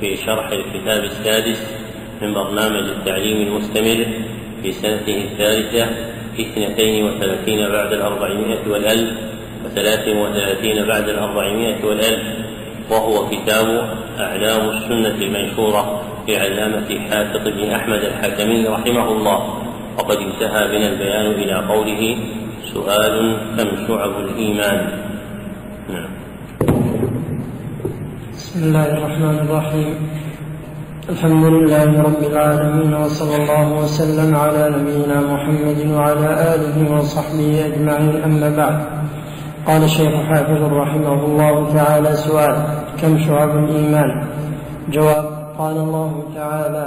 في شرح الكتاب السادس من برنامج التعليم المستمر في سنته الثالثة اثنتين وثلاثين بعد الأربعمائة والألف وثلاث وثلاثين بعد الأربعمائة والألف وهو كتاب أعلام السنة المنشورة لعلامة حافظ بن أحمد الحكمي رحمه الله. وقد انتهى بنا البيان إلى قوله سؤال كم شعب الإيمان. نعم. بسم الله الرحمن الرحيم. الحمد لله رب العالمين وصلى الله وسلم على نبينا محمد وعلى آله وصحبه أجمعين أما بعد. قال الشيخ حافظ رحمه الله تعالى سؤال كم شعب الإيمان؟ جواب قال الله تعالى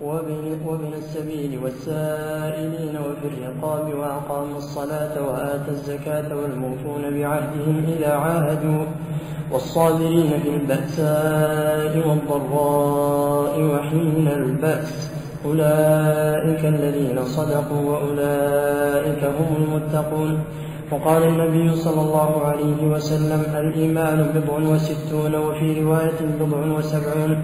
وابن, وابن السبيل والسائلين وفي الرقاب وأقام الصلاة وآتى الزكاة والموفون بعهدهم إذا عاهدوا والصابرين في البأساء والضراء وحين البأس. أولئك الذين صدقوا وأولئك هم المتقون. وقال النبي صلى الله عليه وسلم الإيمان بضع وستون وفي رواية بضع وسبعون.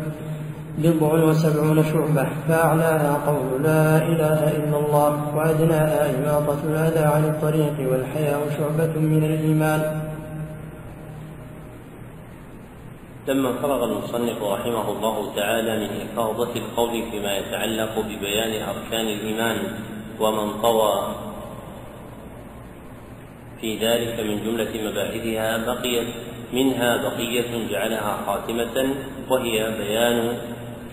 بضع وسبعون شعبة. فأعلاها قول لا إله إلا الله وأدناها إماطة الأذى عن الطريق والحياء شعبة من الإيمان. لما فرغ المصنف رحمه الله تعالى من إفاضة القول فيما يتعلق ببيان أركان الإيمان ومن طوى في ذلك من جملة مباحثها بقيت منها بقية جعلها خاتمة وهي بيان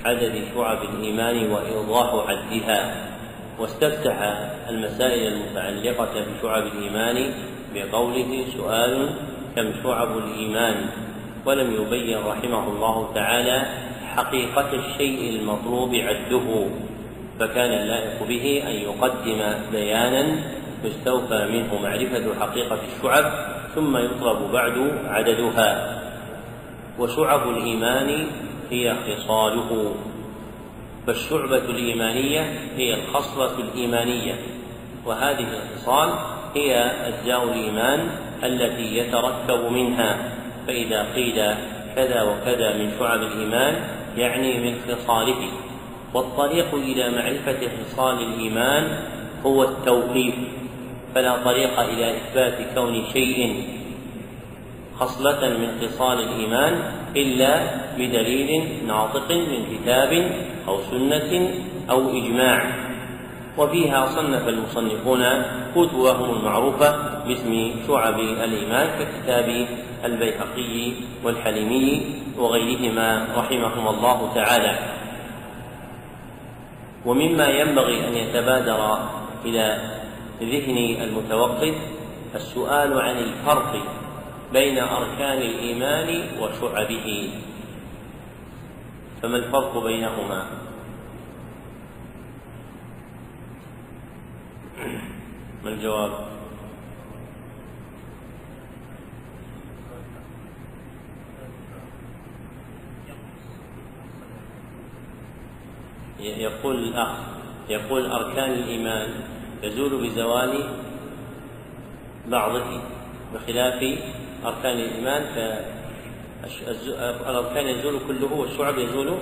عدد شعب الإيمان وإيضاح عدها واستفتح المسائل المتعلقة بشعب الإيمان بقوله سؤال كم شعب الإيمان؟ ولم يبين رحمه الله تعالى حقيقة الشيء المطلوب عده فكان اللائق به أن يقدم بيانا يستوفى منه معرفة حقيقة الشعب ثم يطلب بعد عددها. وشعب الإيمان هي خصاله فالشعبة الإيمانية هي الخصلة الإيمانية وهذه الخصال هي أجزاء الإيمان التي يتركب منها فإذا قيل كذا وكذا من شعب الإيمان يعني من خصاله. والطريق إلى معرفة خصال الإيمان هو التوقيف فلا طريق إلى إثبات كون شيء خصلة من خصال الإيمان إلا بدليل ناطق من كتاب أو سنة أو إجماع. وفيها صنف المصنفون كتبهم المعروفة باسم شعب الإيمان ككتاب البيهقي والحليمي وغيرهما رحمهم الله تعالى. ومما ينبغي أن يتبادر إلى ذهن المتوقف السؤال عن الفرق بين أركان الإيمان وشعبه. فما الفرق بينهما؟ ما الجواب؟ يقول الأخ يقول أركان الإيمان يزول بزوال بعضه بخلاف أركان الإيمان فالأركان يزول كله والشعب يزول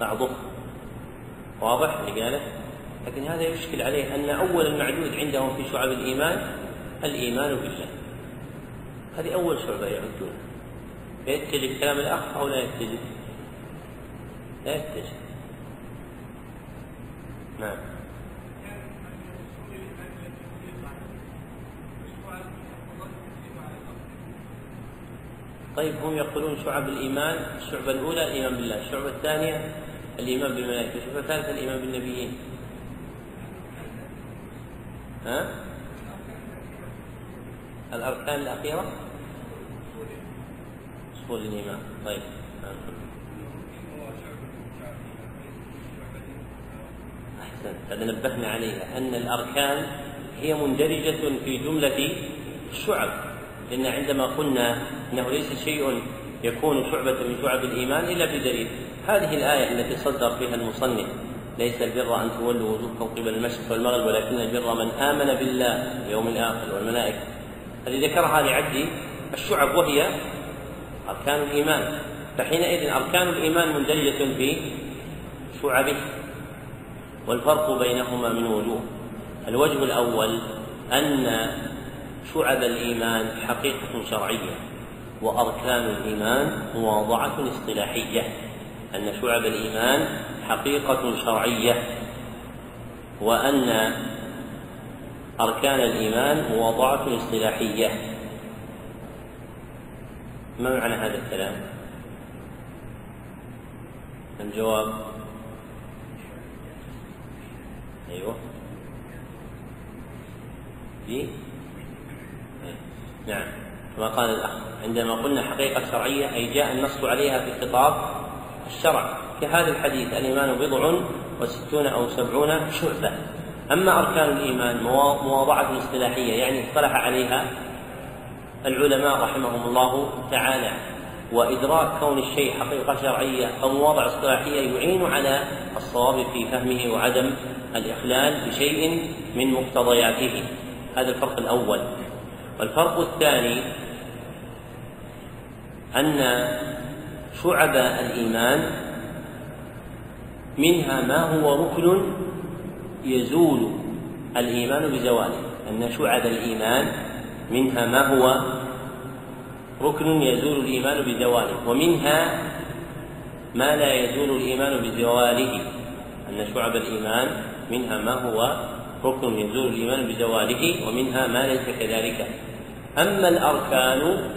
بعضه. واضح؟ اللي قاله؟ لكن هذا يشكل عليه أن أول المعدود عندهم في شعب الإيمان الإيمان بالله. هذه أول شعبة يعدون. فيتجه كلام الأخ أو لا يتجه. لا يتجه. نعم. طيب هم يقولون شعب الإيمان الشعبة الأولى الإيمان بالله الشعبة الثانية الإيمان بالملائكة الشعبة الثالثة الإيمان بالنبيين. ها؟ الأركان الأخيرة؟ أصول الإيمان. طيب. أحسن هذا نبهنا عليها أن الأركان هي مندرجة في جملة الشعب. لأن عندما قلنا أنه ليس شيء يكون شعبة من شعب الإيمان إلا بدليل هذه الآية التي صدر فيها المصنف ليس البر أن تولوا وجوهكم قبل المشرق والمغرب ولكن البر من آمن بالله واليوم الآخر والملائكة. هذه ذكرها لعد الشعب وهي أركان الإيمان. فحينئذ أركان الإيمان مندرجة في شعبه والفرق بينهما من وجوه. الوجه الأول أن شعب الإيمان حقيقة شرعية وأركان الإيمان مواضعة اصطلاحية أن شعب الإيمان حقيقة شرعية وأن أركان الإيمان مواضعة اصطلاحية. ما معنى هذا الكلام؟ الجواب أيوه. في نعم. كما قال الأخ عندما قلنا حقيقة شرعية أي جاء النص عليها في خطاب الشرع. كهذا الحديث الإيمان بضع وستون أو سبعون شعبة. أما أركان الإيمان مواضعة اصطلاحية يعني اصطلح عليها العلماء رحمهم الله تعالى. وإدراك كون الشيء حقيقة شرعية أو مواضع اصطلاحية يعين على الصواب في فهمه وعدم الإخلال بشيء من مقتضياته. هذا الفرق الأول. والفرق الثاني أن شعب الإيمان منها ما هو ركن يزول الإيمان بزواله. أن شعب الإيمان منها ما هو ركن يزول الإيمان بزواله ومنها ما لا يزول الإيمان بزواله. أن شعب الإيمان منها ما هو ركن يزول الإيمان بزواله ومنها ما ليس كذلك. أما الأركان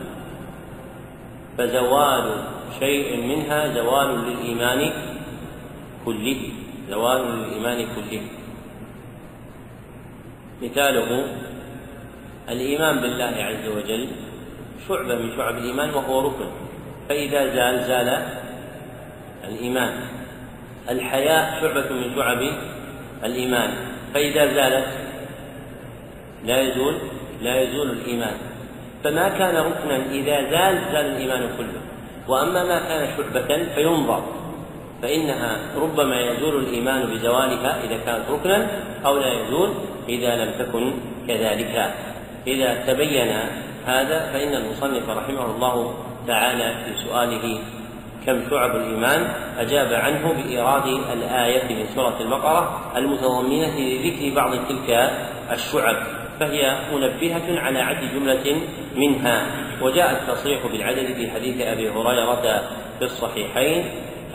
فزوال شيء منها زوال للإيمان كله. زوال للإيمان كله. مثاله الإيمان بالله عز وجل شعبة من شعب الإيمان وهو ركن. فإذا زال زال الإيمان. الحياء شعبة من شعب الإيمان. فإذا زالت لا يزول لا يزول الإيمان. فما كان ركنا إذا زال زال الإيمان كله. وأما ما كان شعبة فينظر. فإنها ربما يزول الإيمان بزوالها إذا كانت ركنا أو لا يزول إذا لم تكن كذلك. إذا تبين هذا فإن المصنف رحمه الله تعالى في سؤاله كم شعب الإيمان أجاب عنه بإيراد الآية من سورة البقرة المتضمنة لذكر بعض تلك الشعب فهي منبهة على عد جملة منها وجاء التصريح بالعدد في حديث أبي هريرة في الصحيحين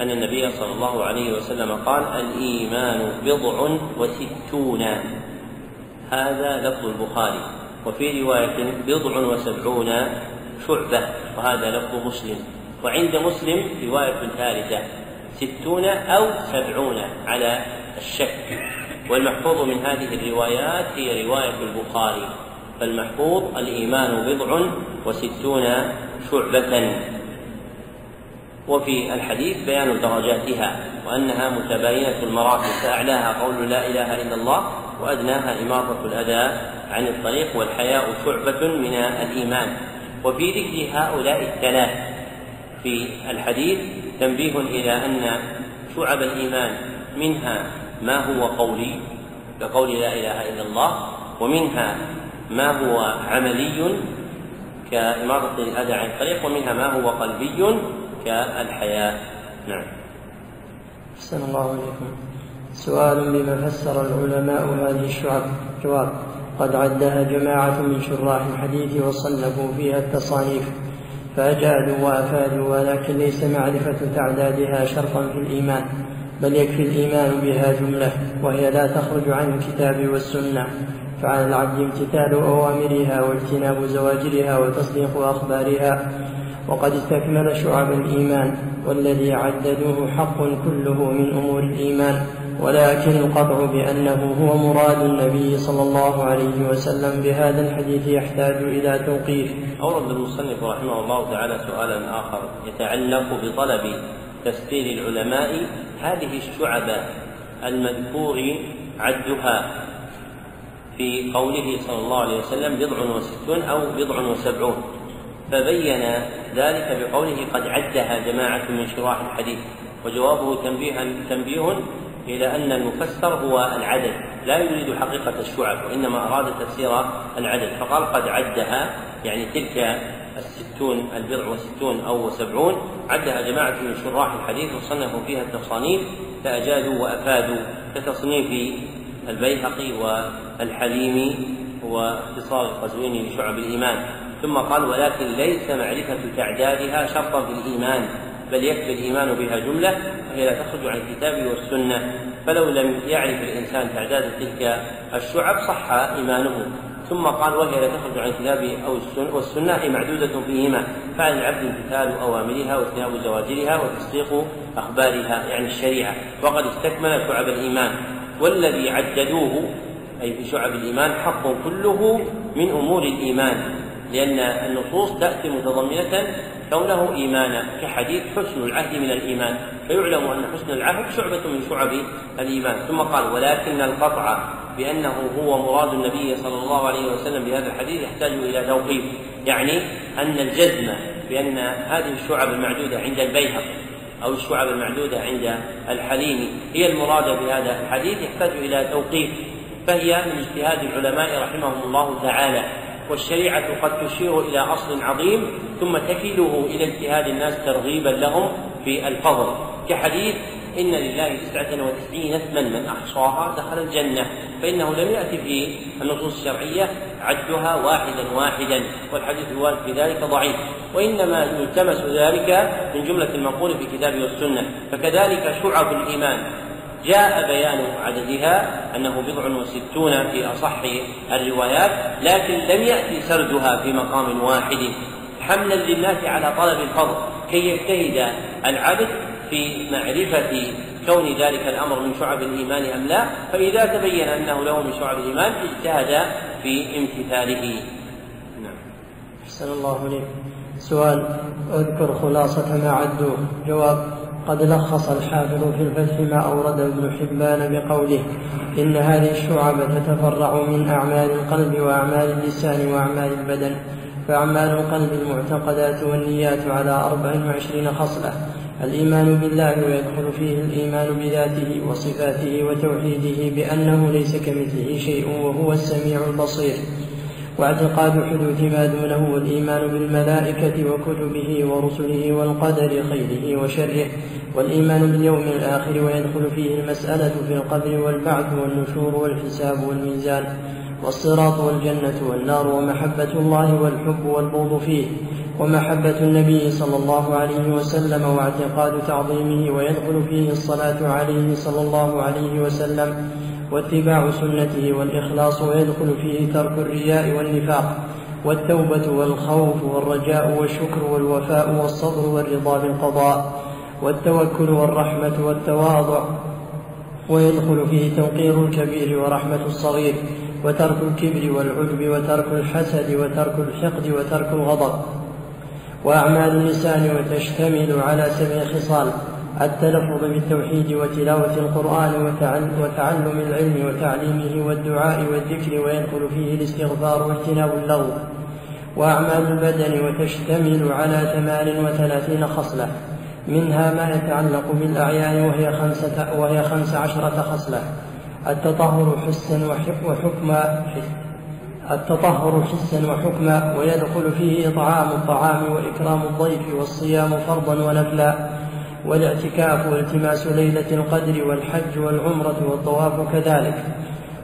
أن النبي صلى الله عليه وسلم قال الإيمان بضع وستون. هذا لفظ البخاري وفي رواية بضع وسبعون شعبة وهذا لفظ مسلم. وعند مسلم رواية ثالثة ستون أو سبعون على الشك. والمحفوظ من هذه الروايات هي رواية البخاري فالمحفوظ الإيمان بضع وستون شعبة. وفي الحديث بيان درجاتها وأنها متباينة المراتب فأعلاها قول لا إله إلا الله وأدناها إماطة الأذى عن الطريق والحياء شعبة من الإيمان. وفي ذكر هؤلاء الثلاث في الحديث تنبيه إلى أن شعب الإيمان منها ما هو قولي كقول لا إله إلا الله ومنها ما هو عملي كإماطة الأذى عن الطريق ومنها ما هو قلبي كالحياة. نعم. أحسن الله عليكم سؤال بما فسر العلماء هذه الشعب. جواب قد عدها جماعة من شراح الحديث وصنفوا فيها التصانيف. فأجادوا وأفادوا ولكن ليس معرفة تعدادها شرطا في الإيمان بل يكفي الإيمان بها جملة وهي لا تخرج عن الكتاب والسنة. فعلى العبد امتثال أوامرها واجتناب زواجرها وتصديق أخبارها وقد استكمل شعب الإيمان والذي عددوه حق كله من أمور الإيمان. ولكن القطع بأنه هو مراد النبي صلى الله عليه وسلم بهذا الحديث يحتاج إلى توقيف. أورد المصنف رحمه الله تعالى سؤالا آخر يتعلق بطلب تفسير العلماء هذه الشعب المذكور عدها في قوله صلى الله عليه وسلم بضع وستون أو بضع وسبعون. فبين ذلك بقوله قد عدها جماعة من شراح الحديث وجوابه تنبيه تنبيه إلى أن المفسر هو العدد لا يريد حقيقة الشعب وإنما أراد تفسير العدد فقال قد عدها يعني تلك الستون البضع وستون أو سبعون عدها جماعة من شراح الحديث وصنفوا فيها التصانيف فأجادوا وأفادوا كتصنيف البيهقي والحليمي واختصار القزويني لشعب الإيمان. ثم قال ولكن ليس معرفة تعدادها شرطا في الإيمان. بل يكفي الإيمان بها جملة وهي لا تخرج عن الكتاب والسنة. فلو لم يعرف الإنسان تعداد تلك الشعب صح إيمانه. ثم قال وهي لا تخرج عن الكتاب أو السنة والسنة معدودة فيهما. فعلى العبد امتثال أوامرها واجتناب زواجرها وتصديق أخبارها يعني الشريعة. وقد استكمل شعب الإيمان. والذي عددوه أي في شعب الإيمان حق كله من أمور الإيمان لأن النصوص تأتي متضمنة كونه إيمانا كحديث حسن العهد من الإيمان. فيعلم أن حسن العهد شعبة من شعب الإيمان. ثم قال ولكن القطع بأنه هو مراد النبي صلى الله عليه وسلم بهذا الحديث يحتاج إلى توقيف. يعني أن الجزم بأن هذه الشعب المعدودة عند البيهقي أو الشعب المعدودة عند الحليمي هي المرادة بهذا الحديث يحتاج إلى توقيف. فهي من اجتهاد العلماء رحمهم الله تعالى. والشريعة قد تشير إلى أصل عظيم ثم تكله إلى اجتهاد الناس ترغيبا لهم في الفضل. كحديث إن لله تسعة وتسعين اسما من أحصاها دخل الجنة فإنه لم يأتي في النصوص الشرعية عدها واحدا واحدا والحديث الوارد في ذلك ضعيف. وإنما يلتمس ذلك من جملة المنقول في الكتاب والسنة فكذلك شعب الإيمان. جاء بيان عددها أنه بضع وستون في أصح الروايات لكن لم يأتي سردها في مقام واحد. حملا للناس على طلب الفضل كي يجتهد العبد في معرفة كون ذلك الأمر من شعب الإيمان أم لا. فإذا تبين أنه له من شعب الإيمان اجتهد في امتثاله. نعم. أحسن الله عليك سؤال أذكر خلاصة ما عدوه. جواب قد لخص الحافظ في الفتح ما أورد ابن حبان بقوله إن هذه الشعب تتفرع من أعمال القلب وأعمال اللسان وأعمال البدن فأعمال القلب المعتقدات والنيات على أربع وعشرين خصلة الإيمان بالله ويدخل فيه الإيمان بذاته وصفاته وتوحيده بأنه ليس كمثله شيء وهو السميع البصير واعتقاد حدوث ما دونه والإيمان بالملائكة وكتبه ورسله والقدر خيره وشره والإيمان باليوم الآخر ويدخل فيه المسألة في القبر والبعث والنشور والحساب والميزان والصراط والجنة والنار ومحبة الله والحب والبغض فيه ومحبة النبي صلى الله عليه وسلم واعتقاد تعظيمه ويدخل فيه الصلاة عليه صلى الله عليه وسلم واتباع سنته والإخلاص ويدخل فيه ترك الرياء والنفاق والتوبة والخوف والرجاء والشكر والوفاء والصبر والرضا بالقضاء والتوكل والرحمة والتواضع ويدخل فيه توقير الكبير ورحمة الصغير وترك الكبر والعجب وترك الحسد وترك الحقد وترك الغضب. وأعمال اللسان وتشتمل على سبع خصال التلفظ بالتوحيد وتلاوة القرآن وتعلم العلم وتعليمه والدعاء والذكر ويدخل فيه الاستغفار واجتناب اللغو. وأعمال البدن وتشتمل على ثمان وثلاثين خصلة. منها ما يتعلق بالأعيان وهي خمسة وهي خمس عشرة خصلة. التطهر حسا وحكما التطهر حسا وحكما ويدخل فيه إطعام الطعام وإكرام الضيف والصيام فرضا ونفلا. والإعتكاف والتماس ليلة القدر والحج والعمرة والطواف كذلك.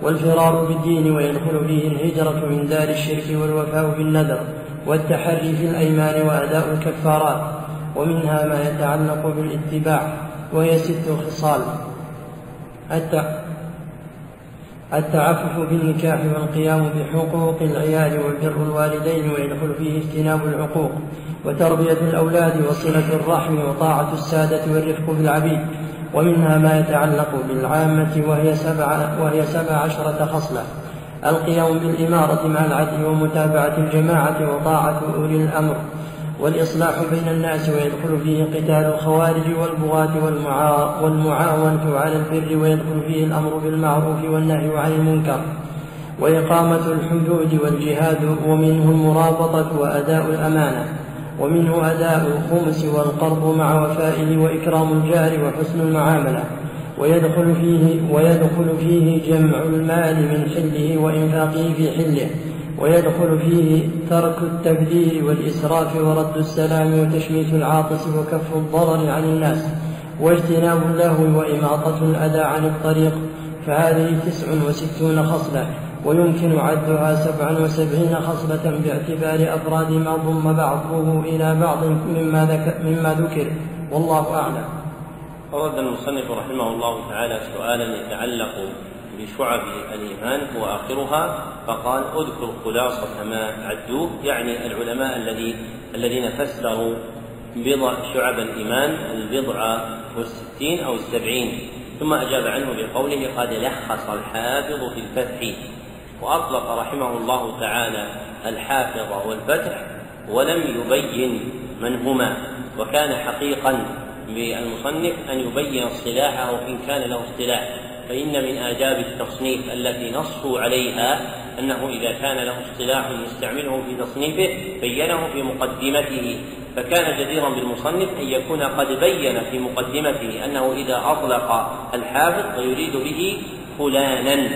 والفرار بالدين ويدخل فيه الهجرة من دار الشرك والوفاء بالنذر. والتحري في الأيمان وأداء الكفارات. ومنها ما يتعلق بالاتباع وهي ست خصال التعفف بالنكاح والقيام بحقوق العيال وبر الوالدين ويدخل فيه اجتناب العقوق وتربية الأولاد وصلة الرحم وطاعة السادة والرفق بالعبيد. ومنها ما يتعلق بالعامة وهي سبع, وهي سبع عشرة خصلة. القيام بالإمارة مع العدل ومتابعة الجماعة وطاعة أولي الأمر. والإصلاح بين الناس ويدخل فيه قتال الخوارج والبغاة والمعاونة على البر ويدخل فيه الأمر بالمعروف والنهي عن المنكر. وإقامة الحدود والجهاد ومنه المرابطة وأداء الأمانة. ومنه أداء الخمس والقرض مع وفائه وإكرام الجار وحسن المعاملة. ويدخل فيه ويدخل فيه جمع المال من حله وإنفاقه في حله. ويدخل فيه ترك التبذير والإسراف ورد السلام وتشميت العاطس وكف الضرر عن الناس واجتناب اللهو وإماطة الأذى عن الطريق فهذه تسع وستون خصلة ويمكن عدها سبعا وسبعين خصلة باعتبار أفراد ما ضم بعضه إلى بعض مما, ذكر, مما ذكر والله أعلم. أورد المصنف رحمه الله تعالى سؤالا يتعلق بشعب الإيمان هو آخرها فقال أذكر خلاصة ما عدوه. يعني العلماء الذي الذين فسروا بضع شعب الإيمان البضع والستين أو السبعين. ثم أجاب عنه بقوله قد لخص الحافظ في الفتح. وأطلق رحمه الله تعالى الحافظ والفتح ولم يبين من هما. وكان حقيقا بالمصنف أن يبين اصطلاحه إن كان له اصطلاح. فإن من آداب التصنيف التي نصوا عليها أنه إذا كان له اصطلاح يستعمله في تصنيفه بينه في مقدمته. فكان جديرا بالمصنف أن يكون قد بين في مقدمته أنه إذا أطلق الحافظ ويريد به فلانا.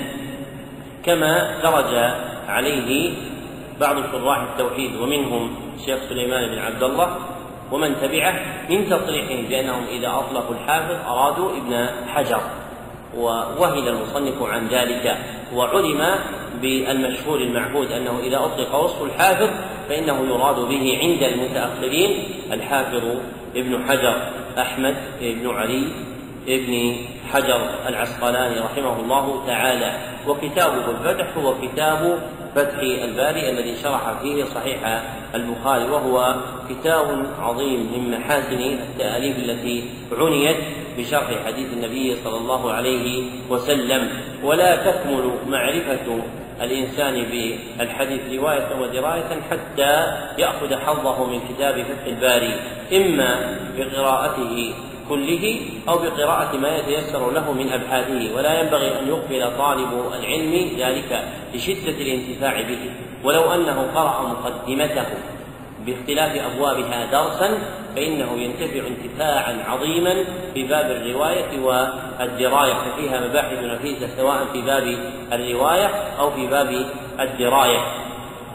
كما درج عليه بعض شراح التوحيد ومنهم الشيخ سليمان بن عبد الله ومن تبعه من تصريحهم بأنهم إذا أطلقوا الحافظ أرادوا ابن حجر. ووهل المصنف عن ذلك وعلم بالمشهور المعهود أنه إذا أطلق وصف الحافظ فإنه يراد به عند المتأخرين الحافظ ابن حجر أحمد بن علي ابن حجر العسقلاني رحمه الله تعالى وكتابه الفتح هو كتاب فتح الباري الذي شرح فيه صحيح البخاري وهو كتاب عظيم من محاسن التأليف التي عنيت بشرح حديث النبي صلى الله عليه وسلم. ولا تكمل معرفة الإنسان بالحديث رواية ودراية حتى يأخذ حظه من كتاب فتح الباري إما بقراءته كله أو بقراءة ما يتيسر له من أبحاثه. ولا ينبغي أن يغفل طالب العلم ذلك لشدة الانتفاع به. ولو أنه قرأ مقدمته. باختلاف أبوابها درسا فإنه ينتفع انتفاعا عظيما في باب الرواية والدراية. ففيها مباحث نفيسة سواء في باب الرواية أو في باب الدراية.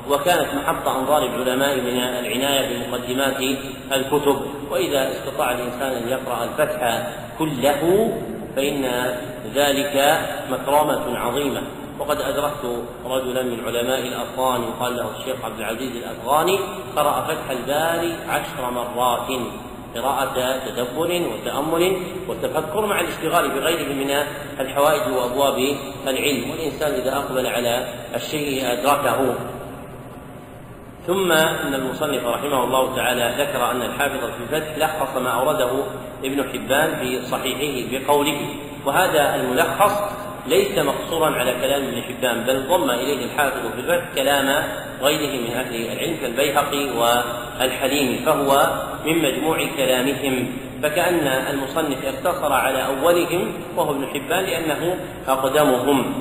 وكانت محط أنظار العلماء من العناية بمقدمات الكتب. وإذا استطاع الإنسان أن يقرأ الفتح كله فإن ذلك مكرمة عظيمة. وقد أدركت رجلا من علماء الأفغان يقال له الشيخ عبد العزيز الأفغاني قرأ فتح الباري عشر مرات قراءة تدبر وتأمل وتفكر مع الاشتغال بغيره من الحوائج وأبواب العلم والإنسان إذا أقبل على الشيء أدركه. ثم إن المصنف رحمه الله تعالى ذكر أن الحافظ في الفتح لخص ما أورده ابن حبان في صحيحه بقوله وهذا الملخص ليس مقصورا على كلام ابن حبان بل ضم إليه الحافظ في الفتح كلام غيره من أهل العلم كالبيهقي والحليمي فهو من مجموع كلامهم. فكأن المصنف اقتصر على أولهم وهو ابن حبان لأنه أقدمهم.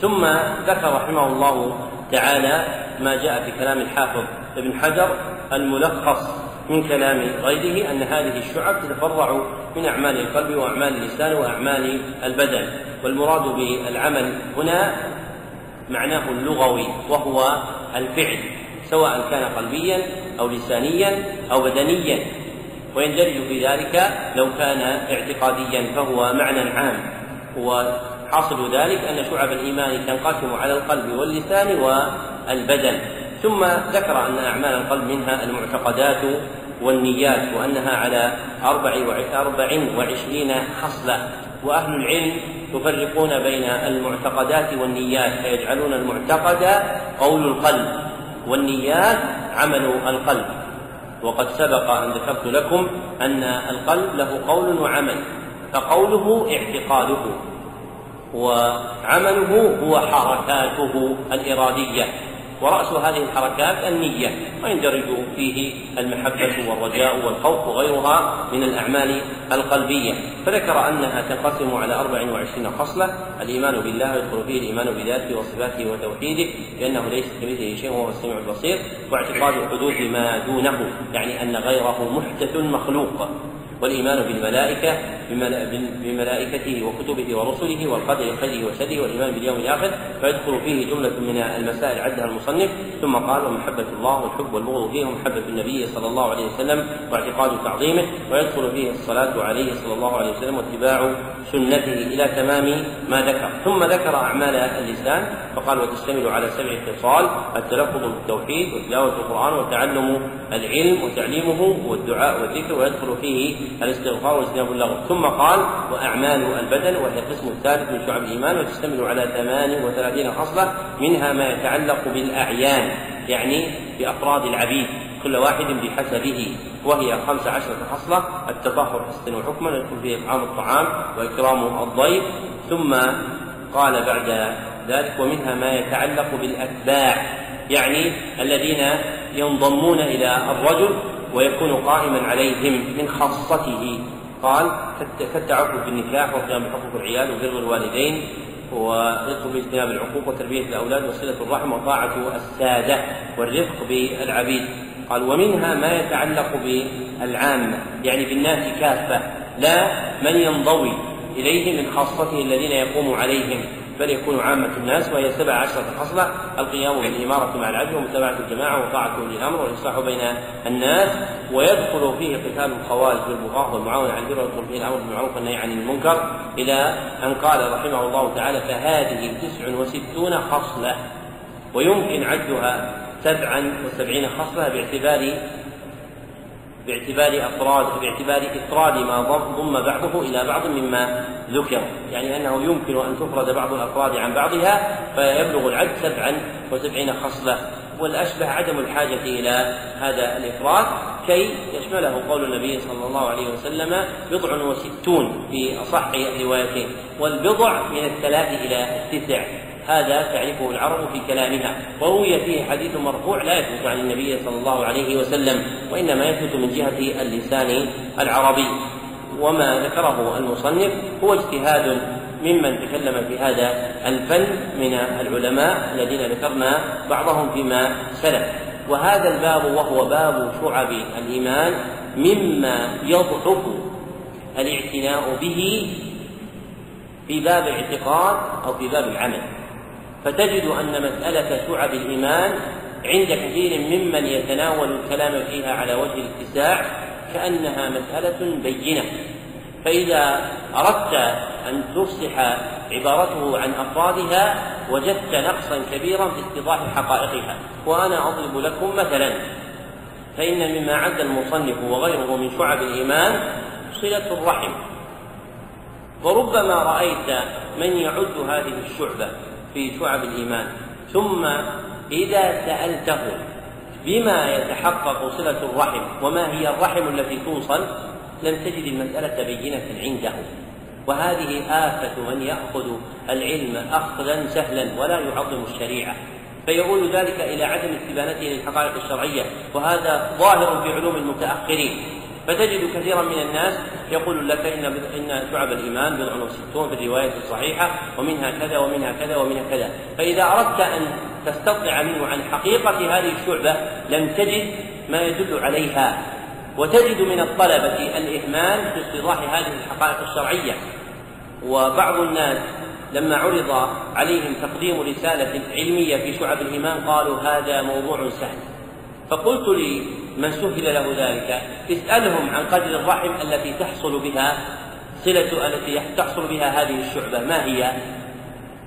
ثم ذكر رحمه الله تعالى ما جاء في كلام الحافظ ابن حجر الملخص. من كلام غيره أن هذه الشعب تتفرع من أعمال القلب وأعمال اللسان وأعمال البدن. والمراد بالعمل هنا معناه اللغوي وهو الفعل سواء كان قلبيا أو لسانيا أو بدنيا. ويندرج في ذلك لو كان اعتقاديا فهو معنى عام. وحاصل ذلك أن شعب الإيمان تنقسم على القلب واللسان والبدن. ثم ذكر أن أعمال القلب منها المعتقدات والنيات وأنها على أربع أربع وعشرين خصلة وأهل العلم يفرقون بين المعتقدات والنيات فيجعلون المعتقد قول القلب والنيات عمل القلب. وقد سبق أن ذكرت لكم أن القلب له قول وعمل فقوله اعتقاده وعمله هو حركاته الإرادية. ورأس هذه الحركات النية ويندرج فيه المحبة والرجاء والخوف وغيرها من الأعمال القلبية. فذكر أنها تنقسم على 24 خصلة. الإيمان بالله يدخل فيه الإيمان بذاته وصفاته وتوحيده لأنه ليس كمثله شيء وهو السميع البصير واعتقاد حدوث ما دونه يعني أن غيره محدث مخلوق. والإيمان بالملائكة بملائكته وكتبه ورسله والقدر خيره وشره والإيمان باليوم الآخر فيدخل فيه جملة من المسائل عدها المصنف. ثم قال ومحبة الله والحب والبغض فيه ومحبة النبي صلى الله عليه وسلم واعتقاد تعظيمه. ويدخل فيه الصلاة عليه صلى الله عليه وسلم واتباع سنته إلى تمام ما ذكر. ثم ذكر أعمال اللسان فقال وتشتمل على سبع خصال التلفظ بالتوحيد وتلاوة القرآن وتعلم العلم وتعليمه والدعاء والذكر. ويدخل فيه الاستغفار واجتناب اللغو. ثم قال وأعمال البدن وهي القسم الثالث من شعب الإيمان وتشتمل على ثمان وثلاثين خصلة منها ما يتعلق بالأعيان يعني بأفراد العبيد كل واحد بحسبه وهي خمس عشرة خصلة التطهر حسنا وحكما يدخل فيه إطعام الطعام وإكرام الضيف. ثم قال بعد ذلك ومنها ما يتعلق بالأتباع يعني الذين ينضمون إلى الرجل ويكون قائما عليهم من خاصته. قال كالتعفف بالنكاح والقيام بحقوق العيال وبر الوالدين ورزق باجتناب العقوق وتربية الأولاد وصلة الرحم وطاعة السادة والرفق بالعبيد. قال ومنها ما يتعلق بالعامة يعني بالناس كافة لا من ينضوي إليه من خاصته الذين يقوم عليهم. بل يكون عامة الناس وهي سبع عشرة خصلة القيام بالإمارة مع العدل ومتابعة الجماعة وطاعة أولي الأمر والإصلاح بين الناس. ويدخل فيه قتال الخوارج والبغاة والمعاونة على البر ويدخل فيه الأمر بالمعروف والنهي عن المنكر. إلى أن قال رحمه الله تعالى فهذه تسع وستون خصلة. ويمكن عدها سبعا وسبعين خصلة باعتبار باعتبار أفراد باعتبار إفراد ما ضم بعضه إلى بعض مما ذكر. يعني أنه يمكن أن تفرد بعض الأفراد عن بعضها فيبلغ العد سبعا وسبعين خصلة. والأشبه عدم الحاجة إلى هذا الإفراد كي يشمله قول النبي صلى الله عليه وسلم بضع وستون في أصح الروايتين والبضع من الثلاث إلى التسع. هذا تعرفه العرب في كلامها. وروي فيه حديث مرفوع لا يثبت عن النبي صلى الله عليه وسلم وإنما يثبت من جهة اللسان العربي. وما ذكره المصنف هو اجتهاد ممن تكلم في هذا الفن من العلماء الذين ذكرنا بعضهم فيما سلف. وهذا الباب وهو باب شعب الإيمان مما يضعف الاعتناء به في باب الاعتقاد أو في باب العمل. فتجد أن مسألة شعب الإيمان عند كثير ممن يتناول الكلام فيها على وجه الاتساع كأنها مسألة بينة. فإذا أردت أن تفصح عبارته عن أفرادها وجدت نقصا كبيرا في اتضاح حقائقها. وأنا أضرب لكم مثلا فإن مما عد المصنف وغيره من شعب الإيمان صلة الرحم. وربما رأيت من يعد هذه الشعبة. في شعب الإيمان. ثم إذا سألته بما يتحقق صلة الرحم وما هي الرحم التي توصل لم تجد المسألة بينة عنده. وهذه آفة من يأخذ العلم أخذا سهلا ولا يعظم الشريعة. فيقول ذلك إلى عدم استبانته للحقائق الشرعية وهذا ظاهر في علوم المتأخرين. فتجد كثيرا من الناس يقول لك إن إن شعب الإيمان بضع وستون في الرواية الصحيحة ومنها كذا ومنها كذا ومنها كذا. فإذا أردت أن تستطلع منه عن حقيقة هذه الشعبة لم تجد ما يدل عليها. وتجد من الطلبة الإهمال في استيضاح هذه الحقائق الشرعية. وبعض الناس لما عرض عليهم تقديم رسالة علمية في شعب الإيمان قالوا هذا موضوع سهل. فقلت لمن سهل له ذلك. اسألهم عن قدر الرحم التي تحصل بها صلة التي تحصل بها هذه الشعبة ما هي؟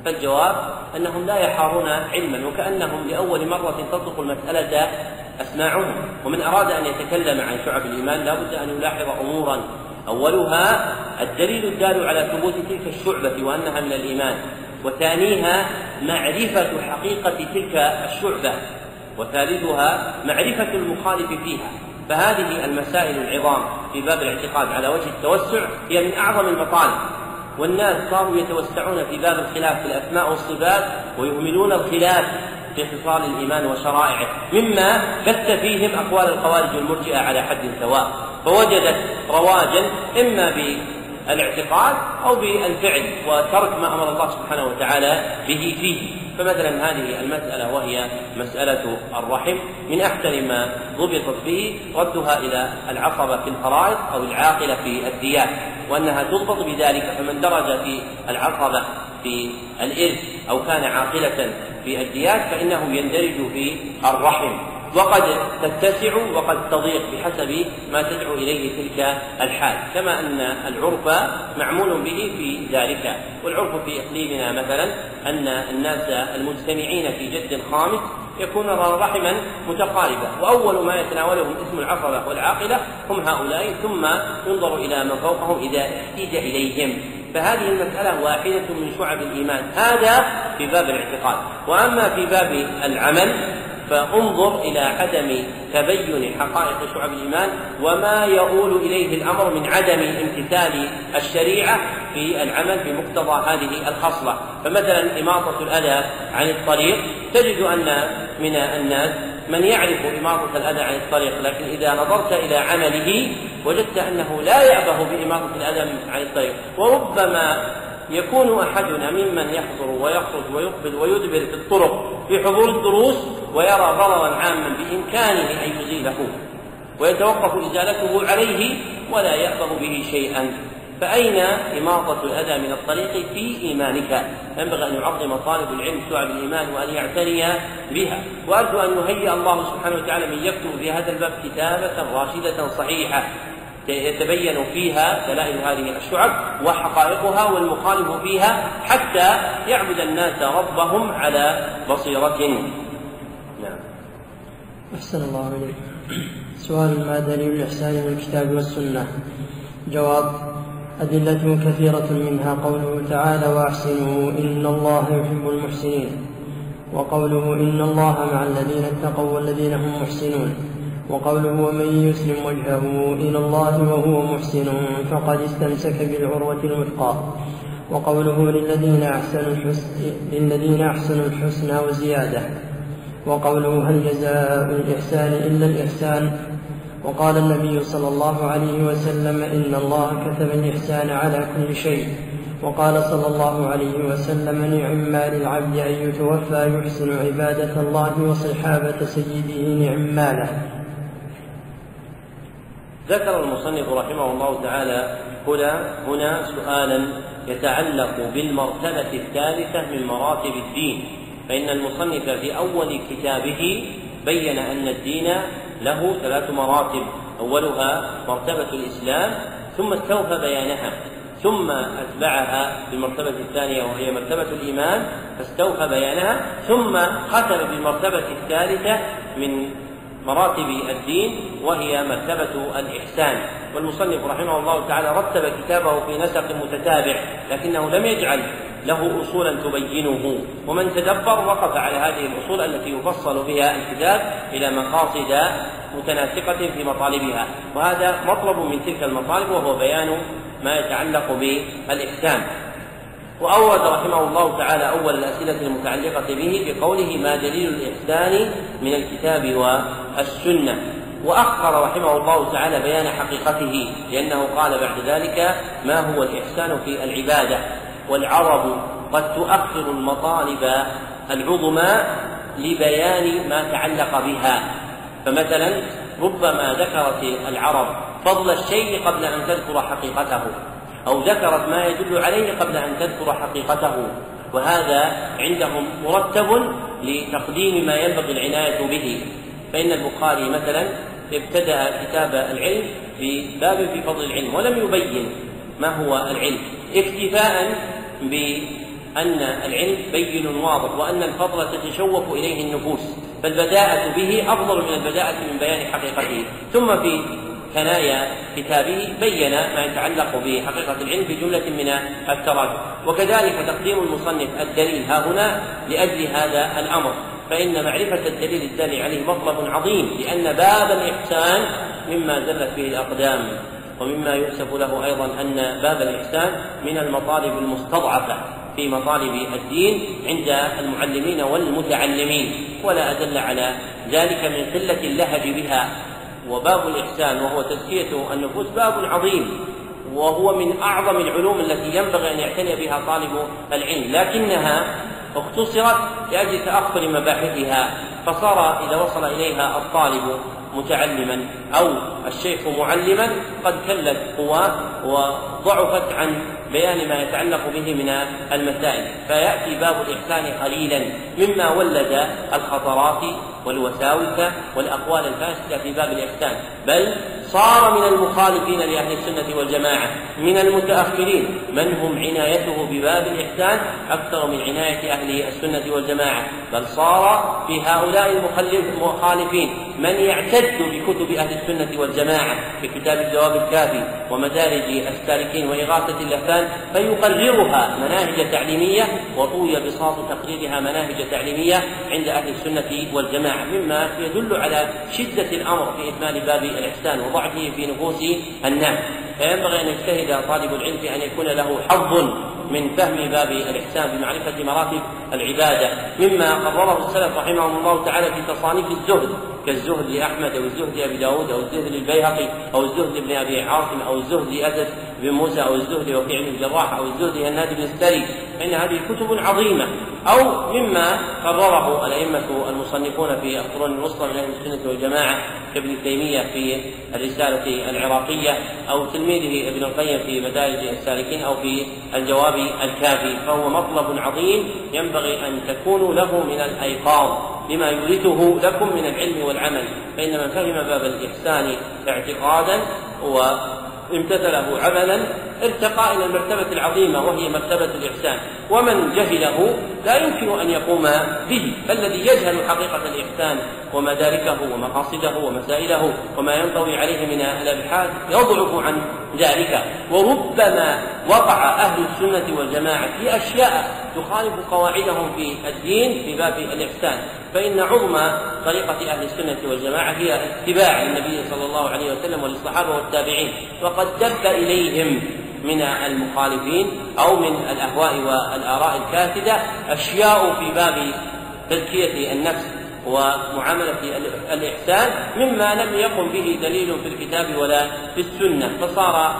فالجواب أنهم لا يحارون علما وكأنهم لأول مرة تطلق المسألة أسماعهم. ومن أراد أن يتكلم عن شعب الإيمان لا بد أن يلاحظ أمورا. أولها الدليل الدال على ثبوت تلك الشعبة وأنها من الإيمان وثانيها معرفة حقيقة تلك الشعبة. وثالثها معرفة المخالف فيها. فهذه المسائل العظام في باب الاعتقاد على وجه التوسع هي من أعظم المطالب. والناس صاروا يتوسعون في باب الخلاف في الأسماء والصفات ويهملون الخلاف في خصال الإيمان وشرائعه. مما بث فيهم أقوال الخوارج والمرجئة على حد سواء. فوجدت رواجا إما بالاعتقاد أو بالفعل وترك ما أمر الله سبحانه وتعالى به فيه. فمثلا هذه المسألة وهي مسألة الرحم من أحسن ما ضبطت به ردها إلى العصبة في الفرائض أو العاقلة في الديات وأنها تضبط بذلك فمن درج في العصبة في الإرث أو كان عاقلة في الديات فإنه يندرج في الرحم. وقد تتسع وقد تضيق بحسب ما تدعو إليه تلك الحال. كما أن العرف معمول به في ذلك. والعرف في إقليمنا مثلا أن الناس المجتمعين في جد خامس يكون رحما متقاربة وأول ما يتناولهم اسم العصبة والعاقلة هم هؤلاء. ثم ينظر إلى من فوقهم إذا احتيج إليهم. فهذه المسألة واحدة من شعب الإيمان. هذا في باب الاعتقاد. وأما في باب العمل فانظر إلى عدم تبين حقائق شعب الإيمان وما يؤول إليه الأمر من عدم امتثال الشريعة في العمل بمقتضى هذه الخصلة. فمثلا إماطة الأذى عن الطريق تجد أن من الناس من يعرف إماطة الأذى عن الطريق لكن إذا نظرت إلى عمله وجدت أنه لا يأبه بإماطة الأذى عن الطريق. وربما يكون أحدنا ممن يحضر ويخرج ويقبل ويدبر في الطرق في حضور الدروس ويرى ضررا عاما بإمكانه أن يزيله ويتوقف إزالته عليه ولا يأبه به شيئا. فأين إماطة الأذى من الطريق في إيمانك؟ ينبغي أن يعظم طالب العلم شعب الإيمان وأن يعتني بها، وأرجو أن يهيئ الله سبحانه وتعالى من يكتب في هذا الباب كتابة راشدة صحيحة. يتبين فيها دلائل هذه الشعب وحقائقها والمخالف فيها حتى يعبد الناس ربهم على بصيرة. نعم. أحسن الله إليك. سؤال ما دليل الإحسان من الكتاب والسنة؟ جواب أدلة كثيرة منها قوله تعالى وأحسنوا إن الله يحب المحسنين وقوله إن الله مع الذين اتقوا والذين هم محسنون. وقوله ومن يسلم وجهه إلى الله وهو محسن فقد استمسك بالعروة الوثقى وقوله للذين أحسنوا الحسن للذين أحسنوا الحسنى وزيادة وقوله هل جزاء الإحسان إلا الإحسان وقال النبي صلى الله عليه وسلم إن الله كتب الإحسان على كل شيء وقال صلى الله عليه وسلم نعم ما للعبد أن يتوفى يحسن عبادة الله وصحابة سيده نعم ماله ذكر المصنف رحمه الله تعالى هنا هنا سؤالا يتعلق بالمرتبة الثالثة من مراتب الدين. فإن المصنف في أول كتابه بين أن الدين له ثلاث مراتب. أولها مرتبة الإسلام ثم استوفى بيانها ثم أتبعها بالمرتبة الثانية وهي مرتبة الإيمان فاستوفى بيانها ثم ختم بالمرتبة الثالثة من مراتب الدين وهي مرتبة الإحسان. والمصنف رحمه الله تعالى رتب كتابه في نسق متتابع لكنه لم يجعل له أصولا تبينه. ومن تدبر وقف على هذه الأصول التي يفصل بها الكتاب إلى مقاصد متناسقة في مطالبها. وهذا مطلب من تلك المطالب وهو بيان ما يتعلق بالإحسان. وأورد رحمه الله تعالى أول الأسئلة المتعلقة به بقوله ما دليل الإحسان من الكتاب والسنة. وأخر رحمه الله تعالى بيان حقيقته لأنه قال بعد ذلك ما هو الإحسان في العبادة؟ والعرب قد تؤخر المطالب العظمى لبيان ما تعلق بها. فمثلا ربما ذكرت العرب فضل الشيء قبل أن تذكر حقيقته. أو ذكرت ما يدل عليه قبل أن تذكر حقيقته. وهذا عندهم مرتب لتقديم ما ينبغي العناية به. فإن البخاري مثلا ابتدأ كتاب العلم بباب في فضل العلم ولم يبين ما هو العلم اكتفاء بأن العلم بين واضح وأن الفضل تتشوف إليه النفوس. فالبداءة به أفضل من البداءة من بيان حقيقته. ثم في ثنايا كتابه بين ما يتعلق بحقيقة العلم في جملة من التراجم وكذلك تقديم المصنف الدليل ها هنا لأجل هذا الأمر. فإن معرفة الدليل الدال عليه مطلب عظيم لأن باب الإحسان مما زلت به الأقدام ومما يؤسف له أيضا أن باب الإحسان من المطالب المستضعفة في مطالب الدين عند المعلمين والمتعلمين. ولا أدل على ذلك من قلة اللهج بها. وباب الإحسان وهو تزكية النفوس باب عظيم وهو من أعظم العلوم التي ينبغي أن يعتني بها طالب العلم. لكنها اختصرت لأجل تأخر مباحثها فصار إذا وصل إليها الطالب متعلما أو الشيخ معلما قد كلت قواه وضعفت عن بيان ما يتعلق به من المسائل. فيأتي باب الإحسان قليلا مما ولد الخطرات والوساوس والأقوال الفاسدة في باب الإحسان. بل صار من المخالفين لأهل السنة والجماعة من المتأخرين من هم عنايته بباب الإحسان أكثر من عناية أهل السنة والجماعة. بل صار في هؤلاء المخالفين من يعتد بكتب أهل السنة والجماعة ككتاب الجواب الكافي ومدارج السالكين وإغاثة اللهفان فيقررها مناهج تعليمية وطوي بساط تقريرها مناهج تعليمية عند أهل السنة والجماعة مما يدل على شدة الأمر في إكمال باب الإحسان وضعفه في نفوس الناس. فينبغي أن يجتهد طالب العلم في أن يكون له حظ من فهم باب الإحسان بمعرفة مراتب العبادة. مما قرره السلف رحمهم الله تعالى في تصانيف الزهد كالزهد لأحمد أو الزهد لأبي داود أو الزهد للبيهقي أو الزهد لابن أبي عاصم أو الزهد لأسد بن موسى أو الزهد وكيع بن الجراح أو الزهد لهناد بن السري. فإن هذه كتب عظيمة. أو مما قرره الأئمة المصنفون في القرون الوسطى من أهل السنة والجماعة كابن تيمية في الرسالة العراقية أو تلميذه ابن القيم في مدارج السالكين أو في الجواب الكافي. فهو مطلب عظيم ينبغي أن تكونوا له من الأيقاظ. لما يورثه لكم من العلم والعمل فإن من فهم باب الإحسان اعتقادا وامتثله عملا ارتقى إلى المرتبة العظيمة وهي مرتبة الإحسان. ومن جهله لا يمكن أن يقوم به فالذي يجهل حقيقة الإحسان ومداركه ومقاصده ومسائله وما ينطوي عليه من الأبحاث يضعف عن ذلك. وربما وقع أهل السنة والجماعة في أشياء تخالف قواعدهم في الدين في باب الإحسان. فإن عظم طريقة أهل السنة والجماعة هي اتباع النبي صلى الله عليه وسلم وللصحابة والتابعين. وقد دب إليهم من المخالفين أو من الأهواء والآراء الكاسدة أشياء في باب تزكية النفس ومعاملة الإحسان مما لم يقم به دليل في الكتاب ولا في السنة. فصار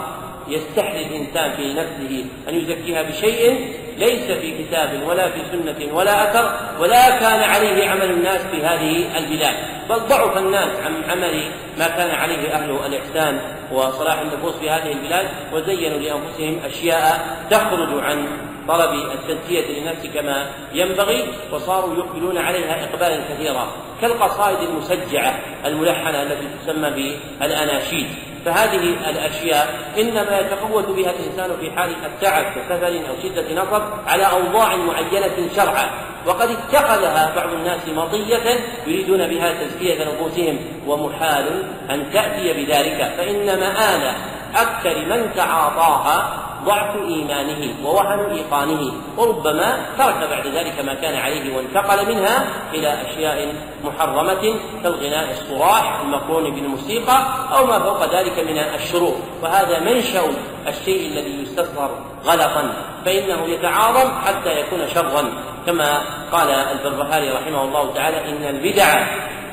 يستحلي الإنسان في نفسه أن يزكيها بشيء ليس في كتاب ولا في سنة ولا أثر ولا كان عليه عمل الناس في هذه البلاد. بل ضعف الناس عن عمل ما كان عليه أهل الإحسان وصلاح النفوس في هذه البلاد وزينوا لأنفسهم أشياء تخرج عن طلب التزكية للنفس كما ينبغي وصاروا يقبلون عليها إقبالا كثيرا كالقصائد المسجعة الملحنة التي تسمى بالأناشيد. فهذه الأشياء إنما يتقوت بها الإنسان في حال التعب كسفر أو شدة نصب على أوضاع معينة شرعا. وقد اتخذها بعض الناس مطية يريدون بها تزكية نفوسهم. ومحال أن تأتي بذلك. فإن مآل أكثر من تعاطاها ضعف إيمانه ووهن إيقانه وربما ترك بعد ذلك ما كان عليه وانتقل منها إلى أشياء محرمة كالغناء الصراح المقرون بالموسيقى أو ما فوق ذلك من الشرور. وهذا منشأ الشيء الذي يستصغر غلطا فإنه يتعاظم حتى يكون شرا. كما قال البربهاري رحمه الله تعالى إن البدع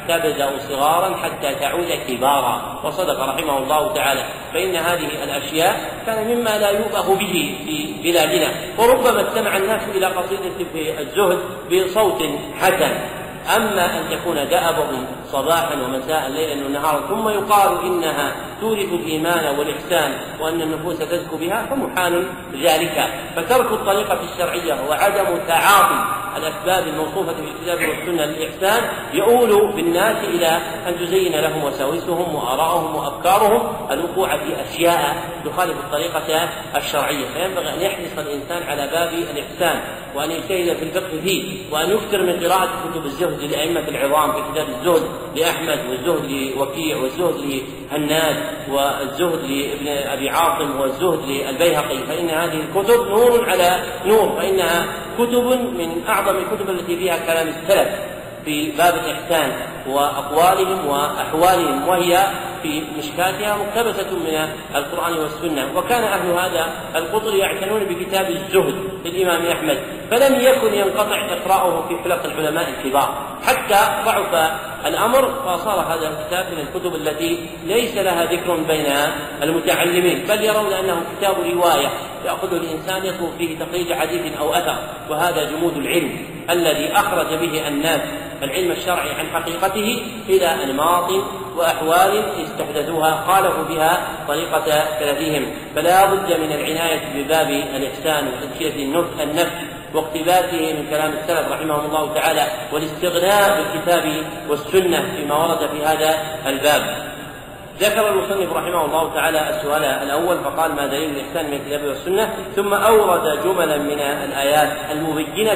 تبدأ صغارا حتى تعود كبارا. وصدق رحمه الله تعالى. فإن هذه الأشياء كان مما لا يؤبه به في بلادنا. وربما استمع الناس إلى قصيدة في الزهد بصوت حسن. أما أن يكون دأبهم صباحا ومساء ليلا ونهارا ثم يقال إنها تورث الإيمان والإحسان وأن النفوس تزكو بها فمحال ذلك فترك الطريقة الشرعية وعدم تعاطي الأسباب الموصوفة في الكتاب والسنة للإحسان يؤول بالناس إلى أن تزين لهم وساوسهم وآراءهم وأفكارهم الوقوع في أشياء تخالف الطريقة الشرعية. فينبغي أن يحرص الإنسان على باب الإحسان وأن يجتهد في الفقه فيه وأن يكثر من قراءة كتب الزهد للأئمة العظام في كتاب الزهد لأحمد والزهد لوكيع والزهد لهناد والزهد لابن أبي عاصم والزهد للبيهقي فإن هذه الكتب نور على نور فإنها كتب من أعظم الكتب التي فيها كلام السلف. في باب الإحسان وأقوالهم وأحوالهم وهي في مشكاتها مقتبسة من القرآن والسنة. وكان أهل هذا القطر يعتنون بكتاب الزهد للإمام أحمد فلم يكن ينقطع إقراؤه في حلق العلماء الكبار. حتى ضعف الأمر فصار هذا الكتاب من الكتب التي ليس لها ذكر بين المتعلمين بل يرون أنه كتاب رواية يأخذه الإنسان يطلب فيه تخريج حديث أو أثر وهذا جمود العلم. الذي أخرج به الناس العلم الشرعي عن حقيقته إلى أنماط وأحوال استحدثوها خالفوا بها طريقة سلفهم فلا بد من العناية بباب الإحسان وتزكية النفس واقتباسه من كلام السلف رحمهم الله تعالى والاستغناء بالكتاب والسنة فيما ورد في هذا الباب. ذكر المصنف رحمه الله تعالى السؤال الأول فقال ما دليل الإحسان من الكتاب والسنة؟ ثم أورد جملا من الآيات المبينة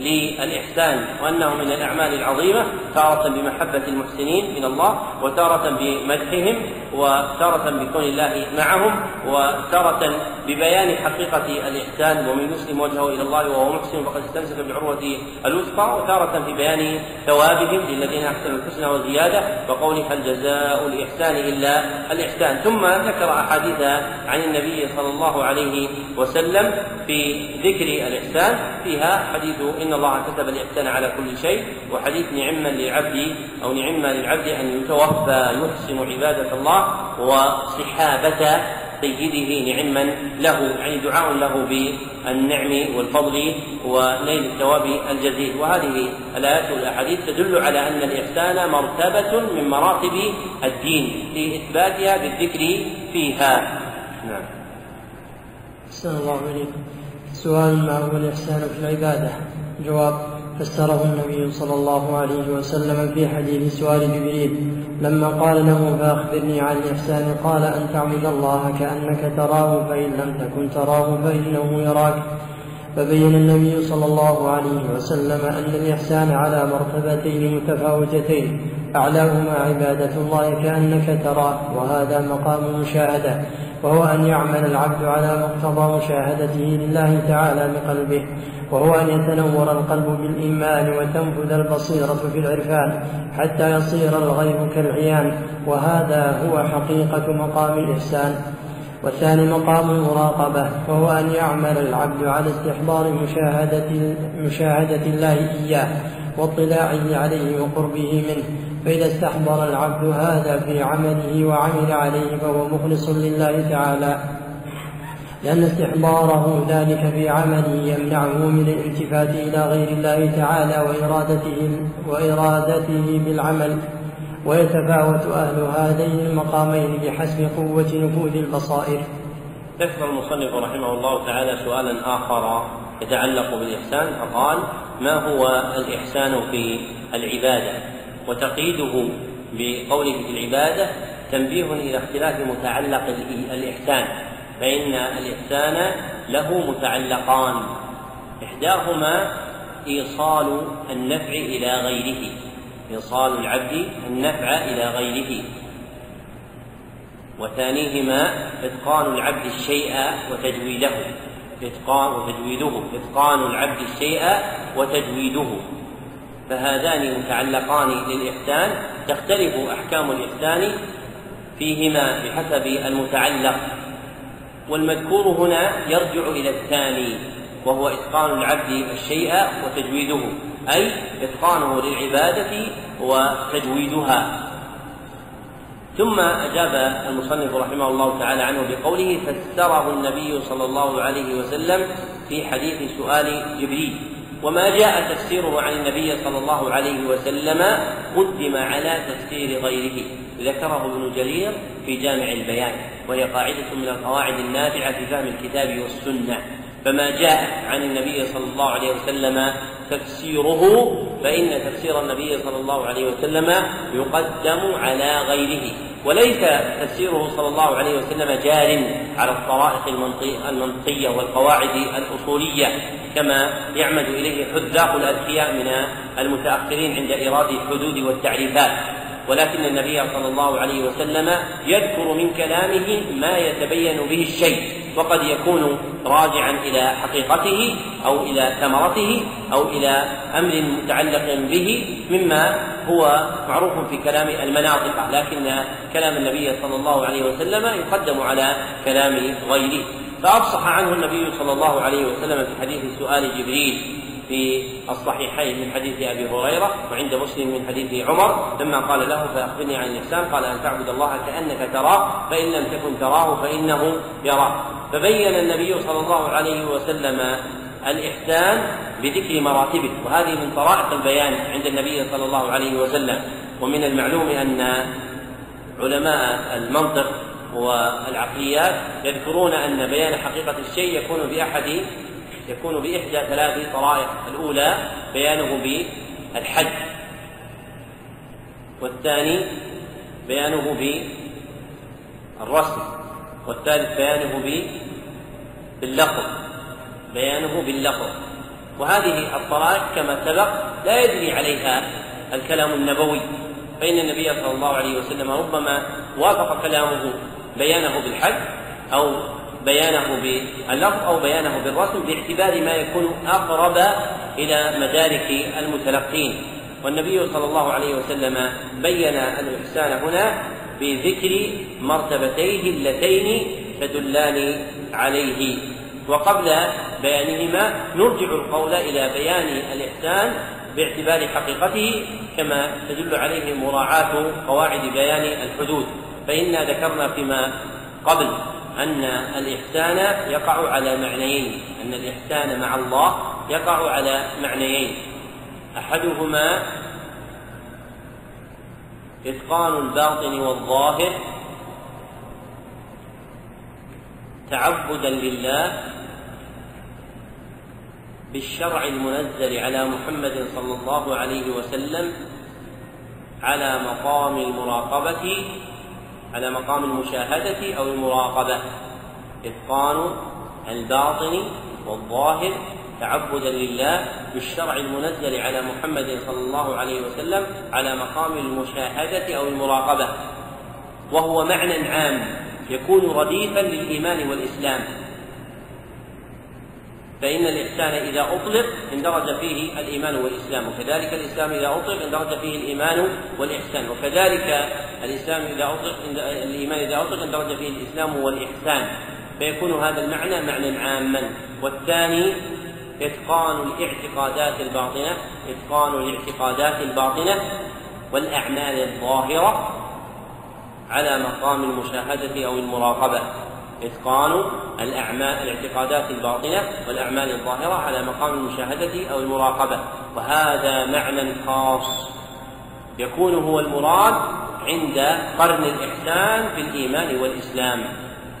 للإحسان وأنه من الأعمال العظيمة تارة بمحبة المحسنين من الله وتارة بمدحهم وتارة بكون الله معهم وتارة ببيان حقيقة الإحسان ومن يسلم وجهه إلى الله وهو محسن فقد استمسك بالعروة الوثقى وتارة في بيان ثوابهم للذين أحسنوا الحسنى وزيادة وقول هل جزاء الإحسان إلا الإحسان. ثم ذكر أحاديث عن النبي صلى الله عليه وسلم في ذكر الإحسان فيها حديث إن الله كتب الإحسان على كل شيء وحديث نعما للعبد أو نعما للعبد أن يتوفى يحسن عبادة الله وصحابة سيده نعما له يعني دعاء له بالنعم والفضل ونيل الثواب الجزيل. وهذه الآيات والأحاديث تدل على أن الإحسان مرتبة من مراتب الدين في إثباتها بالذكر فيها. نعم. الله إليكم سؤال ما هو الإحسان في العبادة؟ جواب فسره النبي صلى الله عليه وسلم في حديث سؤال جبريل لما قال له فأخبرني عن الإحسان قال أن تعبد الله كأنك تراه فإن لم تكن تراه فإنه يراك. فبين النبي صلى الله عليه وسلم أن الإحسان على مرتبتين متفاوتتين أعلاهما عبادة الله كأنك تراه وهذا مقام مشاهدة. وهو أن يعمل العبد على مقتضى مشاهدته لله تعالى بقلبه وهو أن يتنور القلب بالإيمان وتنفذ البصيرة في العرفان حتى يصير الغيب كالعيان وهذا هو حقيقة مقام الإحسان. والثاني مقام المراقبة وهو أن يعمل العبد على استحضار مشاهدة, مشاهدة الله إياه واطلاعه عليه وقربه منه. فإذا استحضر العبد هذا في عمله وعمل عليه فهو مخلص لله تعالى لأن استحضاره ذلك في عمله يمنعه من الالتفات إلى غير الله تعالى وإرادته وإرادته بالعمل ويتفاوت أهل هذين المقامين بحسب قوة نفوذ البصائر. ذكر المصنف رحمه الله تعالى سؤالا آخر يتعلق بالإحسان فقال: ما هو الإحسان في العبادة؟ وتقييده بقوله في العبادة تنبيه إلى اختلاف متعلق الإحسان فإن الإحسان له متعلقان إحداهما إيصال النفع إلى غيره إيصال العبد النفع إلى غيره وثانيهما إتقان العبد الشيء وتجويده إتقان وتجويده إتقان العبد الشيء وتجويده. فهذان متعلقان للإحسان تختلف أحكام الإحسان فيهما بحسب المتعلق. والمذكور هنا يرجع إلى الثاني وهو إتقان العبد الشيء وتجويده أي إتقانه للعبادة وتجويدها. ثم أجاب المصنف رحمه الله تعالى عنه بقوله فسره النبي صلى الله عليه وسلم في حديث سؤال جبريل. وما جاء تفسيره عن النبي صلى الله عليه وسلم قدم على تفسير غيره. ذكره ابن جرير في جامع البيان وهي قاعدة من القواعد النافعة في فهم الكتاب والسنة. فما جاء عن النبي صلى الله عليه وسلم تفسيره فإن تفسير النبي صلى الله عليه وسلم يقدم على غيره. وليس تفسيره صلى الله عليه وسلم جار على الطرائق المنطقية والقواعد الأصولية كما يعمد إليه حذاق الأذكياء من المتأخرين عند إيراد الحدود والتعريفات. ولكن النبي صلى الله عليه وسلم يذكر من كلامه ما يتبين به الشيء. وقد يكون راجعا إلى حقيقته أو إلى ثمرته أو إلى أمر متعلق به مما هو معروف في كلام المناطق لكن كلام النبي صلى الله عليه وسلم يقدم على كلام غيره. فأفصح عنه النبي صلى الله عليه وسلم في حديث سؤال جبريل في الصحيحين من حديث أبي هريرة وعند مسلم من حديث عمر لما قال له فأخبرني عن الإحسان قال أن تعبد الله كأنك تراه فإن لم تكن تراه فإنه يراك فبين النبي صلى الله عليه وسلم الإحسان بذكر مراتبه وهذه من طرائق البيان عند النبي صلى الله عليه وسلم. ومن المعلوم أن علماء المنطق والعقليات يذكرون أن بيان حقيقة الشيء يكون بأحد يكون بإحدى ثلاث طرائق الأولى بيانه بالحد والثاني بيانه بالرسم. والثالث بيانه باللفظ بيانه باللفظ وهذه الطرائق كما سبق لا يجري عليها الكلام النبوي فإن النبي صلى الله عليه وسلم ربما وافق كلامه بيانه بالحد أو بيانه باللفظ أو بيانه بالرسم باعتبار ما يكون أقرب إلى مدارك المتلقين. والنبي صلى الله عليه وسلم بين الإحسان هنا بذكر مرتبتيه اللتين تدلان عليه. وقبل بيانهما نرجع القول إلى بيان الإحسان باعتبار حقيقته كما تدل عليه مراعاة قواعد بيان الحدود. فإنا ذكرنا فيما قبل. أن الإحسان يقع على معنيين أن الإحسان مع الله يقع على معنيين. أحدهما إتقان الباطن والظاهر تعبدا لله بالشرع المنزل على محمد صلى الله عليه وسلم على مقام المراقبة على مقام المشاهدة أو المراقبة. إتقان الباطن والظاهر تعبدا لله بالشرع المنزل على محمد صلى الله عليه وسلم على مقام المشاهدة أو المراقبة. وهو معنى عام يكون رديفا للإيمان والإسلام. فإن الإحسان إذا أطلق اندرج فيه الإيمان والإسلام وكذلك الإسلام إذا أطلق اندرج فيه الإيمان والإحسان وكذلك الإسلام إذا أطلق الإيمان إذا أطلق اندرج فيه الإسلام والإحسان. فيكون هذا المعنى معنى عاما. والثاني إتقان الاعتقادات الباطنة إتقان الاعتقادات الباطنة والأعمال الظاهرة على مقام المشاهدة أو المراقبة. إتقان الأعمال الاعتقادات الباطنة والأعمال الظاهرة على مقام المشاهدة أو المراقبة وهذا معنى خاص يكون هو المراد عند قرن الإحسان في الإيمان والإسلام.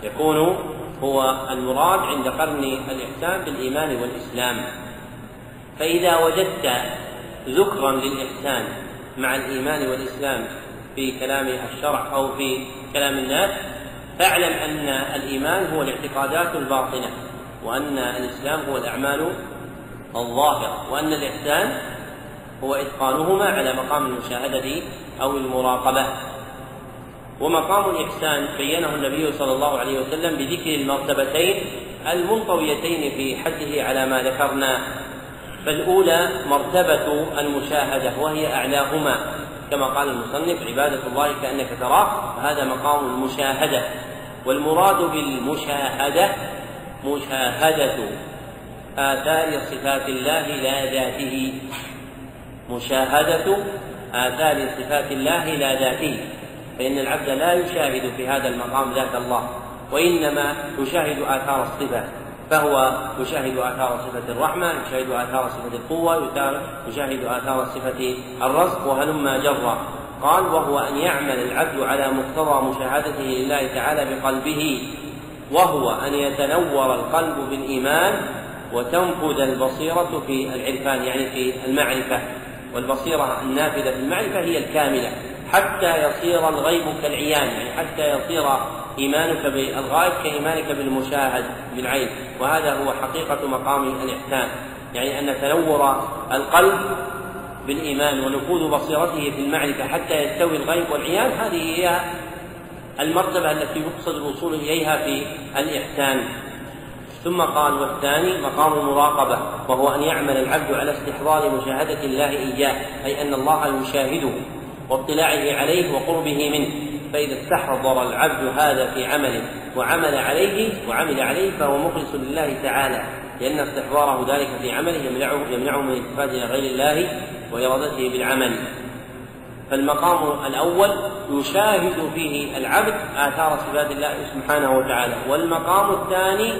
يكون هو المراد عند قرن الإحسان بالإيمان والإسلام. فإذا وجدت ذكرا للإحسان مع الإيمان والإسلام في كلام الشرع أو في كلام الناس فاعلم أن الإيمان هو الاعتقادات الباطنة وأن الإسلام هو الأعمال الظاهرة وأن الإحسان هو إتقانهما على مقام المشاهدة أو المراقبة. ومقام الإحسان بينه النبي صلى الله عليه وسلم بذكر المرتبتين المنطويتين في حده على ما ذكرنا. فالأولى مرتبة المشاهدة وهي أعلاهما. كما قال المصنف عبادة الله كأنك تراه وهذا مقام المشاهدة. والمراد بالمشاهدة مشاهدة آثار صفات الله لا ذاته. مشاهدة آثار صفات الله لا ذاته. فإن العبد لا يشاهد في هذا المقام ذات الله وإنما يشاهد آثار الصفة. فهو يشاهد آثار صفة الرحمة يشاهد آثار صفة القوة يشاهد آثار صفة الرزق وهلما جرا قال وهو أن يعمل العبد على مقتضى مشاهدته لله تعالى بقلبه وهو أن يتنور القلب بالإيمان وتنفذ البصيرة في العرفان يعني في المعرفة. والبصيرة النافذة في المعرفة هي الكاملة حتى يصير الغيب كالعيان يعني حتى يصير إيمانك بالغائب كإيمانك بالمشاهد بالعين. وهذا هو حقيقة مقام الإحسان. يعني أن تنور القلب بالإيمان ونفوذ بصيرته في المعرفة حتى يستوي الغيب والعيان هذه هي المرتبة التي يقصد الوصول إليها في الإحسان. ثم قال والثاني مقام المراقبة وهو أن يعمل العبد على استحضار مشاهدة الله إياه أي أن الله يشاهده واطلاعه عليه وقربه منه. فإذا استحضر العبد هذا في عمله وعمل عليه وعمل عليه فهو مخلص لله تعالى لأن استحضاره ذلك في عمله يمنعه يمنعه من الالتفات إلى غير الله وإرادته بالعمل. فالمقام الأول يشاهد فيه العبد آثار صفات الله سبحانه وتعالى والمقام الثاني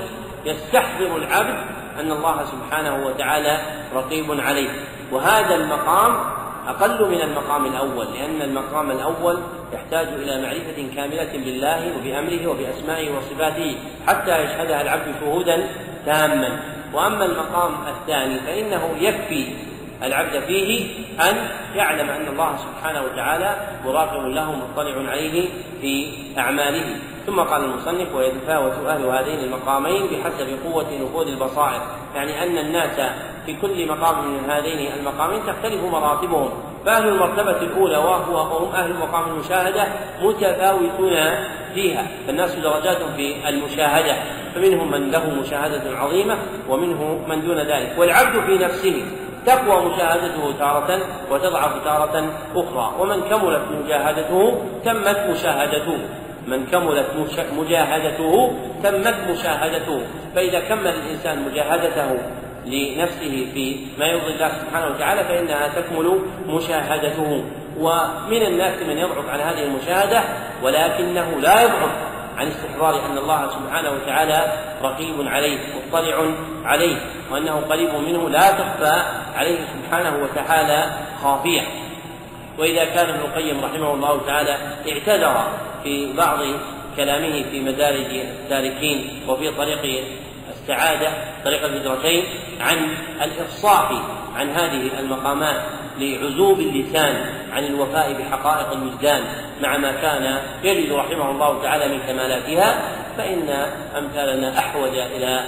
يستحضر العبد أن الله سبحانه وتعالى رقيب عليه وهذا المقام أقل من المقام الأول لأن المقام الأول يحتاج إلى معرفة كاملة بالله وبأمره وبأسمائه وصفاته حتى يشهدها العبد شهودا تاما. وأما المقام الثاني فإنه يكفي العبد فيه أن يعلم أن الله سبحانه وتعالى مراقب له مطلع عليه في أعماله. ثم قال المصنف ويتفاوت أهل هذين المقامين بحسب قوة نفوذ البصائر. يعني أن الناس في كل مقام من هذين المقامين تختلف مراتبهم. فأهل المرتبة الأولى وهو هم أهل مقام المشاهدة متفاوتون فيها. فالناس درجات في المشاهدة. فمنهم من له مشاهدة عظيمة ومنه من دون ذلك. والعبد في نفسه تقوى مشاهدته تارة وتضعف تارة أخرى. ومن كملت مجاهدته تمت مشاهدته. من كملت مجاهدته تمت مشاهدته. فإذا كمل الإنسان مجاهدته لنفسه في ما يرضي الله سبحانه وتعالى فإنها تكمل مشاهدته. ومن الناس من يضعف عن هذه المشاهدة ولكنه لا يضعف عن استحضار أن الله سبحانه وتعالى رقيب عليه مطلع عليه وأنه قريب منه لا تخفى عليه سبحانه وتعالى خافية. وإذا كان ابن القيم رحمه الله تعالى اعتذر في بعض كلامه في مدارج السالكين وفي طريق السعادة طريق الهجرتين عن الإفصاح عن هذه المقامات لعزوب اللسان عن الوفاء بحقائق الوجدان مع ما كان يجد رحمه الله تعالى من كمالاتها فإن أمثالنا أحوج إلى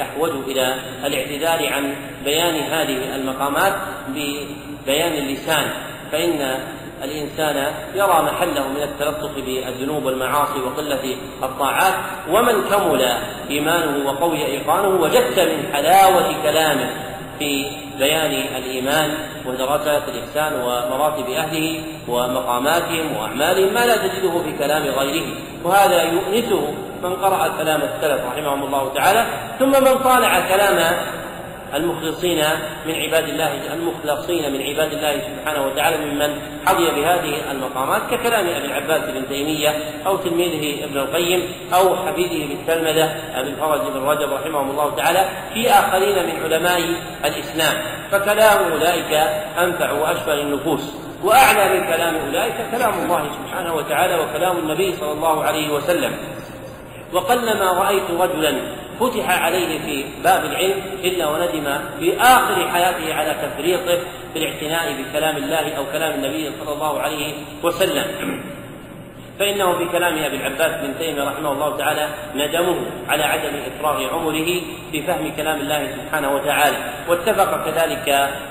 أحوج إلى الاعتذار عن بيان هذه المقامات ببيان اللسان فإن الإنسان يرى محله من التلطف بالذنوب والمعاصي وقلة الطاعات ومن كمل إيمانه وقوي إيقانه وجدت من حلاوة كلامه في بيان الإيمان ودرجات الإحسان ومراتب أهله ومقاماتهم وأعمالهم ما لا تجده في كلام غيره. وهذا يؤنسه من قرأ كلام السلف رحمهم الله تعالى ثم من طالع كلام المخلصين من عباد الله المخلصين من عباد الله سبحانه وتعالى ممن حظي بهذه المقامات ككلام أبي العباس بن تيمية أو تلميذه ابن القيم أو حفيده بالتلمذة أبي الفرج بن رجب رحمهم الله تعالى في آخرين من علماء الإسلام. فكلام أولئك أنفع واشفى للنفوس وأعلى من كلام أولئك كلام الله سبحانه وتعالى وكلام النبي صلى الله عليه وسلم. وقلما رأيت رجلا فتح عليه في باب العلم إلا وندم في آخر حياته على تفريطه في الاعتناء بكلام الله أو كلام النبي صلى الله عليه وسلم. فإنه في كلام أبي العباس بن تيمية رحمه الله تعالى ندمه على عدم إفراغ عمره في فهم كلام الله سبحانه وتعالى. واتفق كذلك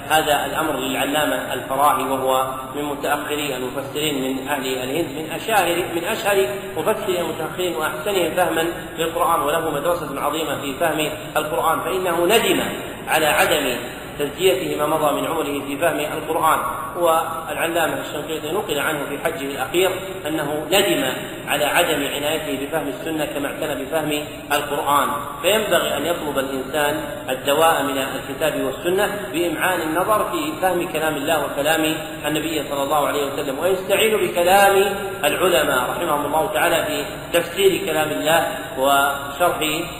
هذا الأمر للعلامة الفراهي وهو من متأخري المفسرين من أهل الهند من أشهر من أشهر مفسري المتأخرين وأحسنهم فهما للقرآن وله مدرسة عظيمة في فهم القرآن. فإنه ندم على عدم تزكيته ما مضى من عمره في فهم القرآن. والعلامة الشنقيطي نقل عنه في حجه الأخير أنه ندم على عدم عنايته بفهم السنة كما اعتنى بفهم القرآن. فينبغي أن يطلب الإنسان الدواء من الكتاب والسنة بإمعان النظر في فهم كلام الله وكلام النبي صلى الله عليه وسلم. ويستعين بكلام العلماء رحمهم الله تعالى في تفسير كلام الله وشرح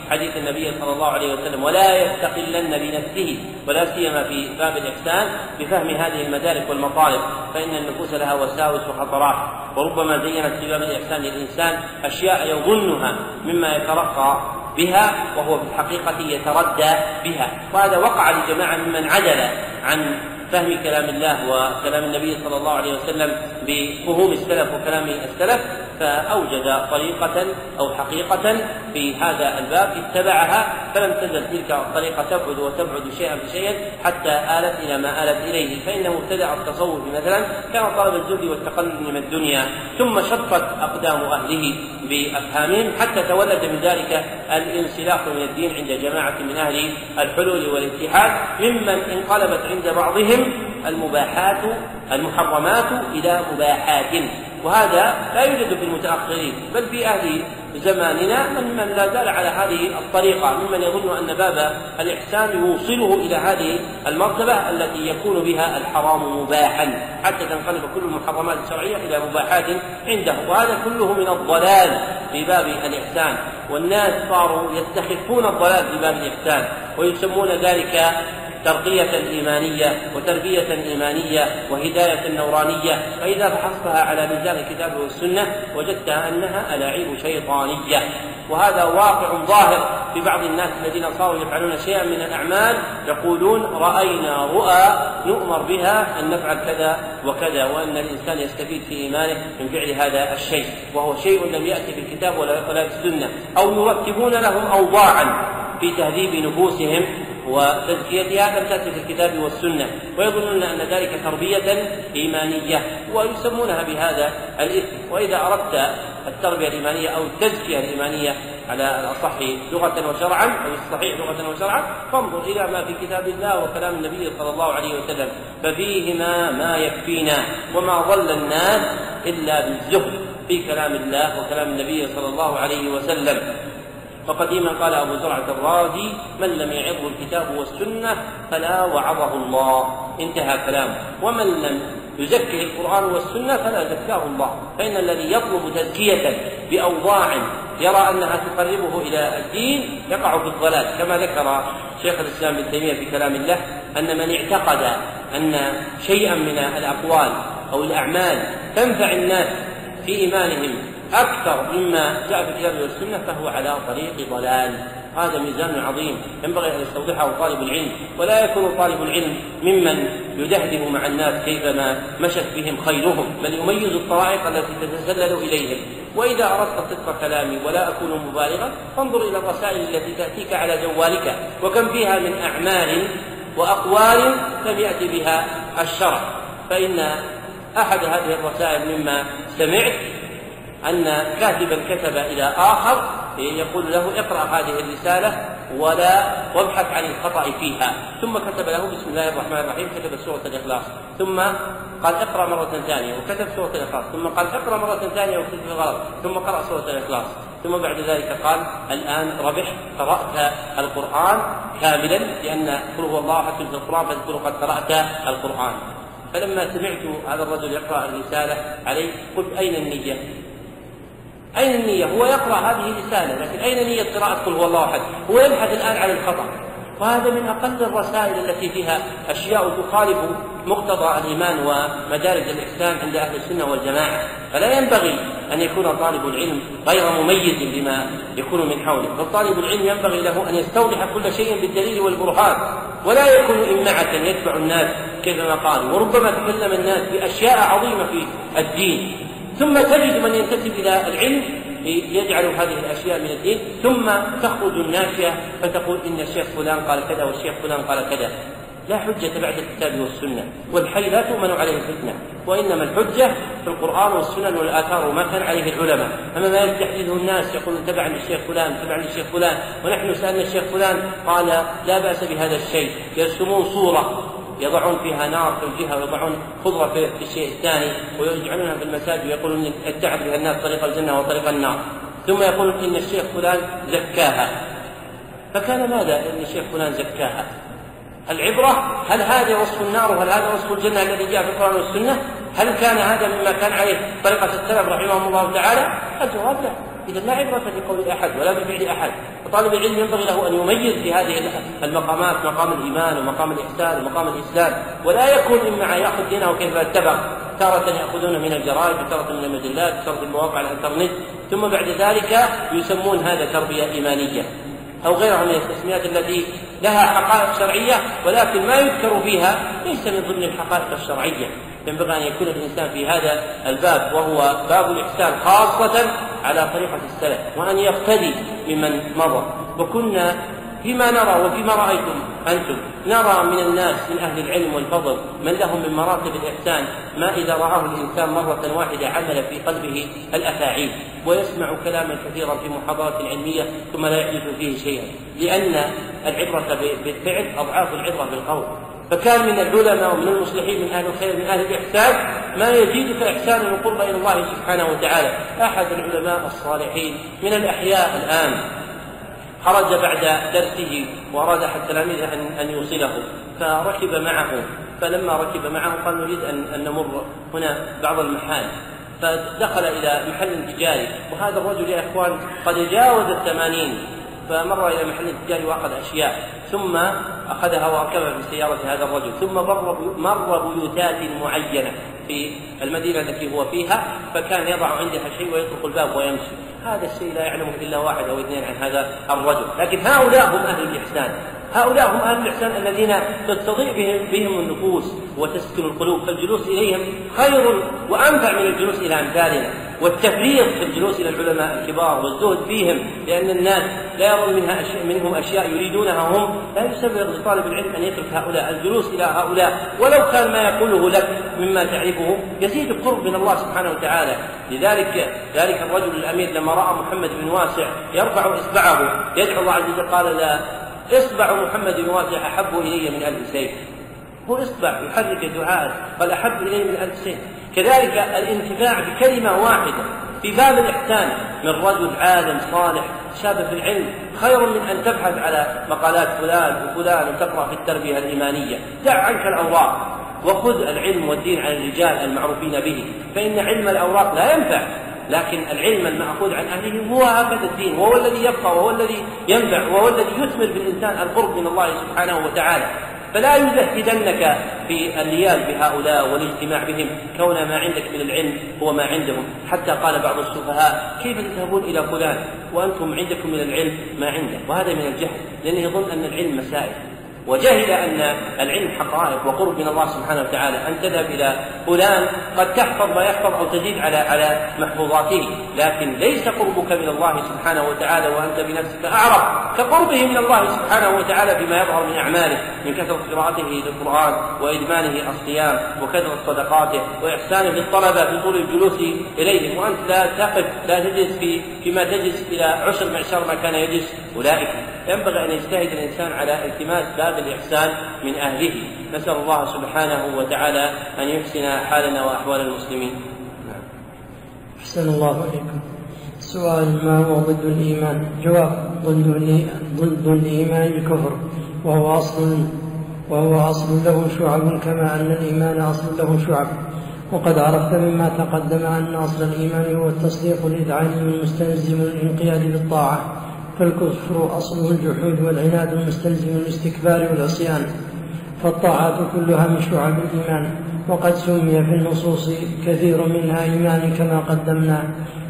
حديث النبي صلى الله عليه وسلم. ولا يستقلن بنفسه ولا سيما في باب الإحسان بفهم هذه المدارك والمطالب فإن النفوس لها وساوس وخطرات. وربما زينت في باب الإحسان للإنسان أشياء يظنها مما يترقى بها وهو في الحقيقة يتردى بها. وهذا وقع لجماعة ممن عدل عن فهم كلام الله وكلام النبي صلى الله عليه وسلم بفهوم السلف وكلام السلف. فأوجد طريقة أو حقيقة في هذا الباب اتبعها فلم تزل تلك الطريقة تبعد وتبعد شيئا فشيئا حتى آلت إلى ما آلت إليه. فإن مبتدع التصوف مثلا كان طلب الزهد والتقلل من الدنيا ثم شقت أقدام أهله بأفهامهم حتى تولد من ذلك الانسلاخ من الدين عند جماعة من أهل الحلول والاتحاد ممن انقلبت عند بعضهم المباحات المحرمات إلى مباحات. وهذا لا يوجد في المتأخرين بل في أهل زماننا من من لا زال على هذه الطريقة ممن يظن أن باب الإحسان يوصله إلى هذه المرتبة التي يكون بها الحرام مباحا حتى تنقلب كل المحرمات الشرعية إلى مباحات عنده وهذا كله من الضلال في باب الإحسان والناس صاروا يستخفون الضلال في باب الإحسان ويسمون ذلك ترقية إيمانية وتربية إيمانية وهداية نورانية فإذا فحصتها على ميزان الكتاب والسنة وجدتها أنها ألاعيب شيطانية. وهذا واقع ظاهر في بعض الناس الذين صاروا يفعلون شيئا من الأعمال يقولون رأينا رؤى نؤمر بها أن نفعل كذا وكذا وأن الإنسان يستفيد في إيمانه من فعل هذا الشيء. وهو شيء لم يأتي في الكتاب ولا في السنة. أو يرتبون لهم أوضاعا في تهذيب نفوسهم وتزكيتها تأتي في الكتاب والسنة. ويظنون أن ذلك تربية إيمانية ويسمونها بهذا الاسم. وإذا أردت التربية الإيمانية أو التزكية الإيمانية على الأصح لغة وشرعا أو الصحيح لغة وشرعا فانظر إلى ما في كتاب الله وكلام النبي صلى الله عليه وسلم. ففيهما ما يكفينا وما ضل الناس إلا بالزهد في كلام الله وكلام النبي صلى الله عليه وسلم. وقديما قال أبو زرعة الرازي من لم يعظه الكتاب والسنة فلا وعظه الله. انتهى كلامه ومن لم يزكه القرآن والسنة فلا زكاه الله. فإن الذي يطلب تزكية بأوضاع يرى أنها تقربه إلى الدين يقع في الضلال. كما ذكر شيخ الإسلام ابن تيمية في كلام الله أن من اعتقد أن شيئا من الأقوال أو الأعمال تنفع الناس في إيمانهم أكثر مما جاء في الكتاب والسنة فهو على طريق ضلال. هذا ميزان عظيم. ينبغي أن يستوضحه طالب العلم. ولا يكون طالب العلم ممن يدهده مع الناس كيفما مشت بهم خيلهم بل يميز الطرائق التي تتسلل إليهم. وإذا أردت صدق كلامي ولا أكون مبالغا فانظر إلى الرسائل التي تأتيك على جوالك. وكم فيها من أعمال وأقوال لم يأتي بها الشرع. فإن أحد هذه الرسائل مما سمعت أن كاتبا كتب إلى آخر يقول له اقرأ هذه الرسالة ولا وابحث عن الخطأ فيها. ثم كتب له بسم الله الرحمن الرحيم كتب سورة الإخلاص. ثم قال اقرأ مرة ثانية وكتب سورة الإخلاص. ثم قال اقرأ مرة ثانية وكتب الغلط ثم قرأ سورة الإخلاص. ثم بعد ذلك قال الآن ربح قرأت القرآن كاملا لأن قل هو الله أحد في القرآن فاذكر قد قرأت القرآن. فلما سمعت هذا الرجل يقرأ الرسالة عليه قلت أين النية؟ أين النية؟ هو يقرأ هذه الرسالة لكن أين نية قراءة قل هو الله أحد؟ هو يبحث الآن عن الخطأ. وهذا من أقل الرسائل التي فيها أشياء تخالف مقتضى الإيمان ومدارج الإحسان عند أهل السنة والجماعة. فلا ينبغي أن يكون طالب العلم غير مميز بما يكون من حوله فالطالب العلم ينبغي له أن يستوضح كل شيء بالدليل والبرهان. ولا يكون إمعة يتبع الناس كيفما قالوا. وربما تكلم الناس بأشياء عظيمة في الدين. ثم تجد من ينتسب إلى العلم يجعل هذه الأشياء من الدين ثم تخرج الناشئة فتقول إن الشيخ فلان قال كذا والشيخ فلان قال كذا. لا حجة بعد الكتاب والسنة والحي لا تؤمن عليه الفتنة وإنما الحجة في القرآن والسنن والآثار وما كان عليه العلماء. أما ما يستحدثه الناس يقول تبع للشيخ فلان تبع للشيخ فلان ونحن سألنا الشيخ فلان قال لا بأس بهذا الشيء يرسمون صورة يضعون فيها نار في الجهة ويضعون خضرة في الشيء الثاني ويجعلونها في المساجد ويقولون اتعب بها الناس طريق الجنة وطريق النار. ثم يقول إن الشيخ فلان زكاها. فكان ماذا إن الشيخ فلان زكاها؟ العبرة هل هذا وصف النار وهل هذا وصف الجنة الذي جاء في القرآن والسنة؟ هل كان هذا مما كان عليه طريقة السلف رحمهم الله تعالى؟ الجواب لا. إذا لا عبرة بقول أحد ولا بفعل أحد. وطالب العلم ينبغي له أن يميز في هذه المقامات مقام الإيمان ومقام الإحسان ومقام الإسلام. ولا يكون إما يأخذ دينه كيف أتبع؟ تارة يأخذون من الجرائد وتارة من المجلات وتارة من مواقع الإنترنت. ثم بعد ذلك يسمون هذا تربية إيمانية. أو غيرها من التسميات التي لها حقائق شرعية ولكن ما يذكر فيها ليس من ضمن الحقائق الشرعية. ينبغي أن يكون الإنسان في هذا الباب وهو باب الإحسان خاصة على طريقة السلف وأن يقتدي بمن مضى. وكنا فيما نرى وفيما رأيتم أنتم. نرى من الناس من أهل العلم والفضل من لهم من مراتب الإحسان ما إذا رآه الإنسان مرة واحدة عمل في قلبه الأفاعيل ويسمع كلاما كثيرا في محاضرة علمية ثم لا يحدث فيه شيئا. لأن العبرة بالفعل أضعاف العبرة بالقول. فكان من العلماء ومن المصلحين من أهل الخير من أهل الإحسان ما يزيدك احسانا وقربا إلى الله سبحانه وتعالى. أحد العلماء الصالحين من الأحياء الآن. خرج بعد درسه وأراد احد تلاميذه ان أن يوصله فركب معه. فلما ركب معه قال نريد ان أن نمر هنا بعض المحال. فدخل إلى محل تجاري وهذا الرجل يا إخوان قد جاوز الثمانين. فمر إلى محل تجاري وأخذ أشياء ثم أخذها وأركبها في سيارة هذا الرجل ثم مر مر بيوتات معينة في المدينة التي هو فيها فكان يضع عندها شيء ويطرق الباب ويمشي. هذا الشيء لا يعلمه إلا واحد أو اثنين عن هذا الرجل. لكن هؤلاء هم أهل الإحسان. هؤلاء هم أهل الإحسان الذين تستضيء بهم, بهم النفوس وتسكن القلوب فالجلوس إليهم خير وأنفع من الجلوس إلى أمثالنا. والتفريط في الجلوس إلى العلماء الكبار والزهد فيهم لأن الناس لا يرون منها أشياء منهم أشياء يريدونها هم. لا يسبب لطالب العلم أن يترك هؤلاء الجلوس إلى هؤلاء. ولو كان ما يقوله لك مما تعرفه يزيد القرب من الله سبحانه وتعالى. لذلك ذلك الرجل الأمير لما رأى محمد بن واسع يرفع إصبعه يدعو الله عز وجل قال لا اصبع محمد واسع أحب إلي من ألف سيف. هو اصبع يحرك دعاء قال أحب إلي من ألف سيف. كذلك الانتفاع بكلمة واحدة في باب الإحسان. من رجل عالم صالح شاب في العلم خير من أن تبحث على مقالات فلان وفلان وتقرأ في التربية الإيمانية. دع عنك الأوراق وخذ العلم والدين عن الرجال المعروفين به فإن علم الأوراق لا ينفع. لكن العلم المأخوذ عن أهله هو هكذا الدين وهو الذي يبقى وهو الذي ينفع وهو الذي يثمر بالإنسان القرب من الله سبحانه وتعالى. فلا يزهدنك في الليال بهؤلاء والاجتماع بهم كون ما عندك من العلم هو ما عندهم. حتى قال بعض السفهاء كيف تذهبون إلى فلان؟ وأنتم عندكم من العلم ما عنده وهذا من الجهل لأنه يظن أن العلم مسائل. وجهل أن العلم حقائق وقرب من الله سبحانه وتعالى أن تذهب إلى فلان قد تحفظ ما يحفظ أو تزيد على على محفوظاته. لكن ليس قربك من الله سبحانه وتعالى وأنت بنفسك أعرف. كقربه من الله سبحانه وتعالى بما يظهر من أعماله من كثرة قراءته للقرآن وإدمانه الصيام وكثرة صدقاته وإحسانه للطلبه في طول الجلوس إليهم. وأنت لا تقف لا تجلس في فيما تجلس إلى عشر معشر ما كان يجلس. أولئك ينبغي أن يجتهد الإنسان على التماس باب الإحسان من أهله. نسأل الله سبحانه وتعالى أن يحسن حالنا وأحوال المسلمين. أحسن الله إليكم. سؤال ما هو ضد الإيمان؟ جواب ضد ضد الإيمان الكفر وهو أصل وهو أصل له شعب كما أن الإيمان أصل له شعب. وقد عرفت مما تقدم أن أصل الإيمان هو التصديق الإذعاني المستلزم الانقياد بالطاعة. فالكفر أصله الجحود والعناد المستلزم الاستكبار والعصيان. فالطاعات كلها من شعب الإيمان وقد سمي في النصوص كثير منها إيمان كما قدمنا.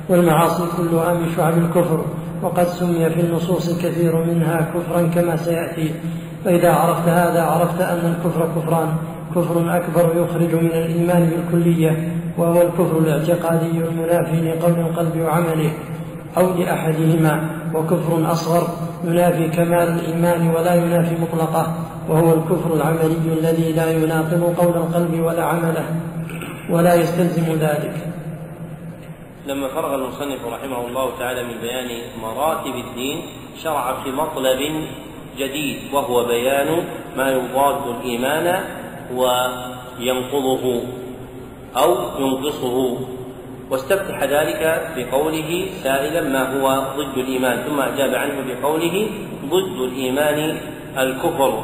والمعاصي كلها من شعب الكفر وقد سمي في النصوص كثير منها كفرا كما سيأتي. فإذا عرفت هذا عرفت أن الكفر كفران. كفر أكبر يخرج من الإيمان بالكلية وهو الكفر الاعتقادي المنافي لقول القلب وعمله. أو لأحدهما وكفر أصغر ينافي كمال الإيمان ولا ينافي مطلقه وهو الكفر العملي الذي لا يناقض قول القلب ولا عمله ولا يستلزم ذلك. لما فرغ المصنف رحمه الله تعالى من بيان مراتب الدين شرع في مطلب جديد وهو بيان ما يضاد الإيمان وينقضه أو ينقصه. واستفتح ذلك بقوله سائلا ما هو ضد الإيمان ثم أجاب عنه بقوله ضد الإيمان الكفر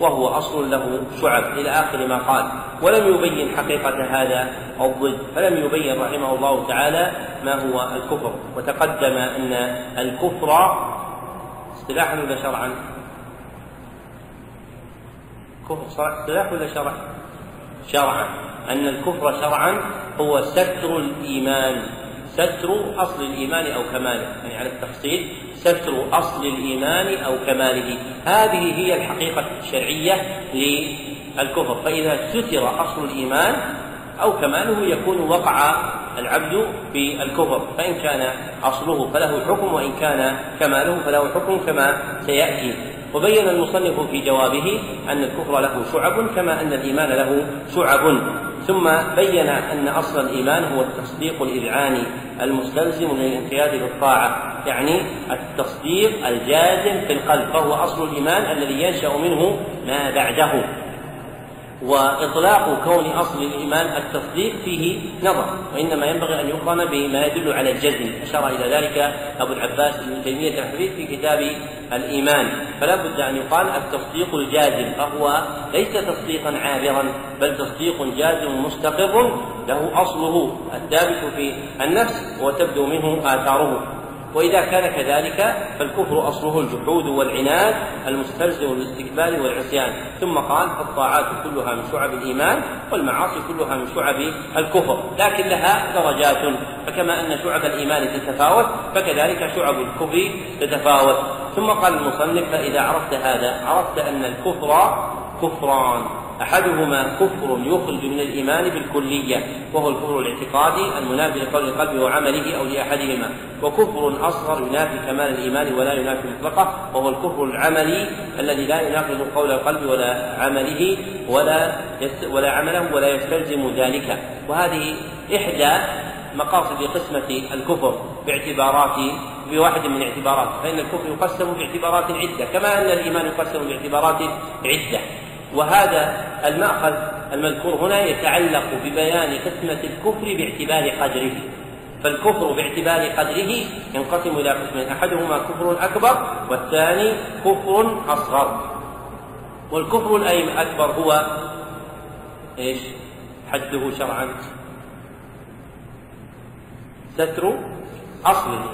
وهو أصل له شعب إلى آخر ما قال ولم يبين حقيقة هذا الضد فلم يبين رحمه الله تعالى ما هو الكفر وتقدم أن الكفر اصطلاحا ولا شرعا؟ كفر اصطلاح ولا شرع؟ شرعا أن الكفر شرعا هو ستر الإيمان. ستر أصل الإيمان أو كماله. يعني على التفصيل ستر أصل الإيمان أو كماله. هذه هي الحقيقة الشرعية للكفر. فإذا ستر أصل الإيمان أو كماله يكون وقع العبد في الكفر. فإن كان أصله فله حكم وإن كان كماله فله حكم كما سيأتي. وبين المصنف في جوابه أن الكفر له شعب كما أن الإيمان له شعب. ثم بين أن أصل الإيمان هو التصديق الإذعاني المستلزم للانقياد للطاعة يعني التصديق الجازم في القلب فهو أصل الإيمان الذي ينشأ منه ما بعده. وإطلاق كون أصل الإيمان التصديق فيه نظر وإنما ينبغي أن يقرن بما يدل على الجزم. أشار إلى ذلك أبو العباس ابن تيمية الحديث في كتاب الإيمان. فلا بد أن يقال التصديق الجازم فهو ليس تصديقا عابرا بل تصديق جازم مستقر له أصله الثابت في النفس وتبدو منه آثاره. وإذا كان كذلك فالكفر أصله الجحود والعناد المستلزم للاستكبار والعصيان. ثم قال الطاعات كلها من شعب الإيمان والمعاصي كلها من شعب الكفر. لكن لها درجات. فكما أن شعب الإيمان تتفاوت فكذلك شعب الكفر تتفاوت. ثم قال المصنف فإذا عرفت هذا عرفت أن الكفر كفران. أحدهما كفر يخرج من الإيمان بالكلية وهو الكفر الاعتقادي المنافي لقول القلب وعمله أو لأحدهما وكفر أصغر ينافي كمال الإيمان ولا ينافي مطلقه وهو الكفر العملي الذي لا يناقض قول القلب ولا عمله ولا ولا عمله ولا يستلزم ذلك. وهذه إحدى مقاصد قسمة الكفر باعتبارات بواحد من الاعتبارات فإن الكفر يقسم باعتبارات عدة كما أن الإيمان يقسم باعتبارات عدة. وهذا المأخذ المذكور هنا يتعلق ببيان قسمة الكفر باعتبار قدره. فالكفر باعتبار قدره ينقسم إلى قسمين أحدهما كفر أكبر والثاني كفر أصغر. والكفر الأكبر هو إيش؟ حده شرعا. ستر أصل الإيمان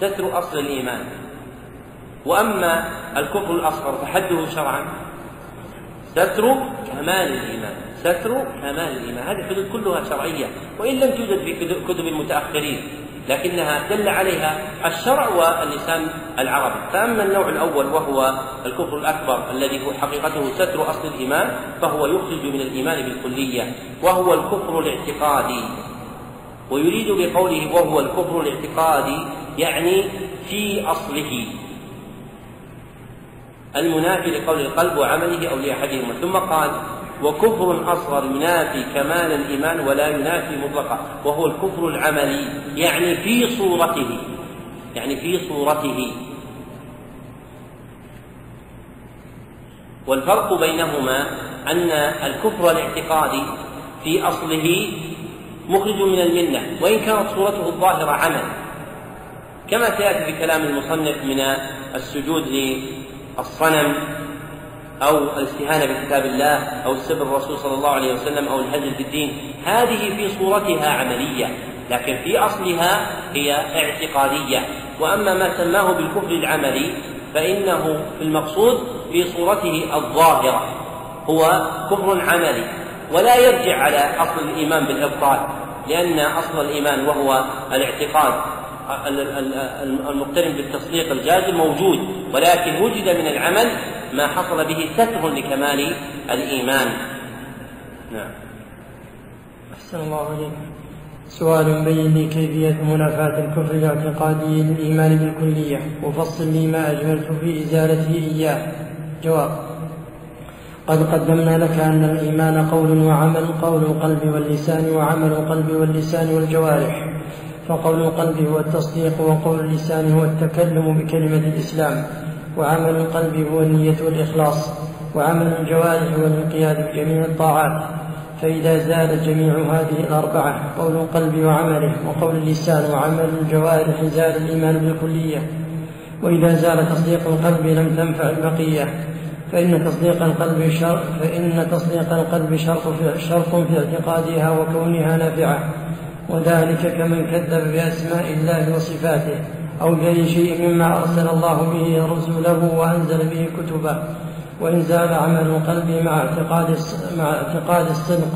ستر أصل الإيمان. وأما الكفر الأصغر فحده شرعا. ستر كمال الإيمان. ستر كمال الإيمان. هذه الحدود كلها شرعية وإن لم توجد في كتب المتأخرين لكنها دل عليها الشرع واللسان العربي. فأما النوع الأول وهو الكفر الأكبر الذي هو حقيقته ستر أصل الإيمان فهو يخرج من الإيمان بالكلية وهو الكفر الاعتقادي. ويريد بقوله وهو الكفر الاعتقادي يعني في أصله. المنافي لقول القلب وعمله أو لأحدهما. ثم قال وكفر أصغر ينافي كمال الإيمان ولا ينافي مطلقا. وهو الكفر العملي يعني في صورته يعني في صورته. والفرق بينهما أن الكفر الاعتقادي في أصله مخرج من الملة وإن كانت صورته الظاهرة عمل. كما سيأتي في كلام المصنف من السجود الصنم أو الاستهانة بكتاب الله أو السب الرسول صلى الله عليه وسلم أو الهجر في الدين. هذه في صورتها عملية لكن في أصلها هي اعتقادية. وأما ما سماه بالكفر العملي فإنه في المقصود في صورته الظاهرة هو كفر عملي. ولا يرجع على أصل الإيمان بالإبطال لأن أصل الإيمان وهو الاعتقاد. المقترن بالتصديق الجازم موجود ولكن وجد من العمل ما حصل به ستر لكمال الإيمان. نعم. أحسن الله عليك سؤال بين لي كيفية منافاة الكفر الاعتقادي للإيمان بالكلية. وفصل لي ما أجملت في إزالته إياه. جواب قد قدمنا لك أن الإيمان قول وعمل قول القلب واللسان وعمل القلب واللسان والجوارح. فقول القلب هو التصديق وقول اللسان هو التكلم بكلمة الإسلام وعمل القلب هو النية والإخلاص وعمل الجوارح هو الانقياد بجميع الطاعات. فإذا زال جميع هذه الأربعة قول القلب وعمله وقول اللسان وعمل الجوارح زال الإيمان بالكلية. وإذا زال تصديق القلب لم تنفع البقية. فإن تصديق القلب شرط فإن تصديق القلب شرط في شرط في اعتقادها وكونها نافعة. وذلك كمن كذب بأسماء الله وصفاته أو بأي شيء مما أرسل الله به رسله وأنزل به كتبه. وإن زال عمل القلب مع اعتقاد مع اعتقاد الصدق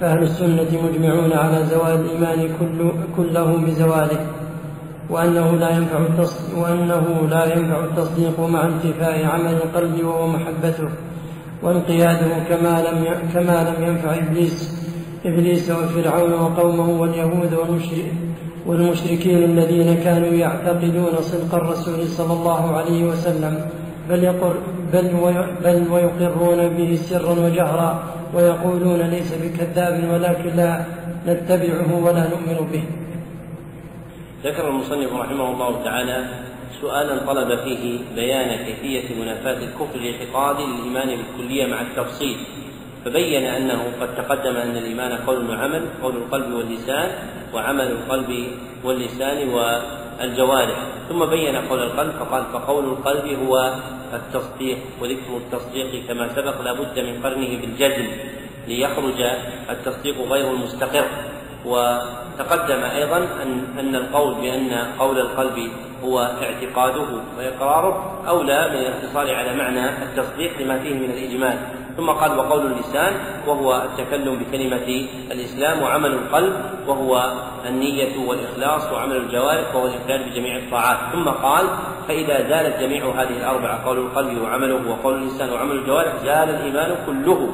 فأهل السنة مجمعون على زوال الإيمان كل كله بزواله. وأنه لا ينفع وأنه لا ينفع التصديق مع انتفاء عمل القلب وهو محبته. وانقياده كما لم كما لم ينفع إبليس إبليس وفرعون وقومه واليهود والمشركين الذين كانوا يعتقدون صدق الرسول صلى الله عليه وسلم بل, يقر بل, بل ويقرون به سرا وجهرا ويقولون ليس بكذاب ولكن لا نتبعه ولا نؤمن به. ذكر المصنف رحمه الله تعالى سؤالا طلب فيه بيان كيفية منافاة الكفر الاعتقادي للإيمان بالكلية مع التفصيل. فبين أنه قد تقدم أن الإيمان قول وعمل قول القلب واللسان وعمل القلب واللسان والجوارح. ثم بين قول القلب فقال فقول القلب هو التصديق وذكر التصديق كما سبق لا بد من قرنه بالجزم ليخرج التصديق غير المستقر. وتقدم أيضا ان أن القول بأن قول القلب هو اعتقاده وإقراره أولى من الاقتصار على معنى التصديق لما فيه من الإجمال. ثم قال وقول اللسان وهو التكلم بكلمة الإسلام وعمل القلب وهو النية والإخلاص وعمل الجوارح وهو الإقرار بجميع الطاعات. ثم قال فإذا زالت جميع هذه الأربعة قول القلب وعمله وقول اللسان وعمل الجوارح زال الإيمان كله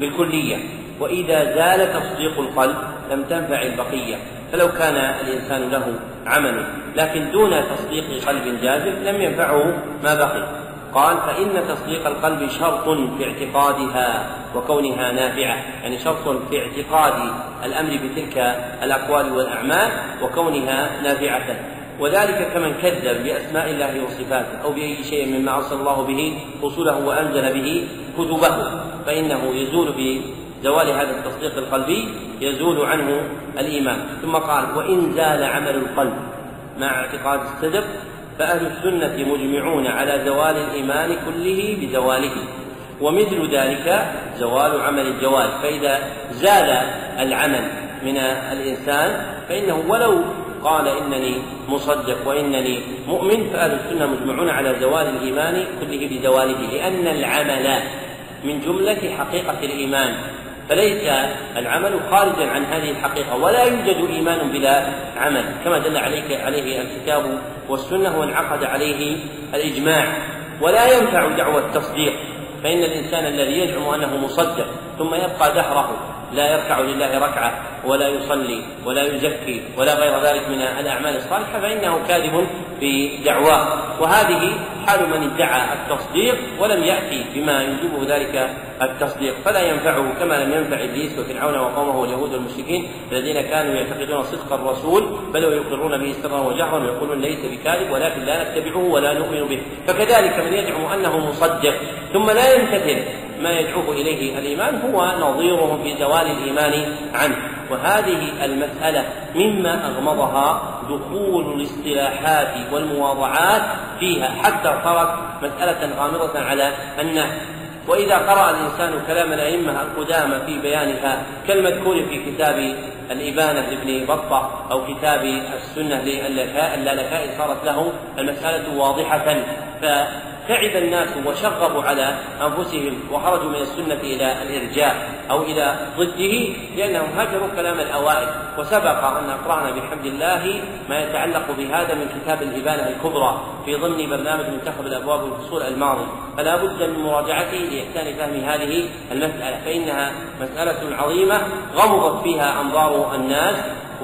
بالكلية. وإذا زال تصديق القلب لم تنفع البقية. فلو كان الإنسان له عمل لكن دون تصديق قلب جازم لم ينفعه ما بقي. قال فإن تصديق القلب شرط في اعتقادها وكونها نافعة. يعني شرط في اعتقاد الأمر بتلك الأقوال والأعمال وكونها نافعة. وذلك كمن كذب بأسماء الله وصفاته أو بأي شيء مما أرسل الله به رسله وأنزل به كتبه. فإنه يزول بزوال هذا التصديق القلبي يزول عنه الإيمان. ثم قال وإن زال عمل القلب مع اعتقاد الصدق فأهل السنة مجمعون على زوال الإيمان كله بزواله. ومثل ذلك زوال عمل الجوارح فإذا زال العمل من الإنسان فإنه ولو قال إنني مصدق وإنني مؤمن فأهل السنة مجمعون على زوال الإيمان كله بزواله. لأن العمل من جملة حقيقة الإيمان. فليس العمل خارجا عن هذه الحقيقة ولا يوجد إيمان بلا عمل كما دل عليك عليه الكتاب والسنة وانعقد عليه الإجماع. ولا ينفع دعوى التصديق فإن الإنسان الذي يزعم أنه مصدق ثم يبقى دهره لا يركع لله ركعة ولا يصلي ولا يزكي ولا غير ذلك من الأعمال الصالحة فإنه كاذب في دعواه وهذه حال من ادعى التصديق ولم يأتي بما يوجبه ذلك التصديق فلا ينفعه كما لم ينفع إبليس وفرعون وقومه واليهود والمشركين الذين كانوا يعتقدون صدق الرسول بل ويقرون به سرا وجهرا ويقولون ليس بكاذب ولكن لا نتبعه ولا نؤمن به. فكذلك من يزعم أنه مصدق ثم لا يمتثل ما يدعوه إليه الإيمان هو نظيره في زوال الإيمان عنه. وهذه المسألة مما أغمضها دخول الاصطلاحات والمواضعات فيها حتى صارت مسألة غامضة على الناس. وإذا قرأ الإنسان كلام الأئمة القدامى في بيانها كالمذكور في كتاب الإبانة لابن بطة أو كتاب السنة للالكائي صارت له المسألة واضحة. تعب الناس وشغبوا على أنفسهم وخرجوا من السنة إلى الإرجاء أو إلى ضده لأنهم هجروا كلام الأوائل وسبق أن أقرأنا بحمد الله ما يتعلق بهذا من كتاب الإبانة الكبرى في ضمن برنامج منتخب الأبواب والفصول الماضي. فلا بد من مراجعته لإحسان فهم هذه المسألة فإنها مسألة عظيمة غمضت فيها أنظار الناس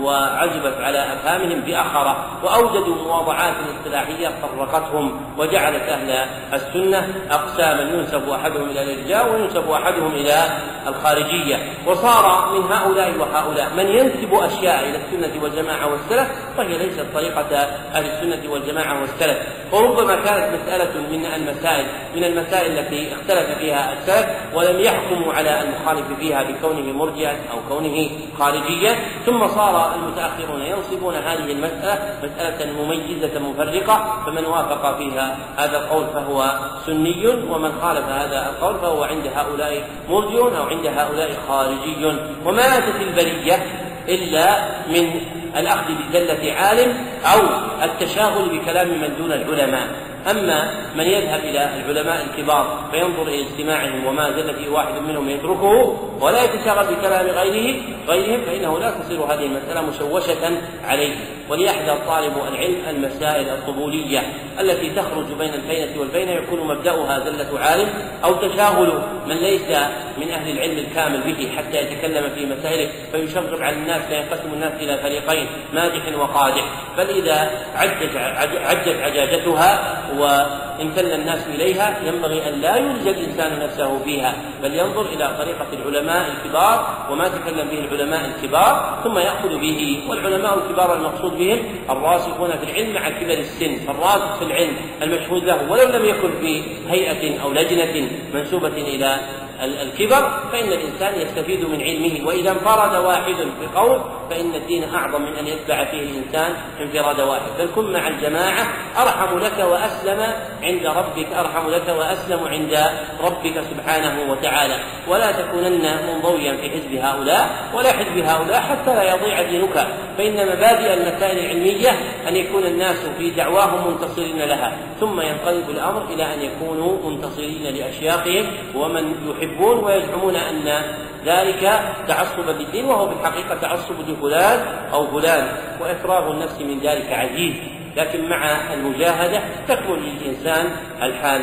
وعزبت على أفهامهم باخره وأوجدوا مواضعات اصطلاحية فرقتهم وجعلت أهل السنة أقساما ينسب أحدهم إلى الإرجاء وينسب أحدهم إلى الخارجية وصار من هؤلاء وهؤلاء من ينسب أشياء إلى السنة والجماعة والسلف فهي ليست طريقة أهل السنة والجماعة والسلف وربما كانت مسألة من المسائل من المسائل التي اختلف فيها السلف ولم يحكموا على المخالف فيها بكونه مرجئا أو كونه خارجيا ثم صار المتأخرون ينصبون هذه المسألة مسألة مميزة مفرقة فمن وافق فيها هذا القول فهو سني ومن خالف هذا القول فهو عند هؤلاء مرجع أو عند هؤلاء خارجي. وما أتت البرية إلا من الأخذ بزلة عالم أو التشاغل بكلام من دون العلماء. أما من يذهب إلى العلماء الكبار فينظر إلى اجتماعهم وما زل فيه واحد منهم يتركه ولا يتشاغل بكلام غيره غيرهم فإنه لا تصير هذه المسألة مشوشة عليه. وليحذر طالب العلم المسائل القبولية التي تخرج بين البينة والبينة يكون مبدأها زلة عالم أو تشاغل من ليس من أهل العلم الكامل به حتى يتكلم في مسائله فيشغب على الناس فينقسم الناس إلى فريقين مادح وقادح. بل إذا عجت عجاجتها وامتل الناس إليها ينبغي أن لا يلجأ الإنسان نفسه فيها بل ينظر إلى طريقة العلماء الكبار وما تكلم به العلماء الكبار ثم يأخذ به والعلماء الكبار المقصود بهم الراسخون في العلم مع كبر السن الراسخ في العلم المشهود له ولو لم يكن في هيئة أو لجنة منسوبة إلى الكبر فإن الإنسان يستفيد من علمه وإذا انفرد واحد بقول فإن الدين أعظم من أن يتبع فيه الإنسان انفراد واحد. بل كن مع الجماعة أرحم لك وأسلم عند ربك أرحم لك وأسلم عند ربك سبحانه وتعالى. ولا تكونن منضويا في حزب هؤلاء ولا حزب هؤلاء حتى لا يضيع دينك. فإن مبادئ المسائل العلمية أن يكون الناس في دعواهم منتصرين لها ثم ينقلب الأمر إلى أن يكونوا منتصرين لأشياخهم. ومن يحبون ويزعمون أن ذلك تعصبا للدين وهو في الحقيقة تعصب لفلان أو فلان وإفراغ النفس من ذلك عزيز لكن مع المجاهدة تكمل للإنسان الحال.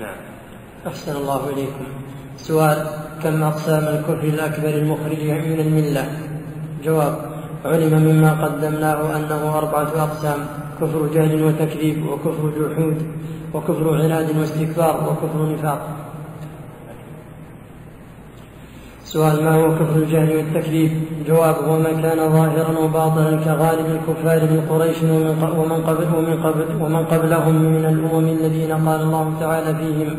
نعم. أحسن الله إليكم. سؤال كم أقسام الكفر الأكبر المخرج من الملة؟ جواب علم مما قدمناه أنه أربعة أقسام كفر جهل وتكذيب وكفر جحود وكفر عناد واستكبار وكفر نفاق. سؤال ما هو كفر الجهل والتكذيب؟ جواب هو ما كان ظاهرا وباطنا كغالب الكفار من قريش ومن قبل ومن قبل ومن قبلهم من الأمم الذين قال الله تعالى فيهم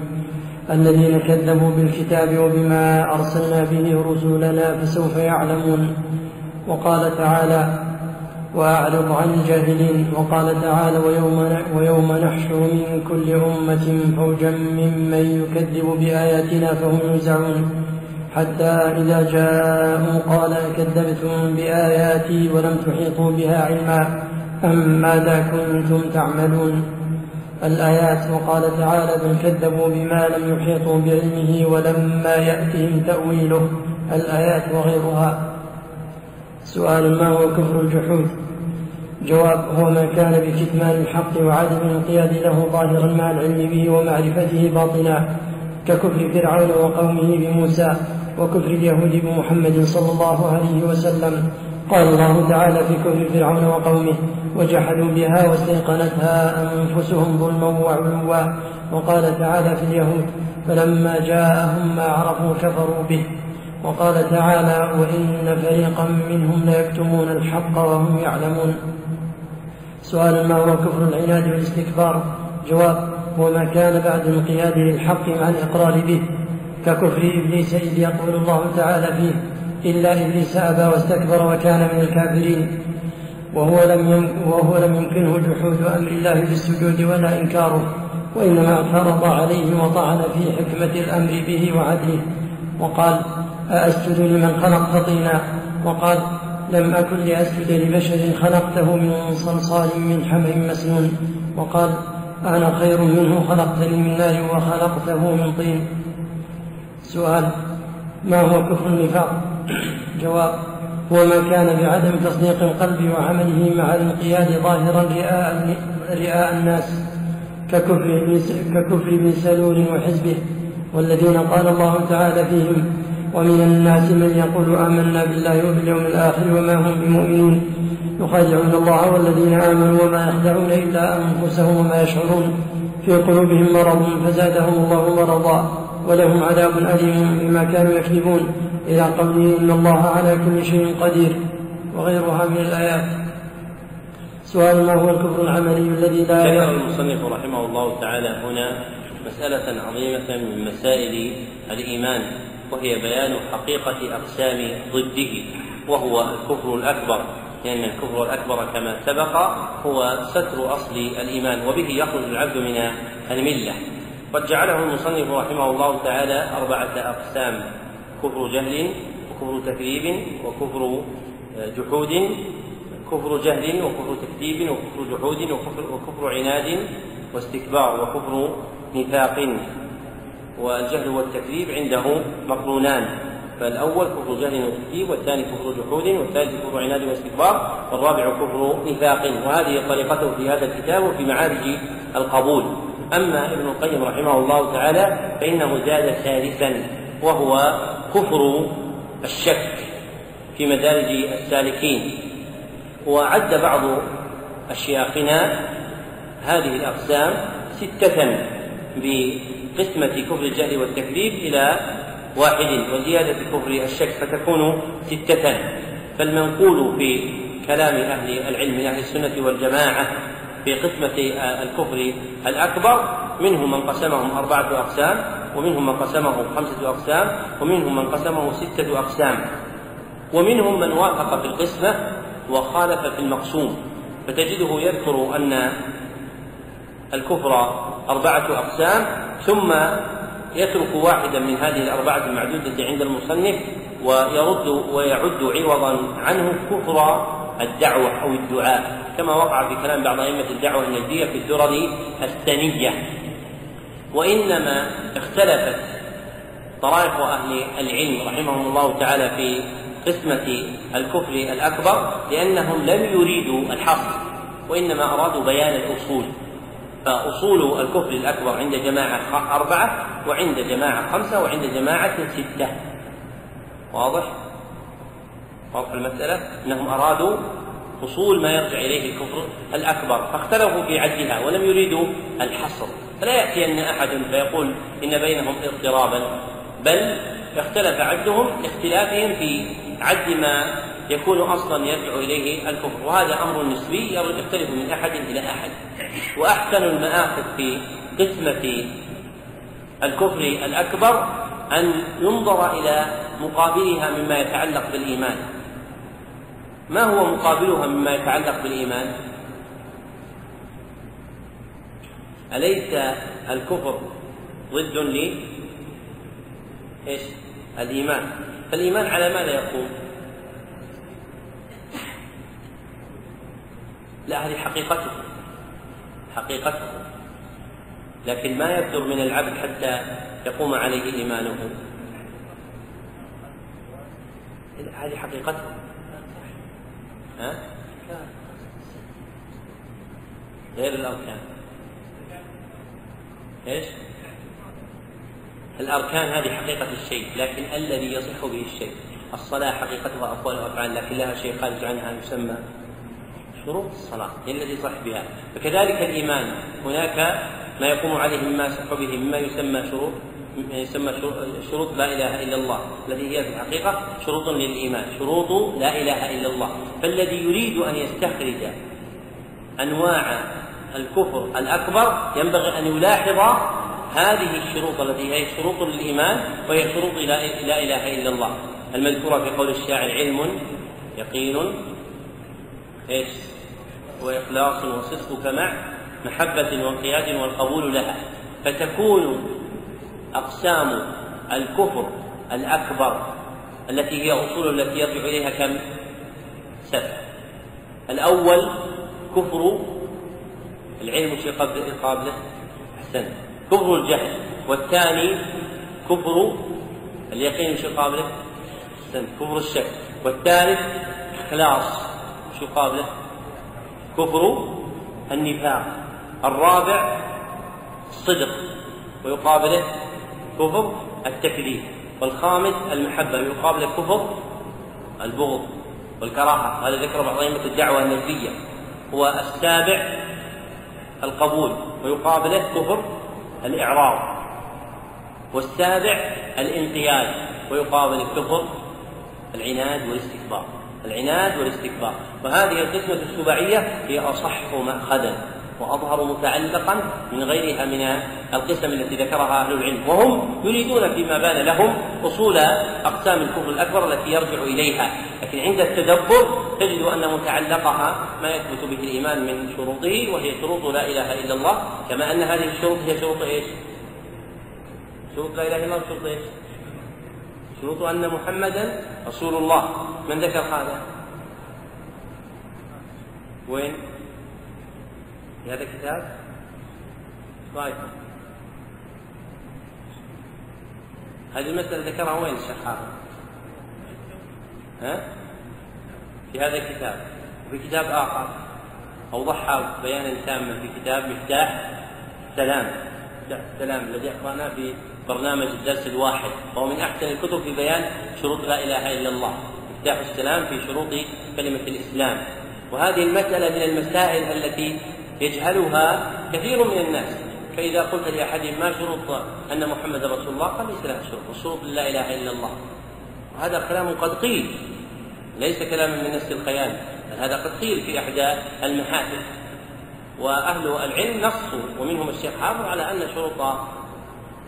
الذين كذبوا بالكتاب وبما أرسلنا به رسلنا فسوف يعلمون. وقال تعالى وأعرض عن الجاهلين. وقال تعالى ويوم, ويوم نحشر من كل أمة فوجا ممن يكذب بآياتنا فهم يوزعون. حتى إذا جاءوا قال كذبتم بآياتي ولم تحيطوا بها علما أم ماذا كنتم تعملون؟ الآيات وقال تعالى بل كذبوا بما لم يحيطوا بعلمه ولما يأتهم تأويله. الآيات وغيرها. سؤال ما هو كفر الجحود؟ جواب هو ما كان بكتمان الحق وعدم الانقياد له ظاهرا مع العلم به ومعرفته باطنا ككفر فرعون وقومه بموسى. وكفر اليهود بمحمد صلى الله عليه وسلم. قال الله تعالى في كفر فرعون وقومه وجحدوا بها واستيقنتها أنفسهم ظلما وعلوا. وقال تعالى في اليهود فلما جاءهم ما عرفوا كفروا به. وقال تعالى وإن فريقا منهم ليكتمون الحق وهم يعلمون. سؤال ما هو كفر العناد والاستكبار؟ جواب هو ما كان بعد انقياده للحق مع الإقرار به. ككفر إبليس إذ يقول الله تعالى فيه إلا إبليس أبى واستكبر وكان من الكافرين. وهو لم وهو لم يمكنه جحود أمر الله بالسجود ولا إنكاره وإنما اعترض عليه وطعن في حكمة الأمر به وعدله. وقال أأسجد لمن خلقت طينا؟ وقال لم أكن لأسجد لبشر خلقته من صلصال من حمأ مسنون. وقال أنا خير منه خلقتني من نار وخلقته من طين. سؤال ما هو كفر النفاق؟ جواب هو ما كان بعدم تصديق القلب وعمله مع الانقياد ظاهرا رئاء, رئاء الناس ككفر ككفر بن سلول وحزبه والذين قال الله تعالى فيهم ومن الناس من يقول آمنا بالله وباليوم الآخر وما هم بمؤمنين يخادعون الله والذين آمنوا وما يخدعون إلا أنفسهم وما يشعرون. في قلوبهم مرض فزادهم الله مرضا. ولهم عذاب أليم بما كانوا يكذبون. إلى قوله إن الله على كل شيء قدير وغيرها من الآيات. سؤال ما هو الكفر العملي الذي لا ذكر المصنف رحمه الله تعالى هنا مسألة عظيمة من مسائل الإيمان وهي بيان حقيقة أقسام ضده وهو الكفر الأكبر. لأن الكفر الأكبر كما سبق هو ستر أصل الإيمان وبه يخرج العبد من الملة. قد جعله المصنف رحمه الله تعالى أربعة أقسام كفر جهل وكفر تكذيب وكفر جحود. كفر جهل وكفر تكذيب وكفر جحود وكفر, وكفر عناد واستكبار وكفر نفاق. والجهل والتكذيب عنده مقرونان فالأول كفر جهل وتكذيب والثاني كفر جحود والثالث كفر عناد واستكبار والرابع كفر نفاق. وهذه طريقته في هذا الكتاب وفي معارج القبول. أما ابن القيم رحمه الله تعالى فإنه زاد ثالثا وهو كفر الشك في مدارج السالكين. وعد بعض أشياخنا هذه الأقسام ستة بقسمة كفر الجهل والتكذيب إلى واحد وزيادة كفر الشك فتكون ستة. فالمنقول في كلام أهل العلم من أهل السنة والجماعة في قسمة الكفر الأكبر منهم من قسمهم أربعة أقسام ومنهم من قسمه خمسة أقسام ومنهم من قسمه ستة أقسام. ومنهم من وافق في القسمة وخالف في المقسوم. فتجده يذكر أن الكفر أربعة أقسام ثم يترك واحدا من هذه الأربعة المعدودة عند المصنف ويرد ويعد عوضا عنه كفر الدعوة أو الدعاء. كما وقع في كلام بعض أئمة الدعوة النجدية في الدرر الثنية وإنما اختلفت طرائق أهل العلم رحمهم الله تعالى في قسمة الكفر الأكبر لأنهم لم يريدوا الحصر وإنما أرادوا بيان الأصول. فأصول الكفر الأكبر عند جماعة أربعة وعند جماعة خمسة وعند جماعة ستة. واضح؟ واضح المسألة؟ أنهم أرادوا أصول ما يرجع إليه الكفر الأكبر فاختلفوا في عدها ولم يريدوا الحصر. فلا يأتي أن أحد فيقول إن بينهم اضطرابا بل اختلف عدهم لاختلافهم في عد ما يكون أصلا يرجع إليه الكفر. وهذا أمر نسبي يختلف من أحد إلى أحد. وأحسن المآخذ في قسمة الكفر الأكبر أن ينظر إلى مقابلها مما يتعلق بالإيمان. ما هو مقابلها مما يتعلق بالإيمان؟ أليس الكفر ضد لي؟ إيش؟ الإيمان. فالإيمان على ماذا يقوم؟ لا هذه حقيقته. حقيقته. لكن ما يبدر من العبد حتى يقوم عليه إيمانه. هذه حقيقته. ها؟ غير الأركان إيش؟ الأركان هذه حقيقة الشيء لكن الذي يصح به الشيء الصلاة حقيقتها أقوال وأفعال لكن لها شيء خارج عنها يسمى شروط الصلاة هي التي صح بها فكذلك الإيمان هناك ما يقوم عليه مما يصح به مما يسمى شروط يسمى شروط لا إله إلا الله. التي هي في الحقيقة شروط للإيمان. شروط لا إله إلا الله. فالذي يريد أن يستخرج أنواع الكفر الأكبر ينبغي أن يلاحظ هذه الشروط التي هي شروط للإيمان وهي شروط لا إله إلا الله. المذكورة في قول الشاعر علم يقين إيش وإخلاص وصدقك مع محبة وانقياد والقبول لها. فتكون أقسام الكفر الأكبر التي هي أصول التي يرجع إليها كم؟ سبع. الأول كفر العلم شيء قابله أحسن. كفر الجهل. والثاني كفر اليقين شيء قابله أحسن. كفر الشك. والثالث إخلاص شو قابله كفر النفاق. الرابع الصدق ويقابله كفر التكذيب والخامس المحبة ويقابله كفر البغض والكراهة هذا ذكر بعض أئمة الدعوة النجدية هو السابع القبول ويقابله كفر الإعراض والسابع الانقياد ويقابل الكفر العناد والاستكبار العناد والاستكبار. وهذه القسمة السبعية هي أصح مأخذا. وأظهر متعلقا من غيرها من القسم التي ذكرها أهل العلم. وهم يريدون فيما بان لهم أصول أقسام الكفر الأكبر التي يرجع إليها. لكن عند التدبر تجد أن متعلقها ما يثبت به الإيمان من شروطه وهي شروط لا إله إلا الله كما أن هذه الشروط هي شروط إيش؟ شروط لا إله إلا الله شروط إيش؟ شروط أن محمدا رسول الله. من ذكر هذا؟ وين؟ في هذا الكتاب؟ طيب. هذه المسألة ذكرها وين الشيخ ها؟ في هذا الكتاب. وفي كتاب آخر. أوضحها بيانا تاما في كتاب مفتاح السلام. مفتاح السلام الذي أقرأناه في برنامج الدرس الواحد. وهو من أحسن الكتب في بيان شروط لا إله إلا الله. مفتاح السلام في شروط كلمة الإسلام. وهذه المسألة من المسائل التي يجهلها كثير من الناس. فإذا قلت لأحدهم ما شروط أن محمد رسول الله قال ليس لها شروط الشروط لا إله إلا الله. وهذا كلام قد قيل. ليس كلاما من نفس الخيال هذا قد قيل في إحدى المحافل. وأهل العلم نصوا ومنهم الشيخ حافظ على أن شروط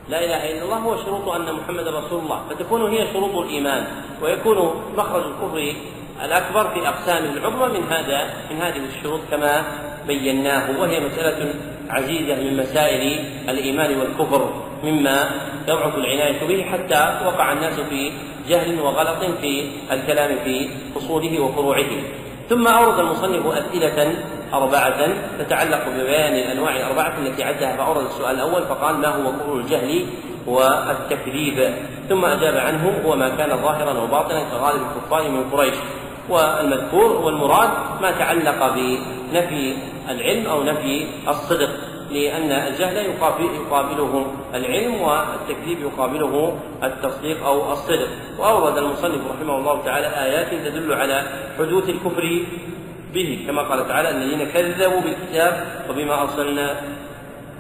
لا إله إلا الله هو شروط أن محمد رسول الله. فتكون هي شروط الإيمان ويكون مخرج الكفر الأكبر في أقسام العظمى من هذا من هذه الشروط كما بيناه وهي مسألة عزيزة من مسائل الإيمان والكفر مما تضعف العناية به حتى وقع الناس في جهل وغلط في الكلام في أصوله وفروعه. ثم أورد المصنف أسئلة أربعة تتعلق ببيان الأنواع الأربعة التي عدها فأورد السؤال الأول فقال ما هو كفر الجهل والتكذيب؟ ثم أجاب عنه هو ما كان ظاهرا وباطنا كغالب الكفار من قريش. والمذكور هو المراد ما تعلق بنفي العلم أو نفي الصدق لأن الجهل يقابله العلم والتكذيب يقابله التصديق أو الصدق. وأورد المصنف رحمه الله تعالى آيات تدل على حدوث الكفر به كما قال تعالى الذين كذبوا بالكتاب وبما أرسلنا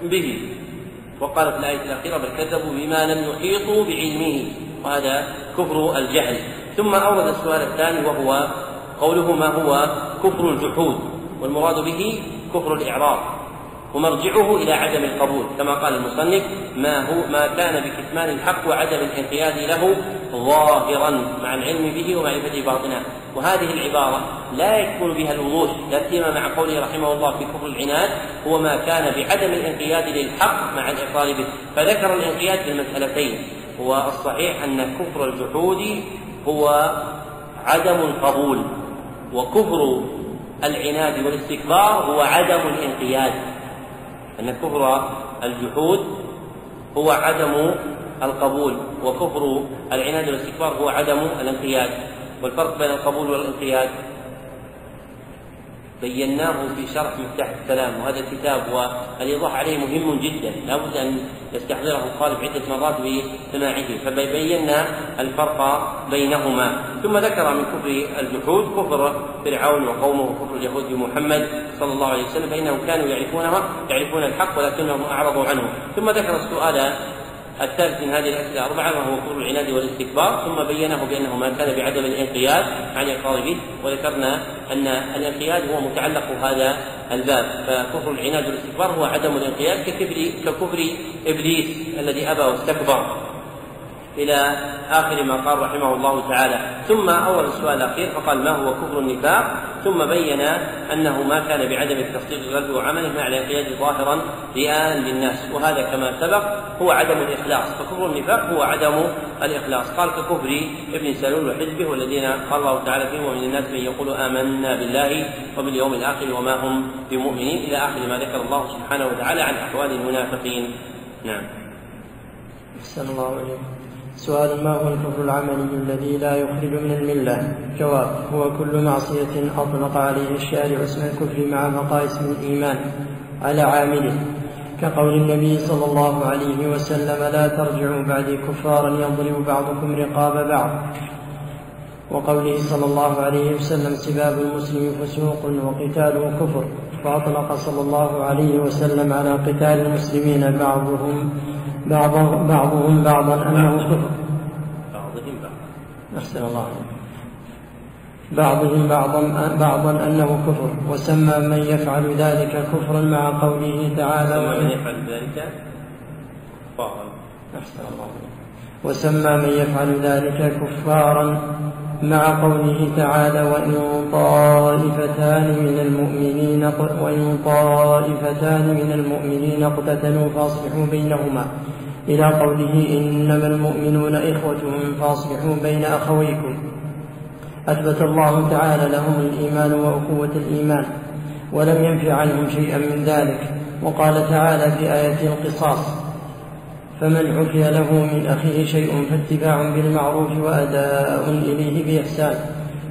به. وقال في الآية الأخيرة بل كذبوا بما لم يحيطوا بعلمه. وهذا كفر الجهل. ثم أورد السؤال الثاني وهو قوله ما هو كفر الجحود والمراد به كفر الإعراض ومرجعه إلى عدم القبول كما قال المصنف ما هو ما كان بكتمان الحق وعدم الانقياد له ظاهرا مع العلم به ومعرفته باطنا وهذه العبارة لا يكون بها الوضوح لا سيما مع قوله رحمه الله في كفر العناد هو ما كان بعدم الانقياد للحق مع الإقرار به فذكر الانقياد في المسألتين والصحيح أن كفر الجحود هو عدم القبول وكفر العناد والاستكبار هو عدم الانقياد. أن كفر الجحود هو عدم القبول وكفر العناد والاستكبار هو عدم الانقياد. والفرق بين القبول والانقياد بيناه في شرح مفتاح السلام وهذا الكتاب والإيضاح عليه مهم جدا. لا بد أن يستحضره الطالب عدة مرات بسماعه فبينا الفرق بينهما. ثم ذكر من كفر الجحود كفر فرعون وقومه وكفر اليهود بمحمد صلى الله عليه وسلم. فإنهم كانوا يعرفونه يعرفون الحق ولكنهم أعرضوا عنه. ثم ذكر السؤال الثالث من هذه الأسئلة أربعة وهو كفر العناد والاستكبار ثم بينه بأنه ما كان بعدم الانقياد عن الإقرار به وذكرنا أن الانقياد هو متعلق هذا الباب. فكفر العناد والاستكبار هو عدم الانقياد ككفر ككفر إبليس الذي أبى واستكبر. إلى آخر ما قال رحمه الله تعالى. ثم أول السؤال الأخير فقال ما هو كفر النفاق؟ ثم بين أنه ما كان بعدم التصديق قلبه وعمله مع الانقياد ظاهرا رئاء للناس وهذا كما سبق هو عدم الإخلاص. فكفر النفاق هو عدم الإخلاص. قال ككفر ابن سلول وحزبه والذين قال الله تعالى فيهم ومن الناس من يقول آمنا بالله وباليوم الآخر وما هم بمؤمنين. إلى آخر ما ذكر الله سبحانه وتعالى عن أحوال المنافقين. نعم. أحسن الله عليكم سؤال ما هو الكفر العملي الذي لا يخرج من الملة؟ جواب هو كل معصية أطلق عليه الشارع اسم الكفر مع اسم الإيمان على عامله. كقول النبي صلى الله عليه وسلم لا ترجعوا بعدي كفارا يضرب بعضكم رقاب بعض. وقوله صلى الله عليه وسلم سباب المسلم فسوق وقتاله كفر. فأطلق صلى الله عليه وسلم على قتال المسلمين بعضهم بعض بعضهم بعضا أنه كفر بعضهم بعضا. أحسن الله بعضهم بعضا بعضا أنه كفر. وسمى من يفعل ذلك كفرا مع قوله تعالى من يفعل ذلك كفارا أحسن الله وسمى من يفعل ذلك كفارا مع قوله تعالى وإن طائفتان من المؤمنين وإن طائفتان من المؤمنين اقتتلوا فأصلحوا بينهما. إلى قوله إنما المؤمنون إخوة فأصلحوا بين أخويكم. أثبت الله تعالى لهم الإيمان وأخوة الإيمان ولم ينف عنهم شيئا من ذلك. وقال تعالى في آية القصاص فمن عفي له من أخيه شيء فاتباع بالمعروف وأداء إليه بإحسان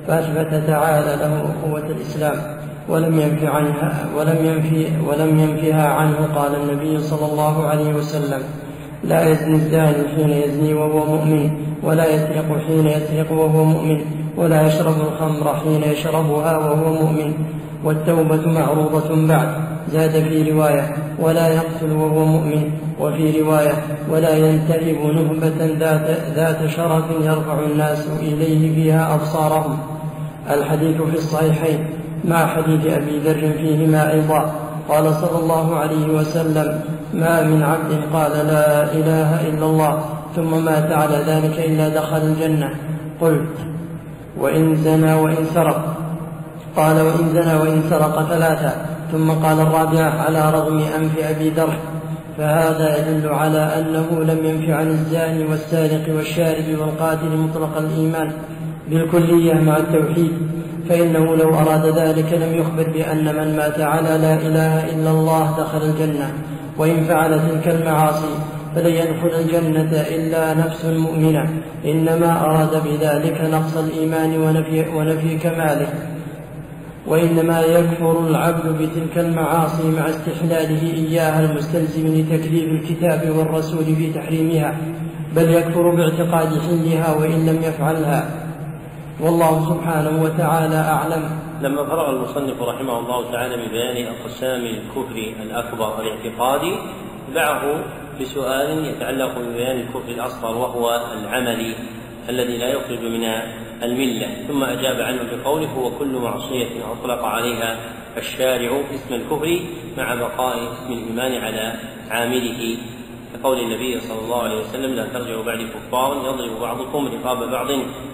فأثبت تعالى له قوة الإسلام. ولم ينفي عنها ولم ينفي ولم ينفها عنه قال النبي صلى الله عليه وسلم لا يزني الزاني حين يزني وهو مؤمن ولا يسرق حين يسرق وهو مؤمن ولا يشرب الخمر حين يشربها وهو مؤمن. والتوبة معروضة بعد. زاد في رواية ولا يقتل وهو مؤمن وفي رواية ولا ينتهب نهبة ذات, ذات شرف يرفع الناس إليه فيها أبصارهم. الحديث في الصحيحين مع حديث أبي ذر فيهما أيضا. قال صلى الله عليه وسلم ما من عبد قال لا إله إلا الله ثم مات على ذلك إلا دخل الجنة. قلت وإن زنى وإن سرق. قال وإن زنى وإن سرق ثلاثة. ثم قال الرابعة على رغم أنف أبي ذر فهذا يدل على أنه لم ينف عن الزاني والسارق والشارب والقاتل مطلق الإيمان بالكلية مع التوحيد فإنه لو أراد ذلك لم يخبر بأن من مات على لا إله إلا الله دخل الجنة وإن فعل تلك المعاصي فلن يدخل الجنة إلا نفس مؤمنة إنما أراد بذلك نقص الإيمان ونفي, ونفي كماله. وإنما يكفر العبد بتلك المعاصي مع استحلاله إياها المستلزم لتكذيب الكتاب والرسول في تحريمها بل يكفر باعتقاد حلها وإن لم يفعلها. والله سبحانه وتعالى أعلم. لما فرغ المصنف رحمه الله تعالى من بيان أقسام الكفر الأكبر الاعتقادي دعه بسؤال يتعلق ببيان الكفر الأصغر وهو العملي الذي لا يخرج من الملة ثم أجاب عنه بقوله هو كل معصية أطلق عليها الشارع اسم الكفر مع بقاء اسم الإيمان على عامله. كقول النبي صلى الله عليه وسلم لا ترجعوا بعد كفار يضرب بعضكم رقاب بعض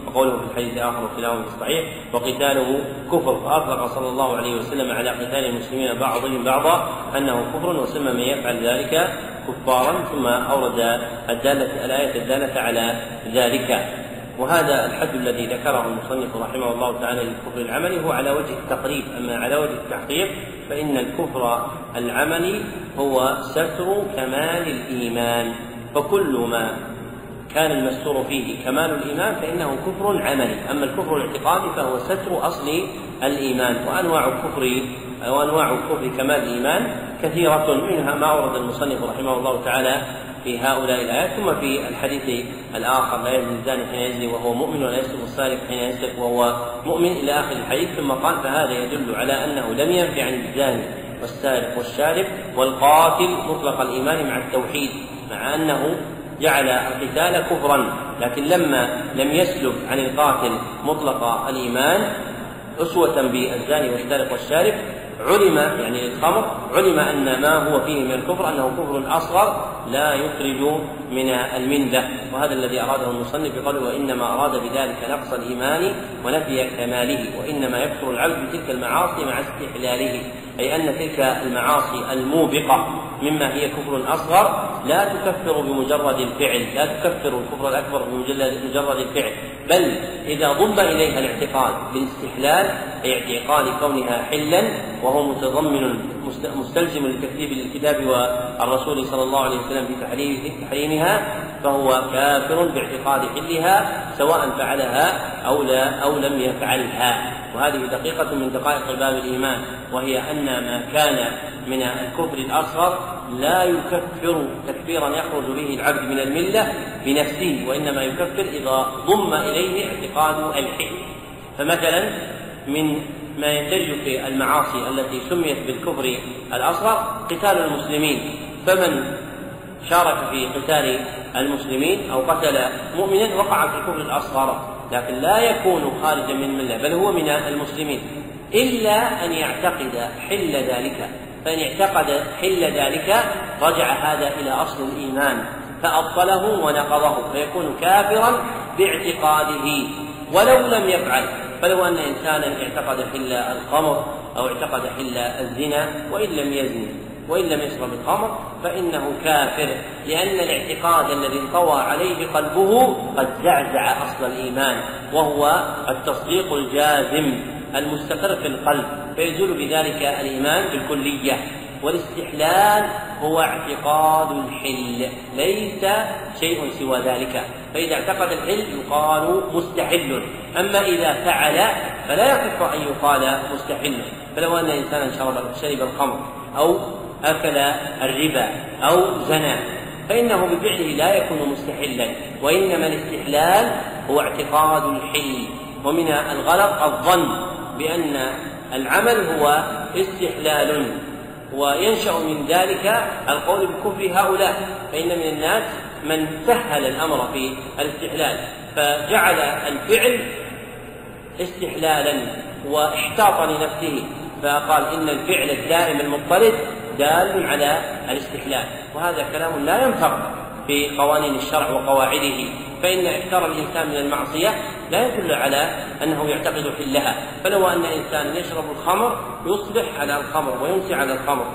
وقوله في الحديث اخر وكلاهما في الصحيح وقتاله كفر فاطلق صلى الله عليه وسلم على قتال المسلمين بعضهم بعضا أنه كفر وسمى من يفعل ذلك كفارا ثم أورد الدالة الآية الدالة على ذلك. وهذا الحد الذي ذكره المصنف رحمه الله تعالى للكفر العملي هو على وجه التقريب. أما على وجه التحقيق فإن الكفر العملي هو ستر كمال الإيمان. فكل ما كان المستور فيه كمال الإيمان فإنه كفر عملي. أما الكفر الاعتقادي فهو ستر أصل الإيمان. وأنواع الكفر وأنواع الكفر كمال الإيمان كثيرة منها ما اورد المصنف رحمه الله تعالى في هؤلاء الآيات ثم في الحديث الآخر لا يزني الزاني حين يزني وهو مؤمن ولا يسرق السارق حين يسرق وهو مؤمن إلى آخر الحديث ثم قال فهذا يدل على أنه لم ينفي عن الزاني والسارق والشارب والقاتل مطلق الإيمان مع التوحيد مع أنه جعل القتال كفرا. لكن لما لم يسلب عن القاتل مطلق الإيمان أسوة بالزاني والسارق والشارب علم يعني الخمر علم أن ما هو فيه من الكفر أنه كفر أصغر لا يخرج من المله وهذا الذي أراده المصنف بقوله وإنما أراد بذلك نقص الإيمان ونفي كماله وإنما يكفر العبد بتلك المعاصي مع استحلاله. أي أن تلك المعاصي الموبقة مما هي كفر أصغر لا تكفر بمجرد الفعل لا تكفر الكفر الأكبر بمجرد الفعل بل إذا ضم إليها الاعتقاد بالاستحلال أي اعتقاد كونها حلا وهو متضمن مستلزم لتكذيب الكتاب والرسول صلى الله عليه وسلم في تحريمها فهو كافر باعتقاد حلها سواء فعلها أو لا أو لم يفعلها. وهذه دقيقة من دقائق باب الإيمان وهي أن ما كان من الكفر الأصغر لا يكفر تكفيرا يخرج به العبد من الملة بنفسه وإنما يكفر إذا ضم إليه اعتقاد الحل فمثلا من ما يندرج في المعاصي التي سميت بالكفر الأصغر قتال المسلمين. فمن شارك في قتال المسلمين أو قتل مؤمنا وقع في الكفر الأصغر. لكن لا يكون خارجا من الملة بل هو من المسلمين. إلا أن يعتقد حل ذلك. فإن اعتقد حل ذلك رجع هذا إلى أصل الإيمان. فأبطله ونقضه فيكون كافرا باعتقاده. ولو لم يفعل فلو أن إنسانا اعتقد حل الخمر أو اعتقد حل الزنا وإن لم يزن. وإن لم يشرب الخمر فإنه كافر لأن الاعتقاد الذي انطوى عليه قلبه قد زعزع أصل الإيمان وهو التصديق الجازم المستقر في القلب فيزول بذلك الإيمان بالكلية والاستحلال هو اعتقاد الحل ليس شيء سوى ذلك فإذا اعتقد الحل يقال مستحل أما إذا فعل فلا يصح أن يقال مستحل فلو أن إنسانا شرب شرب الخمر أو أكل الربا أو زنى فإنه بفعله لا يكون مستحلا وإنما الاستحلال هو اعتقاد الحل ومن الغلط الظن بأن العمل هو استحلال وينشأ من ذلك القول بكفر هؤلاء فإن من الناس من سهل الأمر في الاستحلال فجعل الفعل استحلالا واحتاط لنفسه فقال إن الفعل الدائم المضطرد دال على الاستحلال. وهذا كلام لا ينفع في قوانين الشرع وقواعده. فإن إحتار الإنسان من المعصية لا يدل على أنه يعتقد حلها فلو أن إنسانا يشرب الخمر يصبح على الخمر ويمسي على الخمر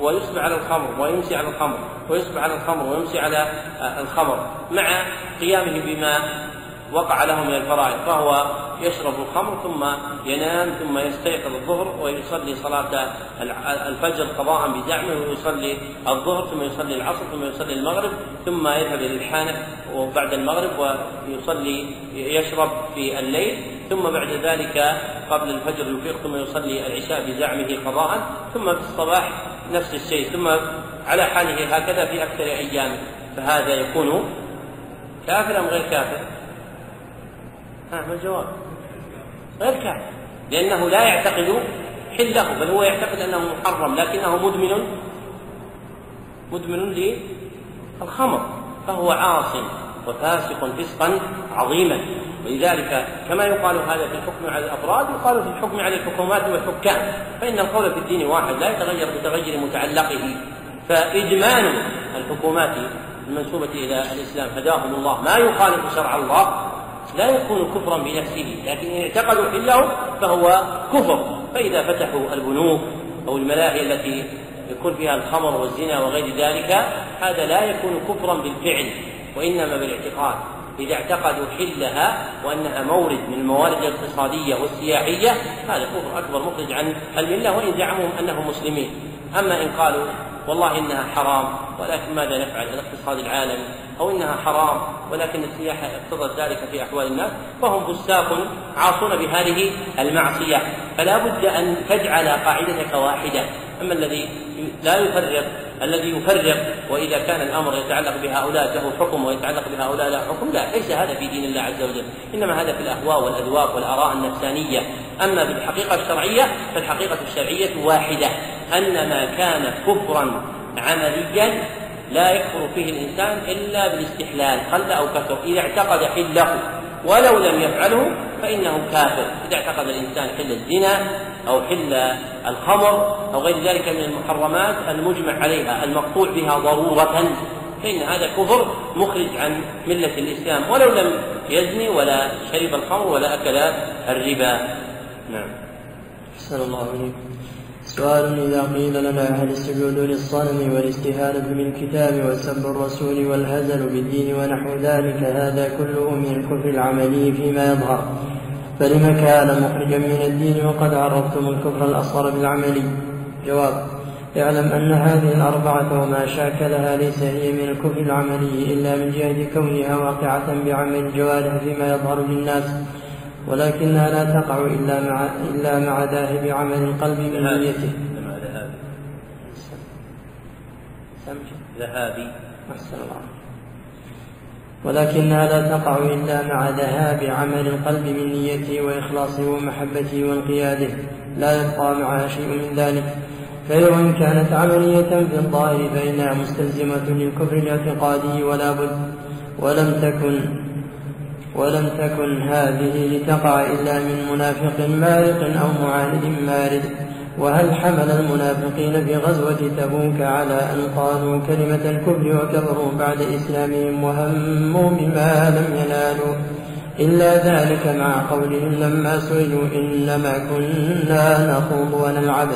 ويصبح على الخمر ويمسي على الخمر ويصبح على الخمر ويمسي على الخمر مع قيامه بما وقع له من الفرائض فهو يشرب الخمر ثم ينام ثم يستيقظ الظهر ويصلي صلاة الفجر قضاء بزعمه ويصلي الظهر ثم يصلي العصر ثم يصلي المغرب ثم يذهب إلى الحانة وبعد المغرب ويصلي يشرب في الليل ثم بعد ذلك قبل الفجر يفيق ثم يصلي العشاء بزعمه قضاء ثم في الصباح نفس الشيء ثم على حاله هكذا في أكثر أيامه فهذا يكون كافر أم غير كافر؟ ما الجواب؟ غير كافر لأنه لا يعتقد حله بل هو يعتقد أنه محرم لكنه مدمن مدمن للخمر فهو عاص وفاسق فسقا عظيما. ولذلك كما يقال هذا في الحكم على الأفراد يقال في الحكم على الحكومات والحكام. فإن القول في الدين واحد لا يتغير بتغير متعلقه. فإدمان الحكومات المنسوبة إلى الإسلام هداهم الله. ما يخالف شرع الله لا يكون كفرا بنفسه لكن إن اعتقدوا حله فهو كفر. فإذا فتحوا البنوك أو الملاهي التي يكون فيها الخمر والزنا وغير ذلك هذا لا يكون كفرا بالفعل وإنما بالاعتقاد. إذا اعتقدوا حلها وأنها مورد من الموارد الاقتصادية والسياحية هذا كفر أكبر مخرج عن الملة وإن زعموا أنهم مسلمين. أما إن قالوا والله إنها حرام ولكن ماذا نفعل؟ الاقتصاد العالمي أو إنها حرام ولكن السياحه اقتضت ذلك في أحوال الناس فهم فساق عاصون بهذه المعصية. فلا بد أن تجعل قاعدتك واحدة. أما الذي لا يفرق الذي يفرق وإذا كان الأمر يتعلق بهؤلاء له حكم ويتعلق بهؤلاء لا حكم لا ليس هذا في دين الله عز وجل. إنما هذا في الأهواء والأذواق والآراء النفسانية. أما بالحقيقة الشرعية فالحقيقة الشرعية واحدة. أن ما كان كفرا عمليا لا يكفر فيه الإنسان إلا بالاستحلال قل أو كثر. إذا اعتقد حله ولو لم يفعله فإنه كافر. إذا اعتقد الإنسان حل الزنا أو حل الخمر أو غير ذلك من المحرمات المجمع عليها المقطوع بها ضرورة فإن هذا كفر مخرج عن ملة الإسلام. ولو لم يزني ولا شرب الخمر ولا أكل الربا. نعم. أحسن الله عليكم سؤال إذا قيل لنا هل السجود للصنم والاستهانة بالكتاب وسب الرسول والهزل بالدين ونحو ذلك هذا كله من الكفر العملي فيما يظهر. فلم كان مخرجا من الدين وقد عرفتم الكفر الأصغر بالعملي جواب اعلم أن هذه الأربعة وما شاكلها ليس هي من الكفر العملي إلا من جهة كونها واقعة بعمل الجوارح فيما يظهر للناس. ولكنها لا تقع إلا مع إلا مع ذاهب عمل القلب من نيته. ذهابي. أحسن الله. ولكنها لا تقع إلا مع ذهاب عمل القلب من نيته وإخلاصه ومحبته وانقياده. لا يبقى معها شيء من ذلك. فهي وإن كانت عملية في الظاهر فإنها مستلزمة للكفر الاعتقادي ولا بد ولم تكن ولم تكن هذه لتقع إلا من منافق مارق أو معاند مارد. وهل حمل المنافقين في غزوة تبوك على أن قالوا كلمة الكفر وكفروا بعد إسلامهم وهموا بما لم ينالوا؟ إلا ذلك مع قولهم لما سئلوا إنما كنا نخوض ونلعب.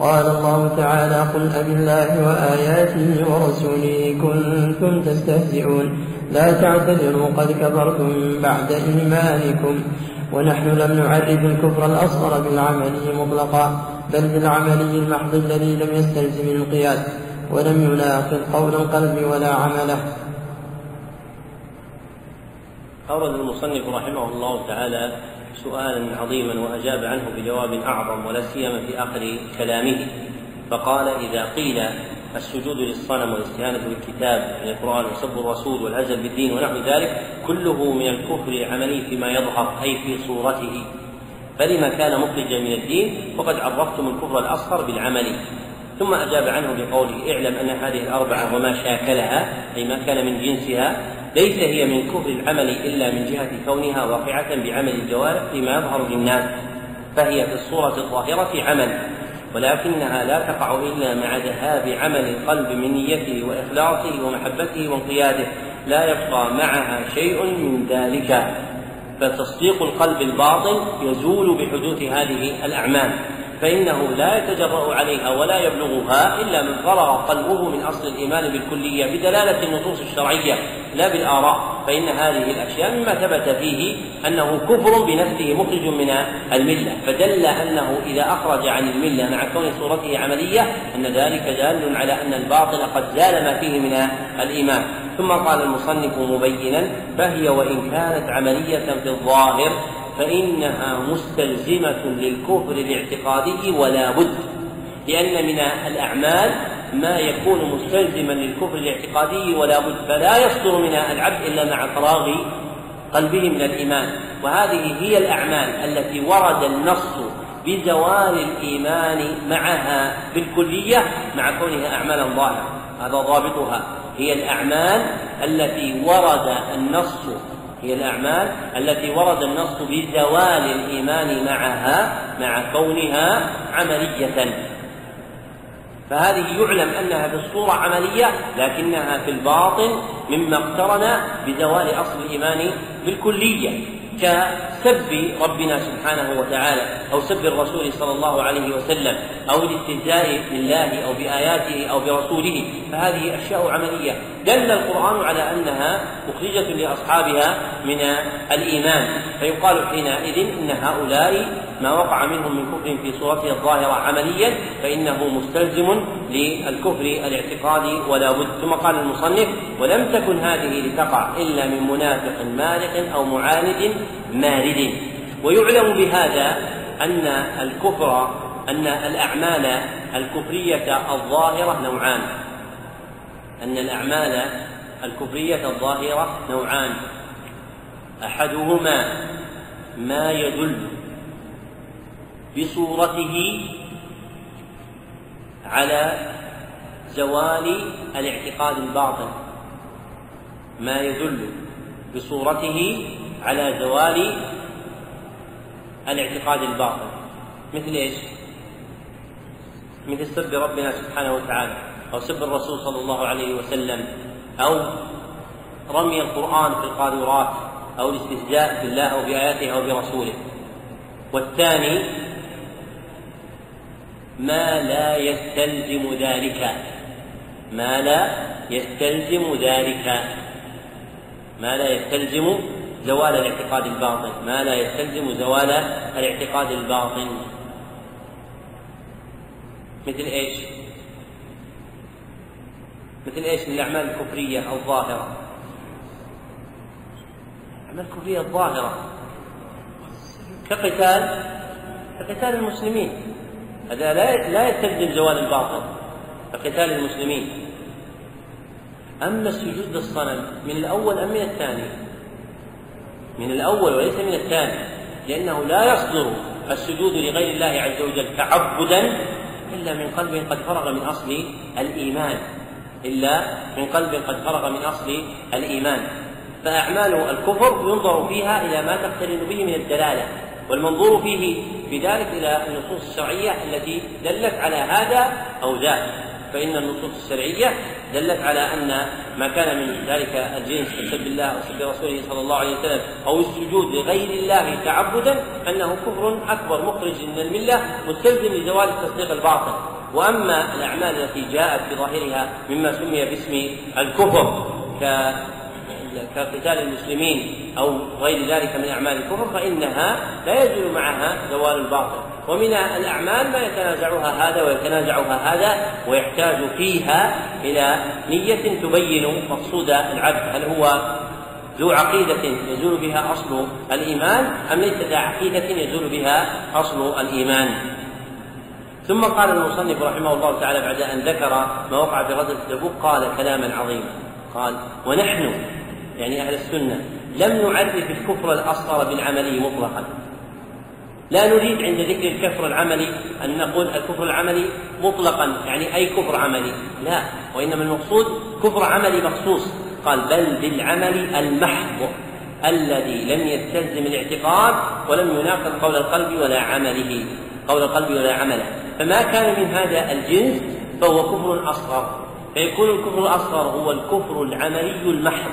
قال الله تعالى قل أب الله وآياته ورسوله كنتم تستهزئون. لا تعتذروا قد كفرتم بعد إيمانكم ونحن لم نعرف الكفر الأصغر بالعمل مطلقا بل بالعملي المحض الذي لم يستلزم القياس ولم يناقض قول القلب ولا عمله. أورد المصنف رحمه الله تعالى سؤالا عظيما وأجاب عنه بجواب أعظم ولا سيما في آخر كلامه فقال إذا قيل السجود للصنم والاستهانة بالكتاب من القرآن وسب الرسول والهزل بالدين ونحو ذلك كله من الكفر العملي فيما يظهر أي في صورته. فلما كان مخرجا من الدين وقد عرفتم الكفر الأصغر بالعمل. ثم أجاب عنه بقوله اعلم أن هذه الأربعة وما شاكلها أي ما كان من جنسها ليس هي من كفر العمل إلا من جهة كونها واقعة بعمل الجوارح فيما يظهر للناس فهي في الصورة الظاهرة عمل. ولكنها لا تقع إلا مع ذهاب عمل القلب من نيته وإخلاصه ومحبته وانقياده لا يبقى معها شيء من ذلك. فتصديق القلب الباطن يزول بحدوث هذه الأعمال. فإنه لا يتجرأ عليها ولا يبلغها إلا من فرغ قلبه من أصل الإيمان بالكلية بدلالة النصوص الشرعية لا بالآراء. فإن هذه الأشياء مما ثبت فيه أنه كفر بنفسه مخرج من الملة. فدل أنه إذا أخرج عن الملة مع كون صورته عملية أن ذلك دال على أن الباطل قد زال ما فيه من الإيمان. ثم قال المصنف مبينا فهي وإن كانت عملية في الظاهر فإنها مستلزمة للكفر الاعتقادي ولا بد لأن من الأعمال ما يكون مستلزما للكفر الاعتقادي ولا بد فلا يصدر من العبد إلا مع فراغ قلبه من الإيمان. وهذه هي الأعمال التي ورد النص بزوال الإيمان معها بالكلية مع كونها أعمالا ظاهرة. هذا ضابطها. هي الأعمال التي ورد النص هي الأعمال التي ورد النص بزوال الإيمان معها مع كونها عملية. فهذه يعلم أنها في الصورة عملية لكنها في الباطن مما اقترن بزوال أصل الإيمان بالكلية. كسب ربنا سبحانه وتعالى أو سب الرسول صلى الله عليه وسلم أو الاستهزاء بالله أو بآياته أو برسوله. فهذه أشياء عملية. دل القرآن على أنها مخرجة لأصحابها من الإيمان. فيقال حينئذ إن هؤلاء ما وقع منهم من كفر في صورته الظاهرة عمليا فإنه مستلزم للكفر الاعتقادي ولا بد. ثم قال المصنف ولم تكن هذه لتقع إلا من منافق مارق أو معاند مارد. ويعلم بهذا أن الكفر أن الأعمال الكفرية الظاهرة نوعان. أن الأعمال الكفرية الظاهرة نوعان. أحدهما ما يدل بصورته على زوال الاعتقاد الباطن. ما يدل بصورته على زوال الاعتقاد الباطن. مثل إيش؟ مثل سب ربنا سبحانه وتعالى أو سب الرسول صلى الله عليه وسلم أو رمي القرآن في القاذورات أو الاستهزاء بالله أو بآياته أو برسوله. والثاني ما لا يستلزم ذلك. ما لا يستلزم ذلك. ما لا يستلزم زوال الاعتقاد الباطن. ما لا يستلزم زوال الاعتقاد الباطن. مثل إيش؟ مثل إيش؟ من الأعمال الكفرية الظاهرة. الأعمال الكفرية الظاهرة. كقتال كقتال المسلمين. هذا لا لا يستلزم زوال الباطل كقتال المسلمين. أما السجود للصنم من الأول أم من الثاني؟ من الأول وليس من الثاني لأنه لا يصدر السجود لغير الله عز وجل تعبدا إلا من قلب قد فرغ من أصل الإيمان إلا من قلب قد فرغ من أصل الإيمان. فأعمال الكفر ينظر فيها إلى ما تقترن به من الدلالة. والمنظور فيه في ذلك إلى النصوص الشرعية التي دلت على هذا أو ذاك. فإن النصوص الشرعية دلت على أن ما كان من ذلك الجنس كسب الله أو سب رسوله صلى الله عليه وسلم أو السجود لغير الله تعبدا أنه كفر أكبر مخرج من الملة مستلزم لزوال التصديق الباطل. وأما الأعمال التي جاءت بظاهرها مما سمي باسم الكفر ك كقتال المسلمين أو غير ذلك من أعمال الكفر فإنها لا يزول معها زوال الباطل. ومن الأعمال ما يتنازعها هذا ويتنازعها هذا ويحتاج فيها إلى نية تبين مقصود العبد هل هو ذو عقيدة يزول بها أصل الإيمان أم ليس ذا عقيدة يزول بها أصل الإيمان؟ ثم قال المصنف رحمه الله تعالى بعد أن ذكر ما وقع في غزوة تبوك قال كلاما عظيما قال ونحن يعني أهل السنة لم نعرف الكفر الأصغر بالعملي مطلقا. لا نريد عند ذكر الكفر العملي أن نقول الكفر العملي مطلقا يعني أي كفر عملي. لا وإنما المقصود كفر عملي مخصوص. قال بل بالعمل المحض الذي لم يستلزم الاعتقاد ولم يناقض قول القلب ولا عمله قول القلب ولا عمله. فما كان من هذا الجنس فهو كفر أصغر. فيكون الكفر الأصغر هو الكفر العملي المحض.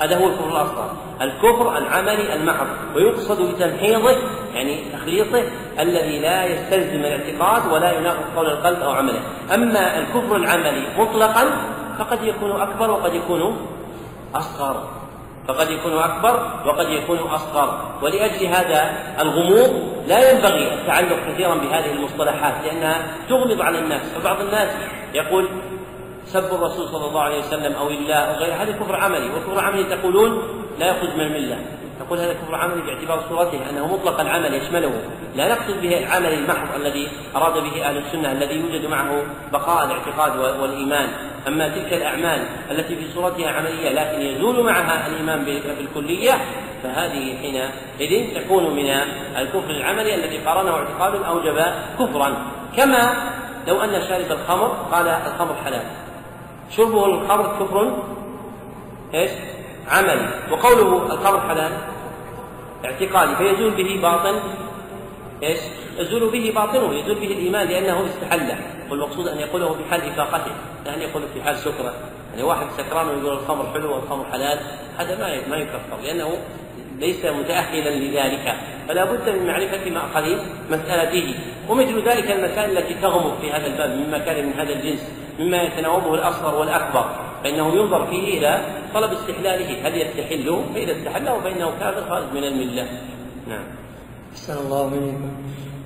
هذا هو الكفر الأصغر. الكفر العملي المحض ويقصد بتمحيضه يعني تخليطه الذي لا يستلزم الاعتقاد ولا يناقض قول القلب أو عمله. أما الكفر العملي مطلقا فقد يكون أكبر وقد يكون أصغر. فقد يكون أكبر وقد يكون أصغر. ولأجل هذا الغموض لا ينبغي التعلق كثيرا بهذه المصطلحات لأنها تغمض على الناس. فبعض الناس يقول سب الرسول صلى الله عليه وسلم أو الله أو غيره هذا كفر عملي. والكفر عملي تقولون لا يخرج من الملة. نقول هذا كفر عملي باعتبار صورته أنه مطلق العمل يشمله. لا نقصد به العمل المحض الذي أراد به أهل السنة الذي يوجد معه بقاء الاعتقاد والإيمان. أما تلك الأعمال التي في صورتها عملية لكن يزول معها الإيمان بالكلية فهذه حينئذ تكون من الكفر العملي الذي قارنه اعتقاد اوجب كفرا. كما لو أن شارب الخمر قال الخمر حلال. شربه الخمر كفر إيش؟ عملي وقوله الخمر حلال اعتقادي فيزول به باطن إيش؟ يزول به باطنه يزول به الإيمان لأنه استحله. والمقصود أن يقوله في حال إفاقته لا أن يقوله في حال سكره يعني واحد سكران ويقول الخمر حلو والخمر حلال هذا ما ما يكفر لأنه ليس متأهلا لذلك. فلا بد من معرفة مأخذ مسألته ومثل ذلك المسائل التي تغمض في هذا الباب مما كان من هذا الجنس. مما يتناوبه الأصغر والأكبر فإنه ينظر فيه إلى طلب استحلاله. هل يستحله فإذا استحله فإنه كافر خارج من الملة. نعم. أحسن الله إليكم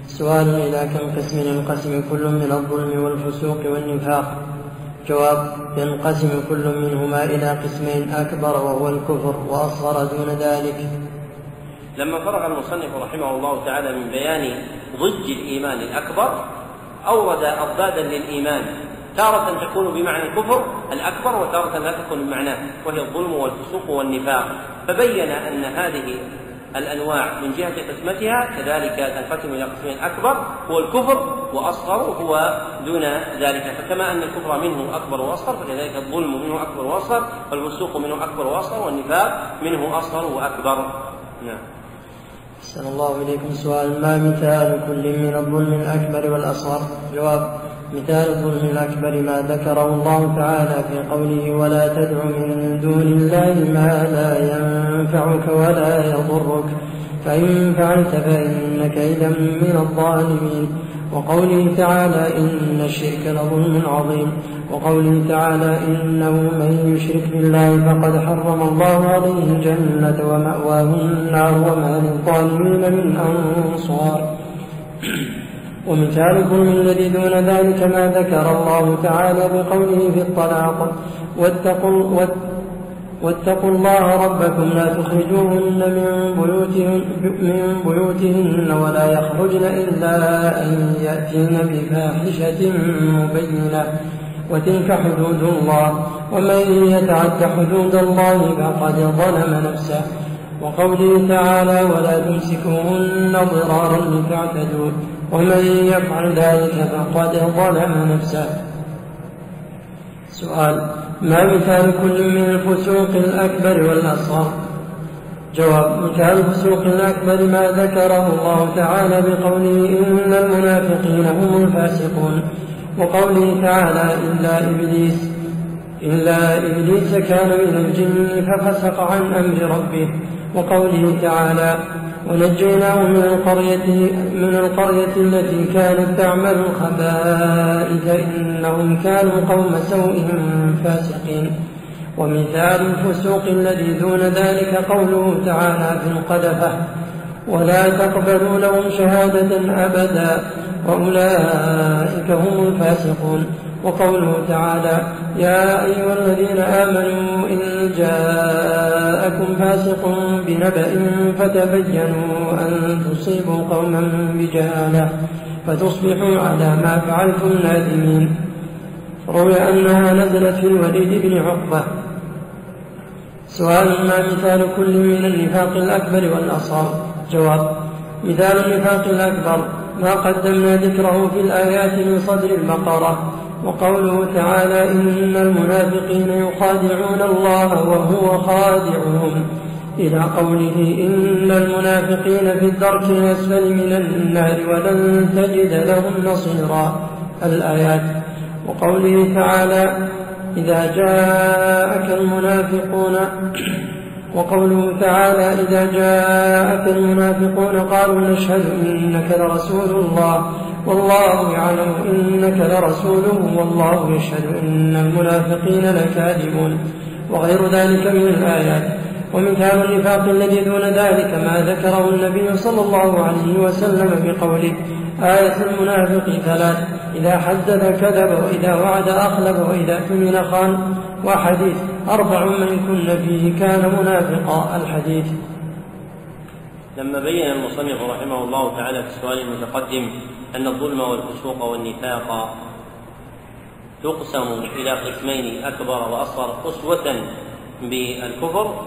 سؤال إلى كم قسم ينقسم كل من الظلم والفسوق والنفاق؟ جواب ينقسم كل منهما إلى قسمين أكبر وهو الكفر وأصغر دون ذلك. لما فرغ المصنف رحمه الله تعالى من بيان ضج الإيمان الأكبر أورد أضدادا للإيمان. تارة تكون بمعنى الكفر الأكبر وتارة لا تكون بمعناه وهي الظلم والفسوق والنفاق. فبين أن هذه الأنواع من جهة قسمتها كذلك تنقسم إلى قسمين أكبر هو الكفر وأصغر هو دون ذلك. فكما أن الكفر منه أكبر وأصغر فكذلك الظلم منه أكبر وأصغر والفسوق منه أكبر وأصغر والنفاق منه أصغر وأكبر. نعم. أحسن الله إليكم سؤال ما مثال كل من الظلم الأكبر والأصغر؟ جواب مثال الظلم الأكبر ما ذكره الله تعالى في قوله ولا تدع من دون الله ما لا ينفعك ولا يضرك. فإن فعلت فإنك إذا من الظالمين. وقوله تعالى إن الشرك لظلم عظيم. وقوله تعالى إنه من يشرك بالله فقد حرم الله عليه الجنة ومأواه النار وما للظالمين من أنصار. ومثال الظلم الذي دون ذلك ما ذكر الله تعالى بقوله في الطلاق. واتقوا واتقوا الله ربكم لا تخرجوهن من بيوتهن, من بيوتهن ولا يخرجن إلا أن يأتين بفاحشة مبينة. وتلك حدود الله. ومن يتعد حدود الله فقد ظلم نفسه. وقوله تعالى ولا تمسكوهن ضرارا لتعتدوا. ومن يفعل ذلك فقد ظلم نفسه. سؤال ما مثال كل من الفسوق الأكبر والأصغر؟ جواب مثال الفسوق الأكبر ما ذكره الله تعالى بقوله إن المنافقين هم الفاسقون وقوله تعالى إلا إبليس إلا إبليس كان من الجن ففسق عن أمر ربه وقوله تعالى ونجيناه من القرية من القرية التي كانت تعمل الخبائث إنهم كانوا قوم سوء فاسقين. ومثال الفسوق الذي دون ذلك قوله تعالى في القذفة ولا تقبلوا لهم شهادة أبدا وأولئك هم الفاسقون. وقوله تعالى يا أيها الذين آمنوا إن جاءكم فاسق بنبأ فتبينوا أن تصيبوا قوما بجهالة فتصبحوا على ما فعلتم نادمين. روي أنها نزلت في الوليد بن عقبة. سؤال ما مثال كل من النفاق الأكبر والأصغر؟ جواب مثال النفاق الأكبر ما قدمنا ذكره في الآيات من صدر البقرة وقوله تعالى إن المنافقين يخادعون الله وهو خادعهم. إلى قوله إن المنافقين في الدرك الأسفل من النار ولن تجد لهم نصيرا. الآيات. وقوله تعالى إذا جاءك المنافقون وقوله تعالى إذا جاءك المنافقون قالوا نشهد إنك لرسول الله والله يعلم إنك لرسوله والله يشهد إن المنافقين لكاذبون. وغير ذلك من الآيات. ومثال النفاق الذي دون ذلك ما ذكره النبي صلى الله عليه وسلم بقوله آية المنافق ثلاث إذا حدث كذب وإذا وعد أخلف وإذا اؤتمن خان. وحديث أربع من كن فيه كان منافقا. الحديث. لما بين المصنف رحمه الله تعالى في السؤال المتقدم أن الظلم والفسوق والنفاق تقسم إلى قسمين أكبر وأصغر أسوة بالكفر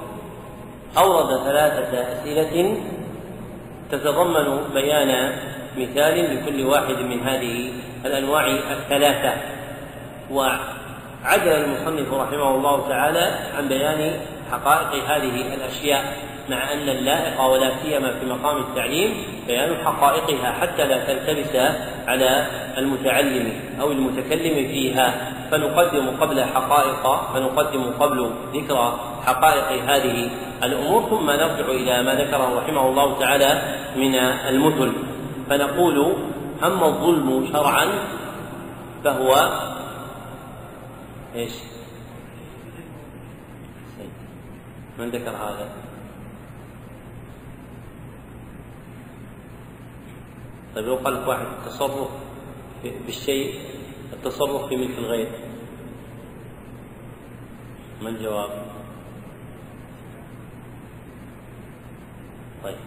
أورد ثلاثة أسئلة تتضمن بيان مثال لكل واحد من هذه الأنواع الثلاثة. وعدل المصنف رحمه الله تعالى عن بيان حقائق هذه الأشياء مع أن اللائق ولا سيما في مقام التعليم بيان حقائقها حتى لا تلتبس على المتعلم أو المتكلم فيها. فنقدم قبل حقائق فنقدم قبل ذكر حقائق هذه الأمور ثم نرجع إلى ما ذكره رحمه الله تعالى من المثل. فنقول أما الظلم شرعا فهو إيش؟ من ذكر هذا؟ طيب لو قال واحد التصرف بالشيء التصرف في ملك الغير ما الجواب؟ طيب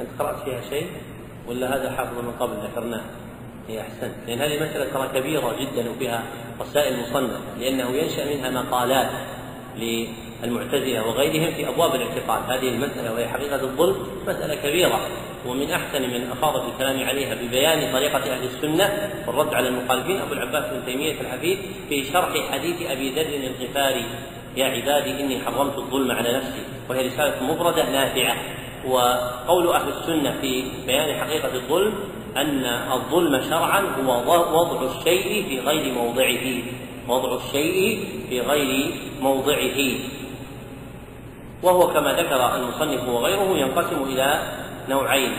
أنت قرأت فيها شيء ولا هذا حافظ من قبل ذكرناه؟ هي أحسنت. لأن هذه مسألة ترى كبيرة جدا وفيها رسائل مصنف لأنه ينشأ منها مقالات المعتزلة وغيرهم في أبواب الاعتقاد. هذه المسألة وهي حقيقة الظلم مسألة كبيرة ومن أحسن من أفاض في الكلام عليها ببيان طريقة أهل السنة والرد على المخالفين أبو العباس بن تيمية الحفيد في شرح حديث أبي ذر الغفاري يا عبادي إني حرمت الظلم على نفسي وهي رسالة مبردة نافعة. وقول أهل السنة في بيان حقيقة الظلم أن الظلم شرعا هو وضع الشيء في غير موضعه وضع الشيء في غير موضعه وهو كما ذكر المصنف وغيره ينقسم إلى نوعين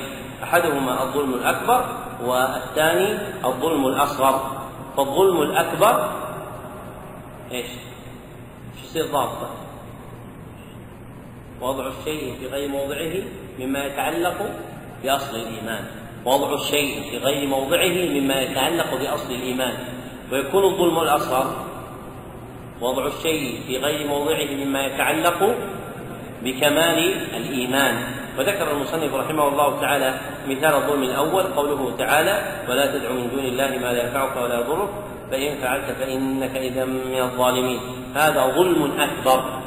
أحدهما الظلم الأكبر والثاني الظلم الأصغر فالظلم الأكبر إيش؟ شو يصير ضابطه؟ وضع الشيء في غير موضعه مما يتعلق بأصل الإيمان. وضع الشيء في غير موضعه مما يتعلق بأصل الإيمان. ويكون الظلم الأصغر. وضع الشيء في غير موضعه مما يتعلق بكمال الإيمان. وذكر المصنف رحمه الله تعالى مثال الظلم الأول قوله تعالى ولا تدع من دون الله ما لا ينفعك ولا يضرك فإن فعلت فإنك إذا من الظالمين. هذا ظلم أكبر.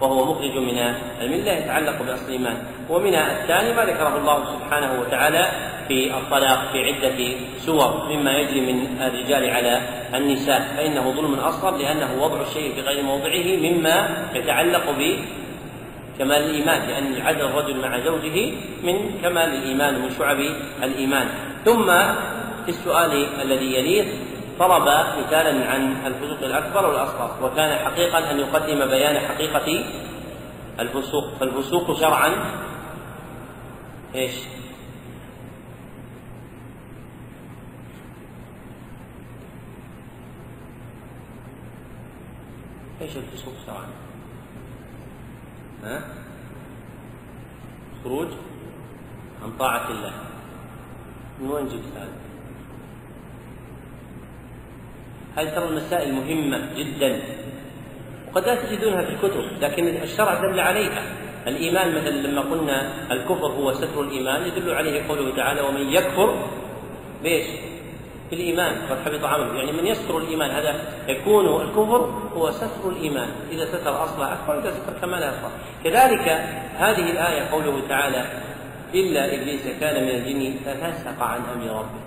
وهو مخرج من الملة يتعلق بأصل الإيمان ومن الثاني ما ذكره الله سبحانه وتعالى في الطلاق في عدة سور مما يجري من الرجال على النساء. فإنه ظلم أصغر لأنه وضع الشيء في غير موضعه مما يتعلق كمال الإيمان لأن عدل الرجل مع زوجه من كمال الإيمان ومن شعب الإيمان. ثم في السؤال الذي يليه طلب مثالا عن الفسوق الأكبر والأصغر وكان حقيقا أن يقدم بيان حقيقة الفسوق فالفسوق شرعا إيش؟ إيش الفسوق شرعا؟ ها خروج عن طاعة الله من وين جبت هذا؟ هذه ترى المسائل مهمة جدا. وقد لا تجدونها في الكتب لكن الشرع دل عليها. الإيمان مثلا لما قلنا الكفر هو ستر الإيمان يدل عليه قوله تعالى ومن يكفر بإيش؟ بالإيمان. قد حبط عمله. يعني من يستر الإيمان هذا يكون الكفر هو ستر الإيمان. إذا ستر أصله أكبر إذا ستر كماله أصله كذلك هذه الآية قوله تعالى إلا إبليس كان من الجن ففسق عن أمر ربه.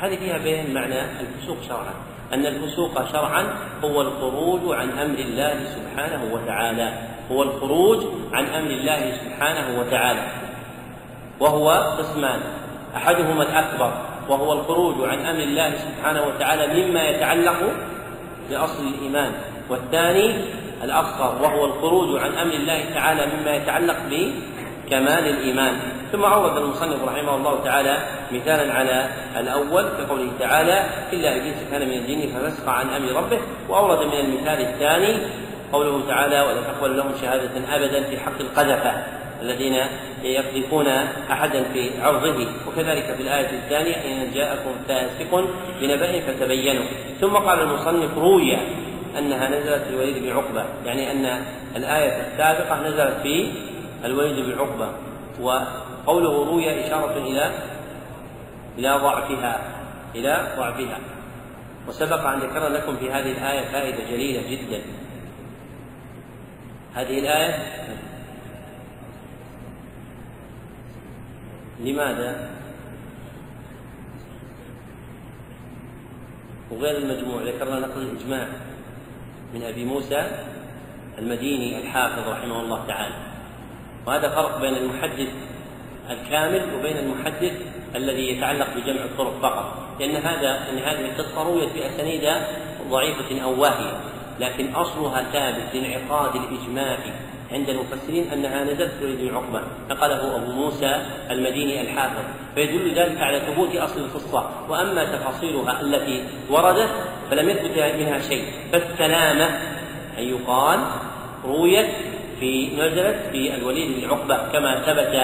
هذه فيها بين معنى الفسوق شرعا. أن الفسوق شرعا هو الخروج عن أمر الله سبحانه وتعالى. هو الخروج عن أمر الله سبحانه وتعالى. وهو قسمان. أحدهما الأكبر. وهو الخروج عن أمر الله سبحانه وتعالى مما يتعلق بأصل الإيمان. والثاني الأصغر. وهو الخروج عن أمر الله تعالى مما يتعلق بكمال الإيمان. ثم أورد المصنف رحمه الله تعالى مثالا على الأول كقوله تعالى إلا إبليس كان من الجن ففسق عن أمر ربه وأورد من المثال الثاني قوله تعالى ولا تقبل لهم شهادة أبدا في حق القذفة الذين يقذفون أحدا في عرضه وكذلك في الآية الثانية إن جاءكم فاسق بنبأ فتبينوا ثم قال المصنف روي أنها نزلت في الوليد بن عقبة يعني أن الآية السابقة نزلت في الوليد بن عقبة وقوله روي إشارة إلى إلى ضعفها إلى ضعفها. وسبق أن ذكرنا لكم في هذه الآية فائدة جليلة جدا. هذه الآية لماذا؟ وغير المجموع ذكرنا نقل الإجماع من أبي موسى المديني الحافظ رحمه الله تعالى. وهذا فرق بين المحدث الكامل وبين المحدث الذي يتعلق بجمع الطرق فقط. لأن هذا أن هذه القصة رويت بأسانيد ضعيفة أو واهية. لكن أصلها ثابت لانعقاد الإجماع عند المفسرين أنها نزلت في وليد بن عقبة. نقله أبو موسى المديني الحافظ. فيدل ذلك على ثبوت أصل القصة. وأما تفاصيلها التي وردت فلم يثبت منها شيء. فالسلامة ان يقال رويت في نزلت في الوليد بن عقبة كما ثبت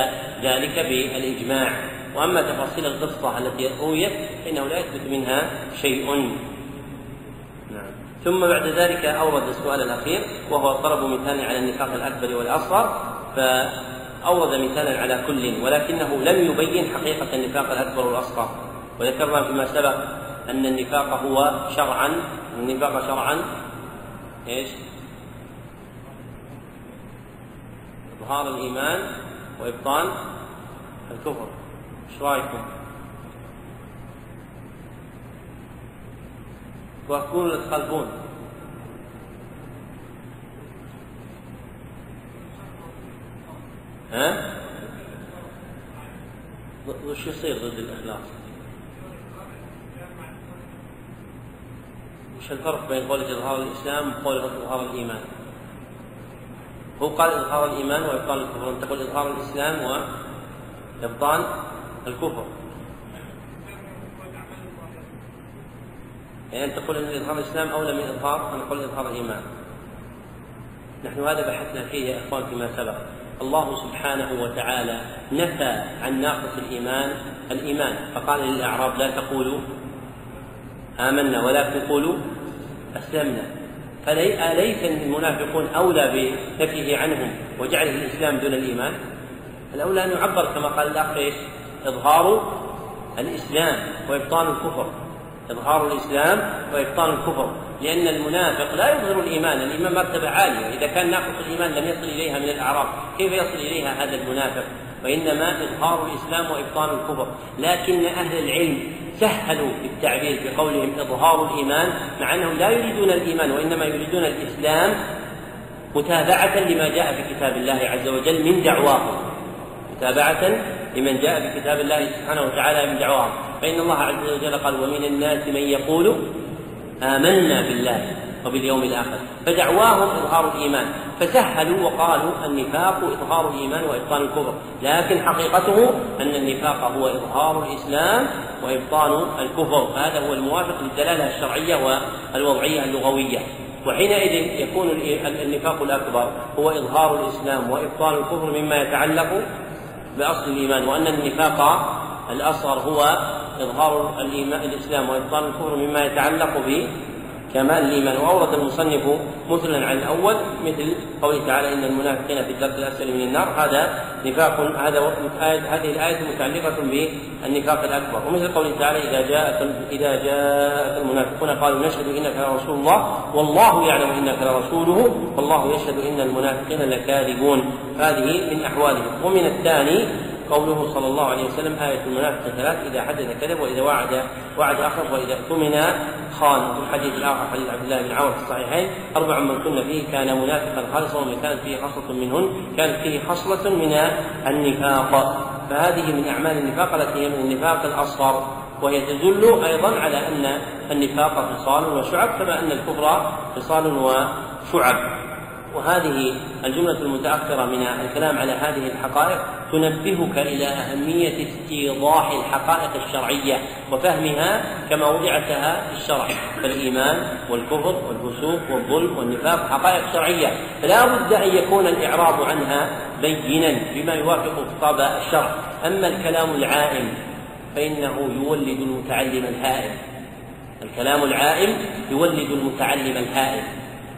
ذلك بالإجماع. وأما تفاصيل القصة التي رويت فإنه لا يثبت منها شيء. ثم بعد ذلك أورد السؤال الأخير وهو طلب مثال على النفاق الأكبر والأصغر فأورد مثالا على كل ولكنه لم يبين حقيقة النفاق الأكبر والأصغر. وذكرنا فيما سبق أن النفاق هو شرعا النفاق شرعا إيش؟ إظهار الإيمان وإبطان الكفر إيش رأيكم؟ توافقون ولا تخالفون؟ ها؟ وش يصير ضد الإخلاص؟ وش الفرق بين قول إظهار الإسلام وقول إظهار الإيمان؟ هو قال إظهار الإيمان وإبطال الكفر، أنت تقول إظهار الإسلام وإبطال الكفر. يعني أن تقول أن إظهار الإسلام أولى من إظهار أن نقول إظهار الإيمان. نحن هذا بحثنا فيه يا إخوان فيما سبق. الله سبحانه وتعالى نفى عن ناقص الإيمان الإيمان. فقال للأعراب لا تقولوا آمنا ولكن قولوا أسلمنا. فأليس المنافقون أولى بنفيه عنهم وجعله الإسلام دون الإيمان؟ الأولى أن يعبر كما قال الأخ إيش؟ إظهار الإسلام وإبطان الكفر. إظهار الإسلام وإبطال الكفر. لأن المنافق لا يظهر الإيمان الإيمان مرتبة عالية. إذا كان ناقص الإيمان لم يصل إليها من الأعراف. كيف يصل إليها هذا المنافق؟ وإنما إظهار الإسلام وإبطال الكفر لكن أهل العلم سهلوا في التعبير بقولهم إظهار الإيمان مع أنهم لا يريدون الإيمان وإنما يريدون الإسلام متابعة لما جاء في كتاب الله عز وجل من دعواهم. متابعة لمن جاء بكتاب الله سبحانه وتعالى من دعواهم. فإن الله عز وجل قال ومن الناس من يقول آمنا بالله وباليوم الآخر. فدعواهم إظهار الإيمان. فسهلوا وقالوا النفاق إظهار الإيمان وإبطال الكفر. لكن حقيقته أن النفاق هو إظهار الإسلام وإبطال الكفر. هذا هو الموافق للدلالة الشرعية والوضعية اللغوية. وحينئذ يكون النفاق الأكبر هو إظهار الإسلام وإبطال الكفر مما يتعلق بأصل الإيمان. وأن النفاق الأصغر هو إظهار الإيمان الإسلام وإبطال الكفر مما يتعلق كمال الإيمان. وأورد المصنف مثلا عن الأول مثل قوله تعالى إن المنافقين في الدرك الأسفل من النار. هذا نفاق هذا هذه الآية متعلقة بالنفاق الأكبر. ومثل قوله تعالى إذا جاءك إذا جاءك المنافقون قالوا نشهد إنك لرسول الله والله يعلم إنك لرسوله. والله يشهد إن المنافقين لكاذبون. هذه من أحوالهم. ومن الثاني قوله صلى الله عليه وسلم آية المنافق ثلاث إذا حدث كذب وإذا وعد وعد أخلف وإذا اؤتمن خان. في الحديث الآخر حديث عبد الله بن عمر في الصحيحين أربع من كن فيه كان منافقا خالصا ومن كانت فيه خصلة منهن كانت فيه خصلة من النفاق. فهذه من أعمال النفاق التي هي من النفاق الأصغر. وهي تدل أيضا على أن النفاق خصال وشعب كما أن الكفر خصال وشعب. وهذه الجملة المتأخرة من الكلام على هذه الحقائق تنبهك إلى أهمية استيضاح الحقائق الشرعية وفهمها كما وضعت لها في الشرع فالإيمان والكفر والفسوق والظلم والنفاق حقائق شرعية فلا بد أن يكون الإعراض عنها بينا بما يوافق خطاب الشرع. أما الكلام العائم فإنه يولد المتعلم الهائم الكلام العائم يولد المتعلم الهائم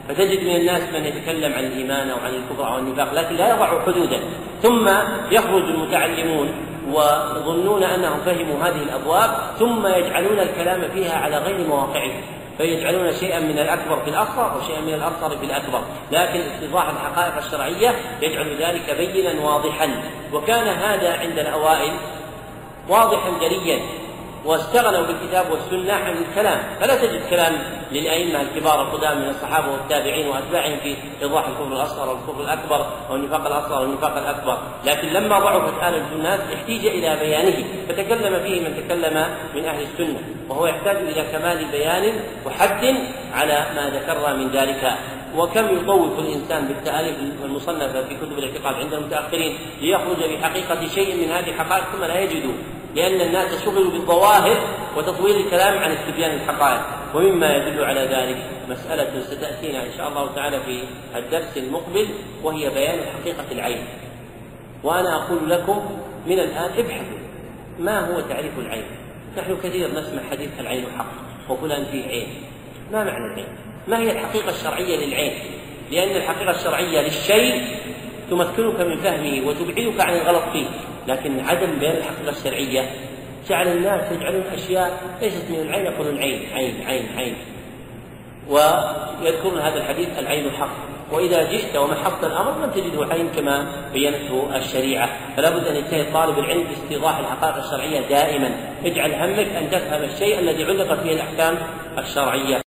فتجد من الناس من يتكلم عن الإيمان أو عن الكفر أو النفاق لكن لا يضع حدودا. ثم يخرج المتعلمون ويظنون أنهم فهموا هذه الأبواب ثم يجعلون الكلام فيها على غير مواقعه. فيجعلون شيئا من الأكبر في الأصغر وشيئا من الأصغر في الأكبر، لكن اتضاح الحقائق الشرعية يجعل ذلك بينا واضحا، وكان هذا عند الأوائل واضحا جليا. واستغنوا بالكتاب والسنة عن الكلام. فلا تجد كلام للأئمة الكبار القدام من الصحابة والتابعين وأتباعهم في إيضاح الكفر الأصغر والكفر الأكبر أو النفاق الأصغر والنفاق الأكبر. لكن لما ضعفت آلة الناس احتيج إلى بيانه فتكلم فيه من تكلم من أهل السنة وهو يحتاج إلى كمال بيان وحد على ما ذكرنا من ذلك. وكم يطوف الإنسان بالتأليف المصنفه في كتب الاعتقاد عند المتأخرين ليخرج بحقيقة شيء من هذه الحقائق ثم لا يجد لأن الناس شغلوا بالظواهر وتطويل الكلام عن استبيان الحقائق. ومما يدل على ذلك مسألة ستأتينا إن شاء الله تعالى في الدرس المقبل وهي بيان حقيقة العين. وأنا أقول لكم من الآن ابحثوا ما هو تعريف العين. نحن كثير نسمع حديث العين حق وفلان فيه عين. ما معنى العين؟ ما هي الحقيقة الشرعية للعين؟ لأن الحقيقة الشرعية للشيء تمكنك من فهمه وتبعدك عن الغلط فيه. لكن عدم بيان الحقيقة الشرعية جعل الناس يجعلون أشياء ليست من العين يقولون عين عين عين عين. ويذكرون هذا الحديث العين حق وإذا جئت ومحضت الأمر لم تجده عين كما بينته الشريعة. فلا بد أن يجتهد طالب العلم باستيضاح الحقائق الشرعية دائما. اجعل همك أن تفهم الشيء الذي علقت فيه الأحكام الشرعية.